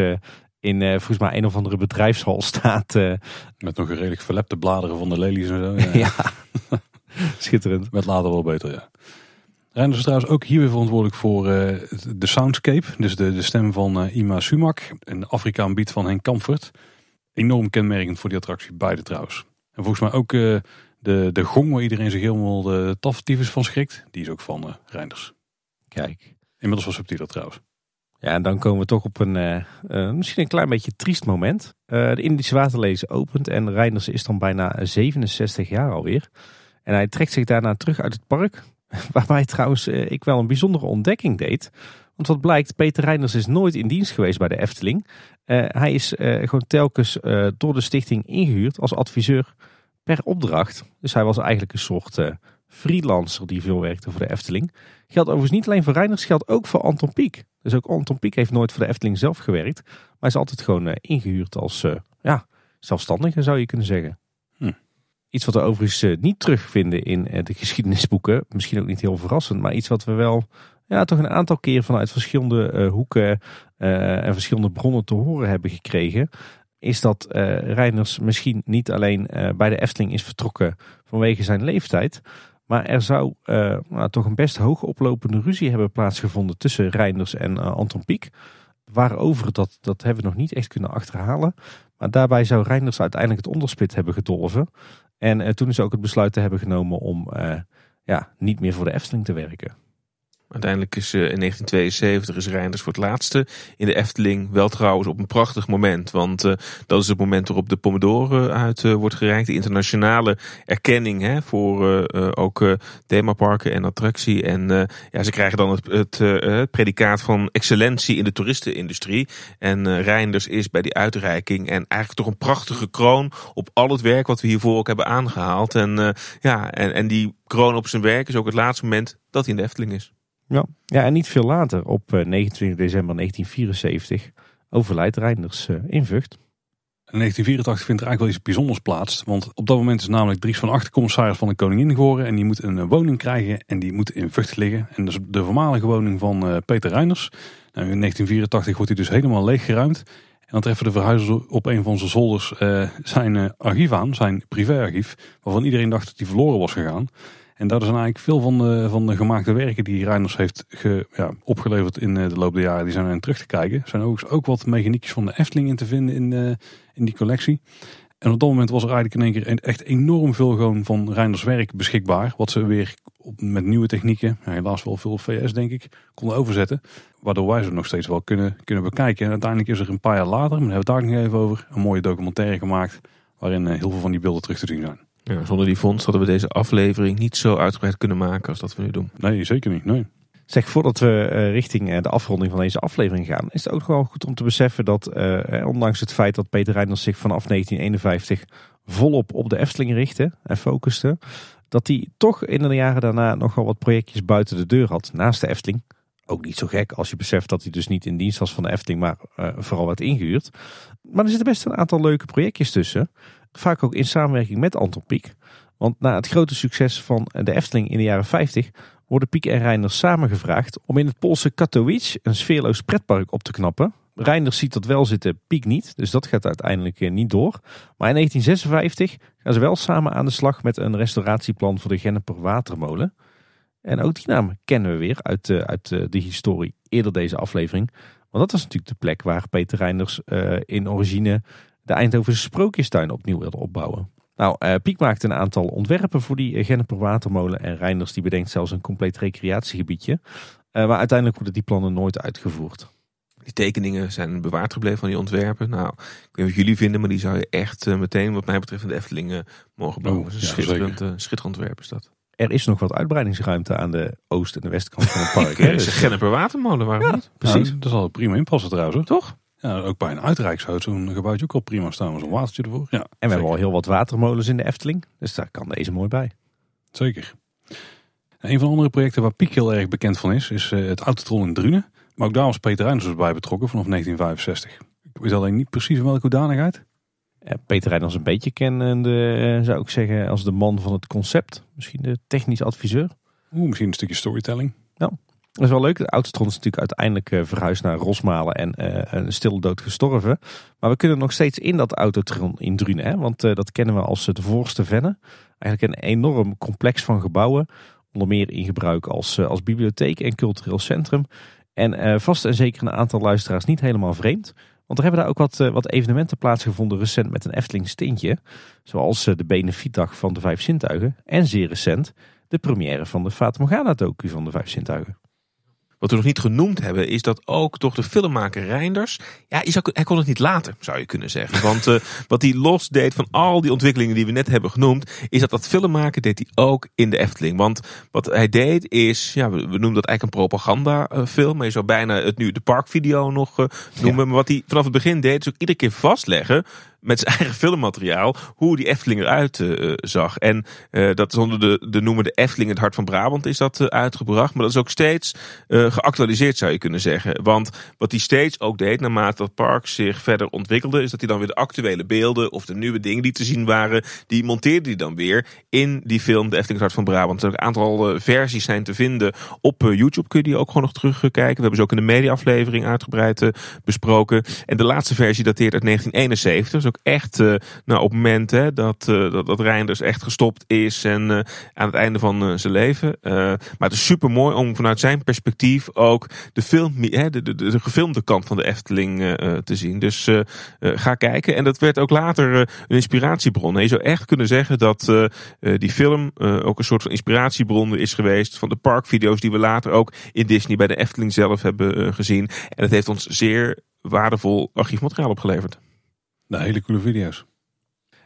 in uh, volgens mij een of andere bedrijfshal [LAUGHS] staat. Uh, Met nog een redelijk verlepte bladeren van de lelies en zo. Ja, [LAUGHS] ja. [LAUGHS] schitterend. Met later wel beter, ja. Reinders is trouwens ook hier weer verantwoordelijk voor uh, de soundscape. Dus de, de stem van Ima Sumak. En de Afrikaan beat van Henk Kamfert. Enorm kenmerkend voor die attractie, beide trouwens. En volgens mij ook De, de gong waar iedereen zich helemaal de taftyfus van schrikt, die is ook van Reinders. Kijk. Inmiddels was subtieler trouwens. Ja, en dan komen we toch op een uh, uh, misschien een klein beetje triest moment. de Indische waterlezen opent en Reinders is dan bijna 67 jaar alweer. En hij trekt zich daarna terug uit het park. [LAUGHS] Waarbij trouwens ik wel een bijzondere ontdekking deed. Want wat blijkt, Peter Reinders is nooit in dienst geweest bij de Efteling. hij is gewoon telkens door de stichting ingehuurd als adviseur per opdracht. Dus hij was eigenlijk een soort freelancer die veel werkte voor de Efteling. Geldt overigens niet alleen voor Reiners, geldt ook voor Anton Pieck. Dus ook Anton Pieck heeft nooit voor de Efteling zelf gewerkt. Maar is altijd gewoon uh, ingehuurd als uh, ja, zelfstandige zou je kunnen zeggen. Hm. Iets wat we overigens niet terugvinden in de [LAUGHS] geschiedenisboeken. Misschien ook niet heel verrassend, maar iets wat we wel ja, toch een aantal keer vanuit verschillende hoeken en verschillende bronnen te horen hebben gekregen is dat uh, Reiners misschien niet alleen bij de Efteling is vertrokken vanwege zijn leeftijd. Maar er zou uh, nou, toch een best hoog oplopende ruzie hebben plaatsgevonden tussen Reiners en Anton Pieck. Waarover, dat, dat hebben we nog niet echt kunnen achterhalen. Maar daarbij zou Reiners uiteindelijk het onderspit hebben gedolven. En toen is ook het besluit te hebben genomen om ja, niet meer voor de Efteling te werken. Uiteindelijk is uh, in 1972 is Reinders voor het laatste in de Efteling. Wel trouwens op een prachtig moment. Want uh, dat is het moment waarop de Pomodoro uit uh, wordt gereikt. De internationale erkenning hè, voor ook themaparken en attractie. En ja, ze krijgen dan het, het, het, predicaat van excellentie in de toeristenindustrie. En Reinders is bij die uitreiking. En eigenlijk toch een prachtige kroon op al het werk wat we hiervoor ook hebben aangehaald. En, ja, en, en die kroon op zijn werk is ook het laatste moment dat hij in de Efteling is. Ja. ja, en niet veel later, op 29 eh, december 1974, overlijdt Reinders eh, in Vught. In 1984 vindt er eigenlijk wel iets bijzonders plaats. Want op dat moment is namelijk Dries van Achter commissaris van de koningin geworden. En die moet een woning krijgen en die moet in Vught liggen. En dat is de voormalige woning van Peter Reinders. Nou, in 1984 wordt hij dus helemaal leeggeruimd. En dan treffen de verhuizers op een van zijn zolders zijn archief aan, zijn privéarchief. Waarvan iedereen dacht dat hij verloren was gegaan. En daar zijn eigenlijk veel van de, van de gemaakte werken die Reiners heeft ja, opgeleverd in eh, de loop der jaren, die zijn erin terug te kijken. Er zijn ook, ook wat mechaniekjes van de Efteling in te vinden in, uh, in die collectie. En op dat moment was er eigenlijk in één keer echt enorm veel gewoon van Reiners werk beschikbaar. Wat ze weer op, met nieuwe technieken, helaas wel veel VS denk ik, konden overzetten. Waardoor wij ze nog steeds wel kunnen, kunnen bekijken. En uiteindelijk is er een paar jaar later, maar daar hebben we het daar nog even over, een mooie documentaire gemaakt. Waarin eh, heel veel van die beelden terug te zien zijn. Ja, zonder die fonds hadden we deze aflevering niet zo uitgebreid kunnen maken als dat we nu doen. Nee, zeker niet. Nee. Zeg, voordat we uh, richting uh, de afronding van deze aflevering gaan, is het ook gewoon goed om te beseffen dat, uh, ondanks het feit dat Peter Reinders zich vanaf 1951 volop op de Efteling richtte en focuste, dat hij toch in de jaren daarna nogal wat projectjes buiten de deur had, naast de Efteling. Ook niet zo gek als je beseft dat hij dus niet in dienst was van de Efteling, maar vooral werd ingehuurd. Maar er zitten best een aantal leuke projectjes tussen. Vaak ook in samenwerking met Anton Pieck. Want na het grote succes van de Efteling in de jaren 50 worden Pieck en Reinders samengevraagd om in het Poolse Katowice een sfeerloos pretpark op te knappen. Reinders ziet dat wel zitten, Pieck niet, dus dat gaat uiteindelijk eh, niet door. Maar in 1956 gaan ze wel samen aan de slag met een restauratieplan voor de Genneper Watermolen. En ook die naam kennen we weer uit, uh, uit uh, de historie eerder deze aflevering. Want dat was natuurlijk de plek waar Peter Reinders in origine de Eindhovense Sprookjestuin opnieuw wilde opbouwen. Nou, uh, Piek maakte een aantal ontwerpen voor die Genneper watermolen. En Reinders die bedenkt zelfs een compleet recreatiegebiedje. Uh, maar uiteindelijk worden die plannen nooit uitgevoerd. Die tekeningen zijn bewaard gebleven van die ontwerpen. Nou, ik weet niet wat jullie vinden, maar die zou je echt meteen wat mij betreft in de Efteling mogen bouwen. Oh, ja, schitterend, schitterend ontwerp is dat. Er is nog wat uitbreidingsruimte aan de oost- en de westkant van het [LAUGHS] park. Er is een Genneper watermolen, waarom niet? Precies. Nou, dat zal prima inpassen trouwens, hoor. toch? Ja, ook bij een uitrijkshuis zo'n gebouwtje ook al prima staan. met Zo'n watertje ervoor. Ja, en we hebben al heel wat watermolens in de Efteling. Dus daar kan deze mooi bij. Zeker. een van de andere projecten waar Piek heel erg bekend van is, is eh, het Autotron in Drunen. Maar ook daar was Peter Reinders bij betrokken vanaf 1965. Ik weet alleen niet precies in welke hoedanigheid. Peter Reinders een beetje kennende, eh, zou ik zeggen, als de man van het concept. Misschien de technisch adviseur. Oeh, misschien een stukje storytelling. Nou, dat is wel leuk. De Autotron is natuurlijk uiteindelijk uh, verhuisd naar Rosmalen en uh, een stille dood gestorven. Maar we kunnen nog steeds in dat Autotron in Drunen. Hè? Want uh, dat kennen we als de voorste Venne. Eigenlijk een enorm complex van gebouwen. Onder meer in gebruik als, als bibliotheek en cultureel centrum. En vast en zeker een aantal luisteraars niet helemaal vreemd. Want er hebben daar ook wat, wat evenementen plaatsgevonden recent met een Efteling stintje. Zoals de benefietdag van de Vijf Zintuigen. En zeer recent de première van de Fata Morgana docu van de Vijf Zintuigen. Wat we nog niet genoemd hebben, is dat ook toch de filmmaker Reinders. Ja, hij kon het niet laten, zou je kunnen zeggen. Want uh, [LAUGHS] wat hij los deed van al die ontwikkelingen die we net hebben genoemd, is dat dat filmmaken deed hij ook in de Efteling. Want wat hij deed is, ja, we, noemen dat eigenlijk een propagandafilm. Maar je zou bijna het nu de parkvideo nog uh, noemen. Maar wat hij vanaf het begin deed, is ook iedere keer vastleggen met zijn eigen filmmateriaal hoe die Efteling eruit uh, zag. En uh, dat is onder de, de de Efteling het hart van Brabant is dat uh, uitgebracht. Maar dat is ook steeds geactualiseerd zou je kunnen zeggen. Want wat hij steeds ook deed naarmate dat park zich verder ontwikkelde... is dat hij dan weer de actuele beelden of de nieuwe dingen die te zien waren... die monteerde hij dan weer in die film de Efteling het hart van Brabant. Er een aantal versies zijn te vinden op YouTube. Kun je die ook gewoon nog terugkijken. We hebben ze ook in de mediaaflevering uitgebreid besproken. En de laatste versie dateert uit 1971. Echt uh, nou, op het moment hè, dat, uh, dat, dat Reinders echt gestopt is en uh, aan het einde van zijn leven. maar het is super mooi om vanuit zijn perspectief ook de, film, de, de, de, gefilmde kant van de Efteling te zien. Dus ga kijken. En dat werd ook later een inspiratiebron. je zou echt kunnen zeggen dat die film ook een soort van inspiratiebron is geweest van de parkvideo's die we later ook in Disney bij de Efteling zelf hebben gezien. En het heeft ons zeer waardevol archiefmateriaal opgeleverd. Nou, hele coole video's.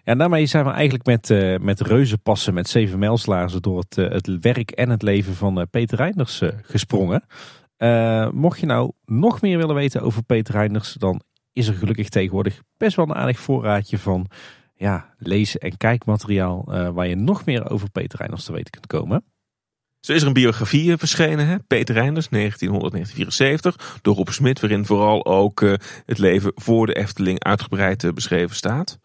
Ja, daarmee zijn we eigenlijk met, uh, met reuzenpassen met zeven mijlslaarzen door het, uh, het werk en het leven van uh, Peter Reinders gesprongen. mocht je nou nog meer willen weten over Peter Reinders, dan is er gelukkig tegenwoordig best wel een aardig voorraadje van ja, lees- en kijkmateriaal waar je nog meer over Peter Reinders te weten kunt komen. Zo is er een biografie verschenen, hè? Peter Reinders, 1900-1974, door Rob Smit, waarin vooral ook uh, het leven voor de Efteling uitgebreid uh, beschreven staat.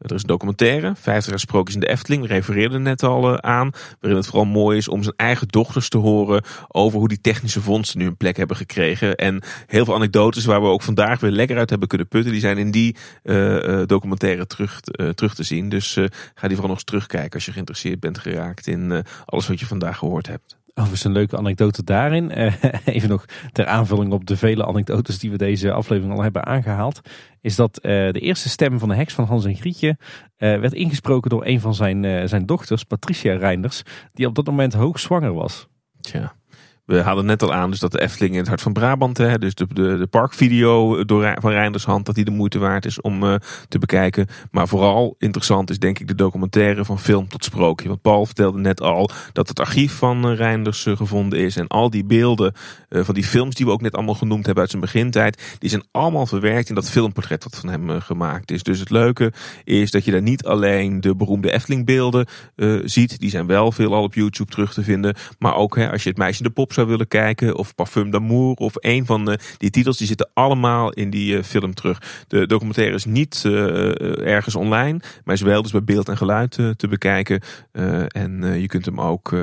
Er is een documentaire, 50 jaar sprookjes in de Efteling, we refereerden net al uh, aan. Waarin het vooral mooi is om zijn eigen dochters te horen over hoe die technische vondsten nu een plek hebben gekregen. En heel veel anekdotes waar we ook vandaag weer lekker uit hebben kunnen putten, die zijn in die uh, documentaire terug, terug te zien. Dus ga die vooral nog eens terugkijken als je geïnteresseerd bent geraakt in alles wat je vandaag gehoord hebt. Overigens een leuke anekdote daarin. [LAUGHS] even nog ter aanvulling op de vele anekdotes die we deze aflevering al hebben aangehaald. Is dat de eerste stem van de heks van Hans en Grietje werd ingesproken door een van zijn, zijn dochters, Patricia Reinders. Die op dat moment hoogzwanger was. Tja. We hadden net al aan dus dat de Efteling in het hart van Brabant, hè, dus de, de, de parkvideo door, van Reinders hand, dat die de moeite waard is om uh, te bekijken. Maar vooral interessant is denk ik de documentaire van film tot sprookje. Want Paul vertelde net al dat het archief van uh, Reinders gevonden is. En al die beelden van die films die we ook net allemaal genoemd hebben uit zijn begintijd, die zijn allemaal verwerkt in dat filmportret wat van hem gemaakt is. Dus het leuke is dat je daar niet alleen de beroemde Efteling beelden ziet. Die zijn wel veel al op YouTube terug te vinden. Maar ook hè, als je het meisje de pop willen kijken, of Parfum d'amour, of een van de, die titels, die zitten allemaal in die uh, film terug. De documentaire is niet uh, ergens online, maar is wel dus bij beeld en geluid te bekijken. en je kunt hem ook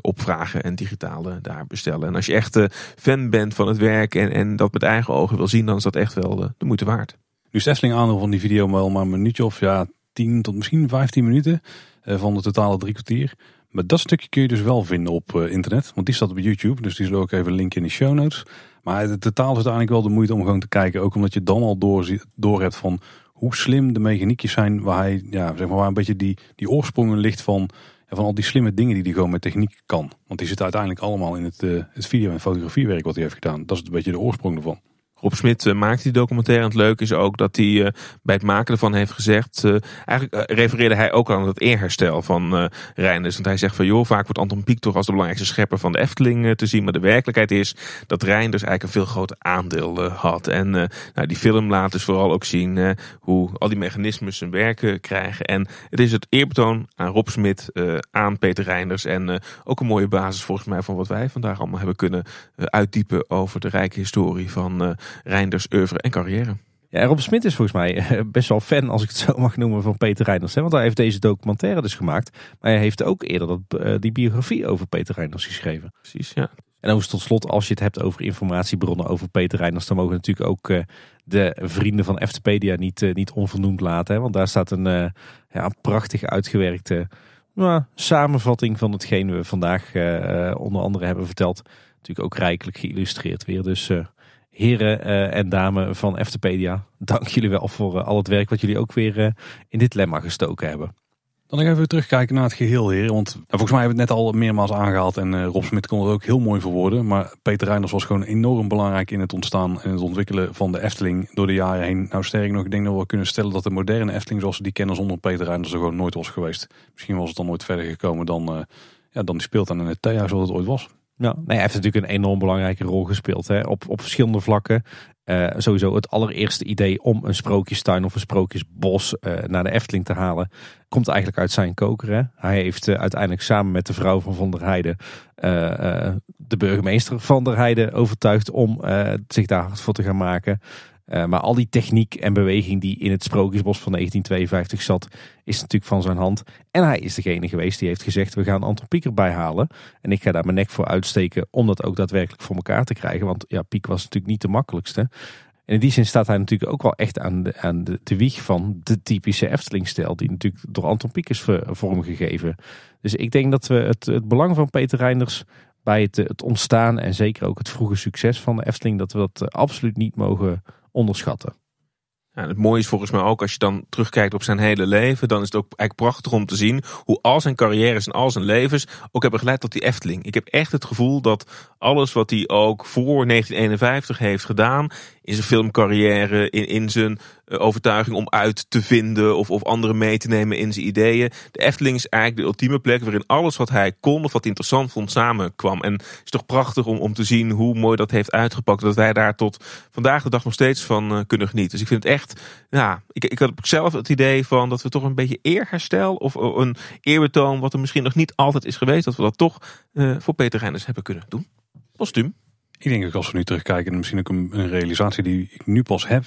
opvragen en digitaal daar bestellen. En als je echt fan bent van het werk en, en dat met eigen ogen wil zien, dan is dat echt wel de, moeite waard. Nu is Tesling aandeel van die video wel maar een minuutje of ja, 10 tot misschien 15 minuten van de totale drie kwartier. Maar dat stukje kun je dus wel vinden op uh, internet. Want die staat op YouTube. Dus die zullen ook even linken in de show notes. Maar de totaal is uiteindelijk wel de moeite om gewoon te kijken. Ook omdat je dan al door, hebt van hoe slim de mechaniekjes zijn. Waar hij, ja, zeg maar, waar een beetje die, die oorsprongen ligt van, van al die slimme dingen die hij gewoon met techniek kan. Want die zitten uiteindelijk allemaal in het, uh, het video- en fotografiewerk wat hij heeft gedaan. Dat is een beetje de oorsprong ervan. Rob Smit uh, maakt die documentaire. En het leuke is ook dat hij uh, bij het maken ervan heeft gezegd. Uh, eigenlijk refereerde hij ook aan het eerherstel van Reinders. Want hij zegt van joh, vaak wordt Anton Pieck toch als de belangrijkste schepper van de Efteling te zien. Maar de werkelijkheid is dat Reinders eigenlijk een veel groter aandeel had. En nou, die film laat dus vooral ook zien hoe al die mechanismes zijn werken krijgen. En het is het eerbetoon aan Rob Smit, aan Peter Reinders. En ook een mooie basis volgens mij van wat wij vandaag allemaal hebben kunnen uitdiepen over de rijke historie van Reinders oeuvre en carrière. Ja, Rob Smit is volgens mij eh, best wel fan, als ik het zo [LAUGHS] mag noemen, van Peter Reinders. Want hij heeft deze documentaire dus gemaakt. Maar hij heeft ook eerder dat, eh, die biografie over Peter Reinders geschreven. Precies, ja. En overigens tot slot, als je het hebt over informatiebronnen over Peter Reinders, dan mogen natuurlijk ook uh, de vrienden van Eftepedia niet, uh, niet onvernoemd laten. Hè? Want daar staat een, ja, een prachtig uitgewerkte nou, samenvatting van hetgeen we vandaag onder andere hebben verteld. Natuurlijk ook rijkelijk geïllustreerd weer. Dus heren en dames van Eftepedia, dank jullie wel voor al het werk wat jullie ook weer in dit lemma gestoken hebben. Dan nog even terugkijken naar het geheel, heren. Want volgens mij hebben we het net al meermaals aangehaald. En Rob Smit kon het ook heel mooi verwoorden. Maar Peter Reinders was gewoon enorm belangrijk in het ontstaan en het ontwikkelen van de Efteling door de jaren heen. Nou, sterk nog, ik denk dat we kunnen stellen dat de moderne Efteling zoals we die kennen zonder Peter Reinders er gewoon nooit was geweest. Misschien was het dan nooit verder gekomen dan, uh, ja, dan die speeltuin in het zoals het ooit was. Nee, hij heeft natuurlijk een enorm belangrijke rol gespeeld hè, op, op verschillende vlakken. Uh, sowieso het allereerste idee om een sprookjestuin of een sprookjesbos uh, naar de Efteling te halen, komt eigenlijk uit zijn koker. Hè. Hij heeft uh, uiteindelijk samen met de vrouw van Van der Heijden de burgemeester van der Heijden overtuigd om zich daar te gaan maken. Uh, maar al die techniek en beweging die in het Sprookjesbos van 1952 zat, is natuurlijk van zijn hand. En hij is degene geweest die heeft gezegd: we gaan Anton Pieck erbij halen. En ik ga daar mijn nek voor uitsteken om dat ook daadwerkelijk voor elkaar te krijgen. Want ja, Pieck was natuurlijk niet de makkelijkste. En in die zin staat hij natuurlijk ook wel echt aan de, aan de, de wieg van de typische Efteling-stijl, die natuurlijk door Anton Pieck is vormgegeven. Dus ik denk dat we het, het belang van Peter Reinders bij het, het ontstaan en zeker ook het vroege succes van de Efteling, dat we dat eh, absoluut niet mogen onderschatten. Ja, het mooie is volgens mij ook als je dan terugkijkt op zijn hele leven, dan is het ook eigenlijk prachtig om te zien hoe al zijn carrières en al zijn levens ook hebben geleid tot die Efteling. Ik heb echt het gevoel dat alles wat hij ook voor 1951 heeft gedaan, in zijn filmcarrière, in, in zijn eh, overtuiging om uit te vinden of, of anderen mee te nemen in zijn ideeën. De Efteling is eigenlijk de ultieme plek waarin alles wat hij kon of wat interessant vond samenkwam. En het is toch prachtig om, om te zien hoe mooi dat heeft uitgepakt. Dat wij daar tot vandaag de dag nog steeds van uh, kunnen genieten. Dus ik vind het echt, ja, ik, ik had zelf het idee van dat we toch een beetje eerherstel of een eerbetoon wat er misschien nog niet altijd is geweest. Dat we dat toch voor Peter Reinders hebben kunnen doen. Postuum. Ik denk dat als we nu terugkijken, en misschien ook een, een, realisatie die ik nu pas heb,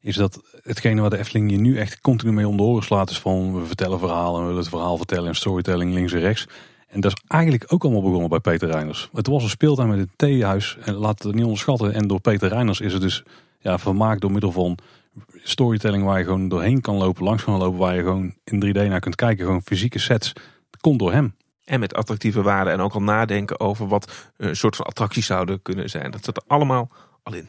is dat hetgene wat de Efteling je nu echt continu mee om oren slaat, is van we vertellen verhalen, we willen het verhaal vertellen en storytelling links en rechts. En dat is eigenlijk ook allemaal begonnen bij Peter Reiners. Het was een speeltuin met het theehuis, en laat het niet onderschatten. En door Peter Reiners is het dus ja, vermaakt door middel van storytelling waar je gewoon doorheen kan lopen, langs kan lopen, waar je gewoon in 3D naar kunt kijken. Gewoon fysieke sets. Dat komt door hem. En met attractieve waarden en ook al nadenken over wat een soort van attracties zouden kunnen zijn. Dat zit er allemaal al in.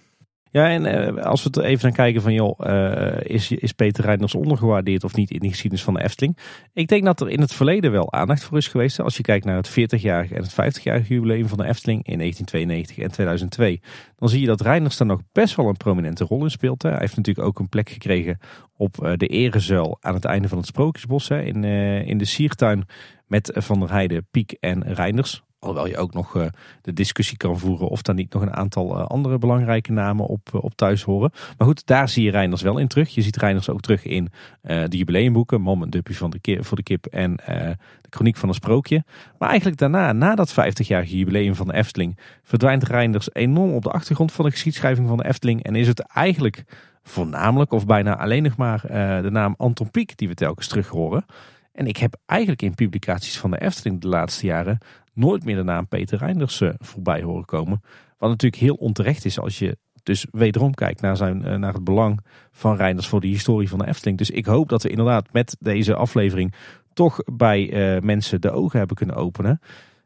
Ja, en uh, als we even gaan kijken van joh, uh, is, is Peter Reinders ondergewaardeerd of niet in de geschiedenis van de Efteling? Ik denk dat er in het verleden wel aandacht voor is geweest. Als je kijkt naar het 40-jarige en het 50-jarige jubileum van de Efteling in 1992 en 2002. Dan zie je dat Reinders daar nog best wel een prominente rol in speelt. Hij heeft natuurlijk ook een plek gekregen op de erezuil aan het einde van het Sprookjesbos. Hè, in, in de Siertuin met Van der Heijden, Piek en Reinders. Alhoewel je ook nog uh, de discussie kan voeren of daar niet nog een aantal uh, andere belangrijke namen op, uh, op thuis horen. Maar goed, daar zie je Reiners wel in terug. Je ziet Reiners ook terug in de jubileumboeken. Mom en Duppie van de kip, voor de kip en de chroniek van een sprookje. Maar eigenlijk daarna, na dat 50-jarige jubileum van de Efteling, verdwijnt Reiners enorm op de achtergrond van de geschiedschrijving van de Efteling. En is het eigenlijk voornamelijk of bijna alleen nog maar de naam Anton Pieck die we telkens terug horen. En ik heb eigenlijk in publicaties van de Efteling de laatste jaren nooit meer de naam Peter Reinders uh, voorbij horen komen. Wat natuurlijk heel onterecht is als je dus wederom kijkt naar, zijn, uh, naar het belang van Reinders voor de historie van de Efteling. Dus ik hoop dat we inderdaad met deze aflevering toch bij uh, mensen de ogen hebben kunnen openen.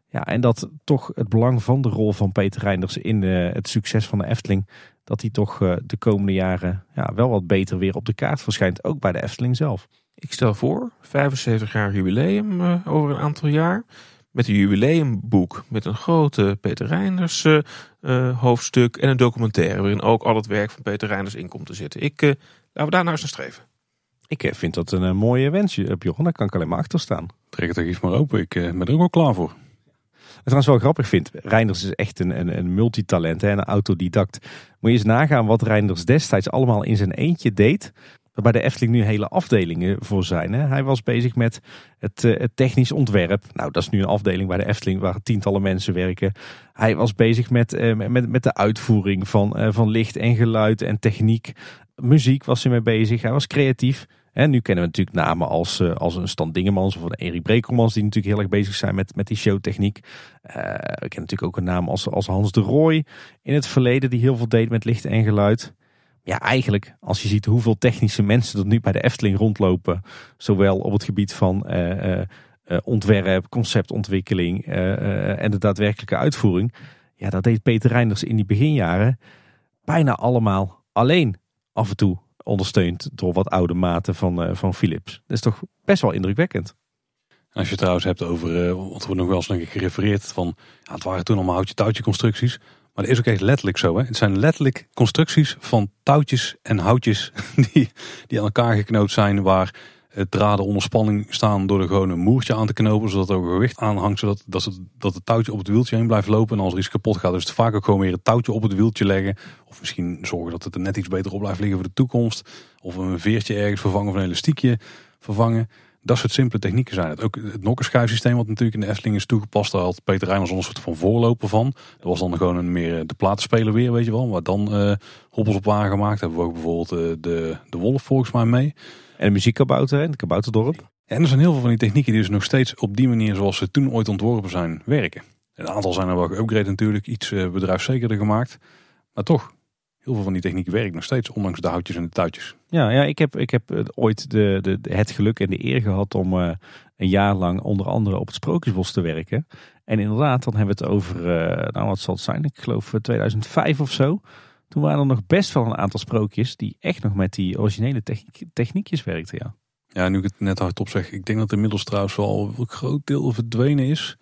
Ja, en dat toch het belang van de rol van Peter Reinders in het succes van de Efteling, dat die toch de komende jaren ja, wel wat beter weer op de kaart verschijnt, ook bij de Efteling zelf. Ik stel voor, 75 jaar jubileum uh, over een aantal jaar. Met een jubileumboek met een grote Peter Reinders uh, uh, hoofdstuk en een documentaire waarin ook al het werk van Peter Reinders in komt te zitten. Ik, laten we daar nou eens naar streven. Ik vind dat een mooie wens, Bjorn. Daar kan ik alleen maar achter staan. Trek het er iets maar open. Ik ben er ook wel klaar voor. Wat trouwens wel grappig vind, Reinders is echt een, een, een multitalent, hè, een autodidact. Moet je eens nagaan wat Reinders destijds allemaal in zijn eentje deed Waarbij de Efteling nu hele afdelingen voor zijn. Hè. Hij was bezig met het, uh, het, technisch ontwerp. Nou, dat is nu een afdeling bij de Efteling waar tientallen mensen werken. Hij was bezig met, uh, met, met de uitvoering van, uh, van licht en geluid en techniek. Muziek was hij mee bezig. Hij was creatief. En nu kennen we natuurlijk namen als, als een Stan Dingemans of een Erik Brekelmans, die natuurlijk heel erg bezig zijn met, met die showtechniek. we kennen natuurlijk ook een naam als, als Hans de Rooij in het verleden, die heel veel deed met licht en geluid ja, eigenlijk, als je ziet hoeveel technische mensen er nu bij de Efteling rondlopen, zowel op het gebied van uh, uh, ontwerp, conceptontwikkeling en de daadwerkelijke uitvoering. Ja, dat deed Peter Reinders in die beginjaren bijna allemaal alleen. Af en toe ondersteund door wat oude maten van, van Philips. Dat is toch best wel indrukwekkend. Als je trouwens hebt over, wat we nog wel eens denk ik gerefereerd van, ja, het waren toen allemaal houtje-touwtje constructies. Maar dat is ook echt letterlijk zo. Hè? Het zijn letterlijk constructies van touwtjes en houtjes [LAUGHS] die, die aan elkaar geknoopt zijn. Waar draden onder spanning staan door er gewoon een moertje aan te knopen. Zodat er ook gewicht aan hangt. Zodat dat het, dat het touwtje op het wieltje heen blijft lopen. En als er iets kapot gaat, is het vaak ook gewoon weer het touwtje op het wieltje leggen. Of misschien zorgen dat het er net iets beter op blijft liggen voor de toekomst. Of een veertje ergens vervangen of een elastiekje vervangen. Dat soort simpele technieken zijn het. Ook het nokkerschuifsysteem wat natuurlijk in de Efteling is toegepast. Daar had Peter Rijmers een soort van voorloper van. Dat was dan gewoon een meer de platenspeler weer, weet je wel. Waar dan uh, hobbels op waren gemaakt. Daar hebben we ook bijvoorbeeld uh, de, de Wolf volgens mij mee. En de muziekkabouter en de kabouterdorp. En er zijn heel veel van die technieken die dus nog steeds op die manier zoals ze toen ooit ontworpen zijn werken. Een aantal zijn er wel geüpgrade natuurlijk, iets bedrijfszekerder gemaakt. Maar toch, heel veel van die techniek werkt nog steeds, ondanks de houtjes en de touwtjes. Ja, ja ik heb, ik heb ooit de, de, het geluk en de eer gehad om uh, een jaar lang onder andere op het Sprookjesbos te werken. En inderdaad, dan hebben we het over, uh, nou wat zal het zijn, ik geloof 2005 of zo. Toen waren er nog best wel een aantal sprookjes die echt nog met die originele techniek, techniekjes werkten, ja. Ja, nu ik het net hardop zeg, ik denk dat inmiddels trouwens wel een groot deel verdwenen is.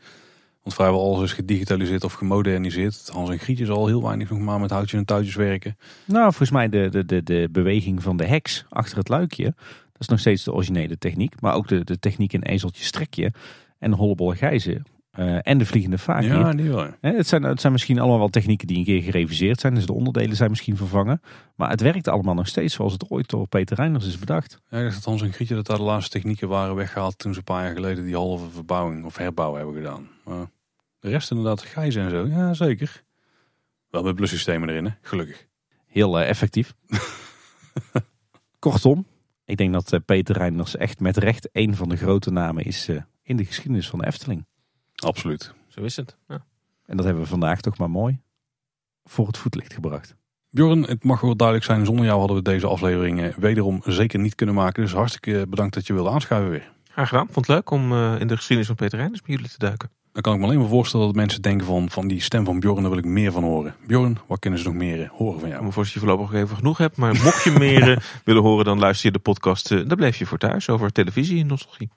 Want vrijwel alles is gedigitaliseerd of gemoderniseerd. Hans en Grietje zal heel weinig nog maar met houtjes en touwtjes werken. Nou, volgens mij de, de, de, de beweging van de heks achter het luikje. Dat is nog steeds de originele techniek. Maar ook de, de techniek in ezeltje strekje en hollebolle gijzen. Uh, en de vliegende vaak. Ja, die wel. Het zijn, het zijn misschien allemaal wel technieken die een keer gereviseerd zijn. Dus de onderdelen zijn misschien vervangen. Maar het werkt allemaal nog steeds zoals het ooit door Peter Reiners is bedacht. Ja, ik dacht dat Hans en Grietje dat daar de laatste technieken waren weggehaald toen ze een paar jaar geleden die halve verbouwing of herbouw hebben gedaan. Maar de rest inderdaad, gijzen en zo. Ja, zeker. Wel met blussystemen erin, hè? gelukkig. Heel uh, effectief. [LAUGHS] Kortom, ik denk dat uh, Peter Reiners echt met recht een van de grote namen is uh, in de geschiedenis van de Efteling. Absoluut. Zo is het. Ja. En dat hebben we vandaag toch maar mooi voor het voetlicht gebracht. Bjorn, het mag wel duidelijk zijn, zonder jou hadden we deze aflevering wederom zeker niet kunnen maken. Dus hartstikke bedankt dat je wilde aanschuiven weer. Graag gedaan. Vond het leuk om in de geschiedenis van Peter Reiners met jullie te duiken. Dan kan ik me alleen maar voorstellen dat mensen denken van, van die stem van Bjorn, daar wil ik meer van horen. Bjorn, wat kunnen ze nog meer eh, horen van jou? Maar voor je voorlopig even genoeg hebt. Maar mocht je meer [LAUGHS] eh, willen horen, dan luister je de podcast. Uh, daar bleef je voor thuis over televisie en nostalgie.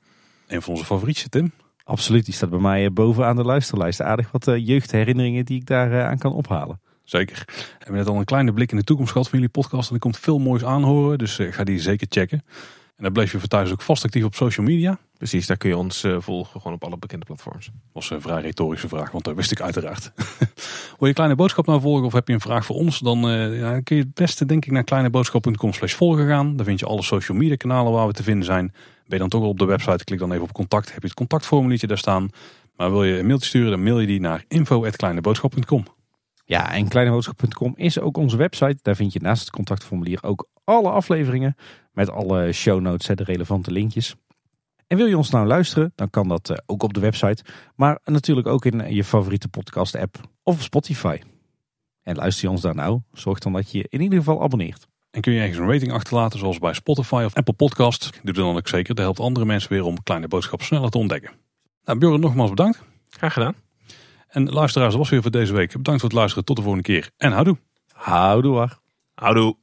Een van onze favorietjes, Tim. Absoluut, die staat bij mij bovenaan de luisterlijst. Aardig wat jeugdherinneringen die ik daar aan kan ophalen. Zeker. We hebben net al een kleine blik in de toekomst gehad van jullie podcast. En er komt veel moois aanhoren, dus ga die zeker checken. En dan bleef je voor thuis ook vast actief op social media. Precies, daar kun je ons uh, volgen gewoon op alle bekende platforms. Dat was een vrij retorische vraag, want dat wist ik uiteraard. [LAUGHS] Wil je een kleine boodschap nou volgen of heb je een vraag voor ons? Dan uh, ja, kun je het beste denk ik naar kleineboodschap.com slash volgen gaan. Daar vind je alle social media kanalen waar we te vinden zijn. Ben je dan toch al op de website, klik dan even op contact. Heb je het contactformuliertje daar staan. Maar wil je een mailtje sturen, dan mail je die naar info.kleineboodschap.com. Ja, en kleineboodschap.com is ook onze website. Daar vind je naast het contactformulier ook alle afleveringen met alle show notes en de relevante linkjes. En wil je ons nou luisteren, dan kan dat eh, ook op de website. Maar natuurlijk ook in je favoriete podcast app of op Spotify. En luister je ons daar nou, zorg dan dat je je in ieder geval abonneert. En kun je ergens een rating achterlaten zoals bij Spotify of Apple Podcast. Doe dat dan ook zeker. Dat helpt andere mensen weer om kleine boodschappen sneller te ontdekken. Nou Björn, nogmaals bedankt. Graag gedaan. En luisteraars, dat was weer voor deze week. Bedankt voor het luisteren. Tot de volgende keer. En houdoe. Houdoe. Houdoe.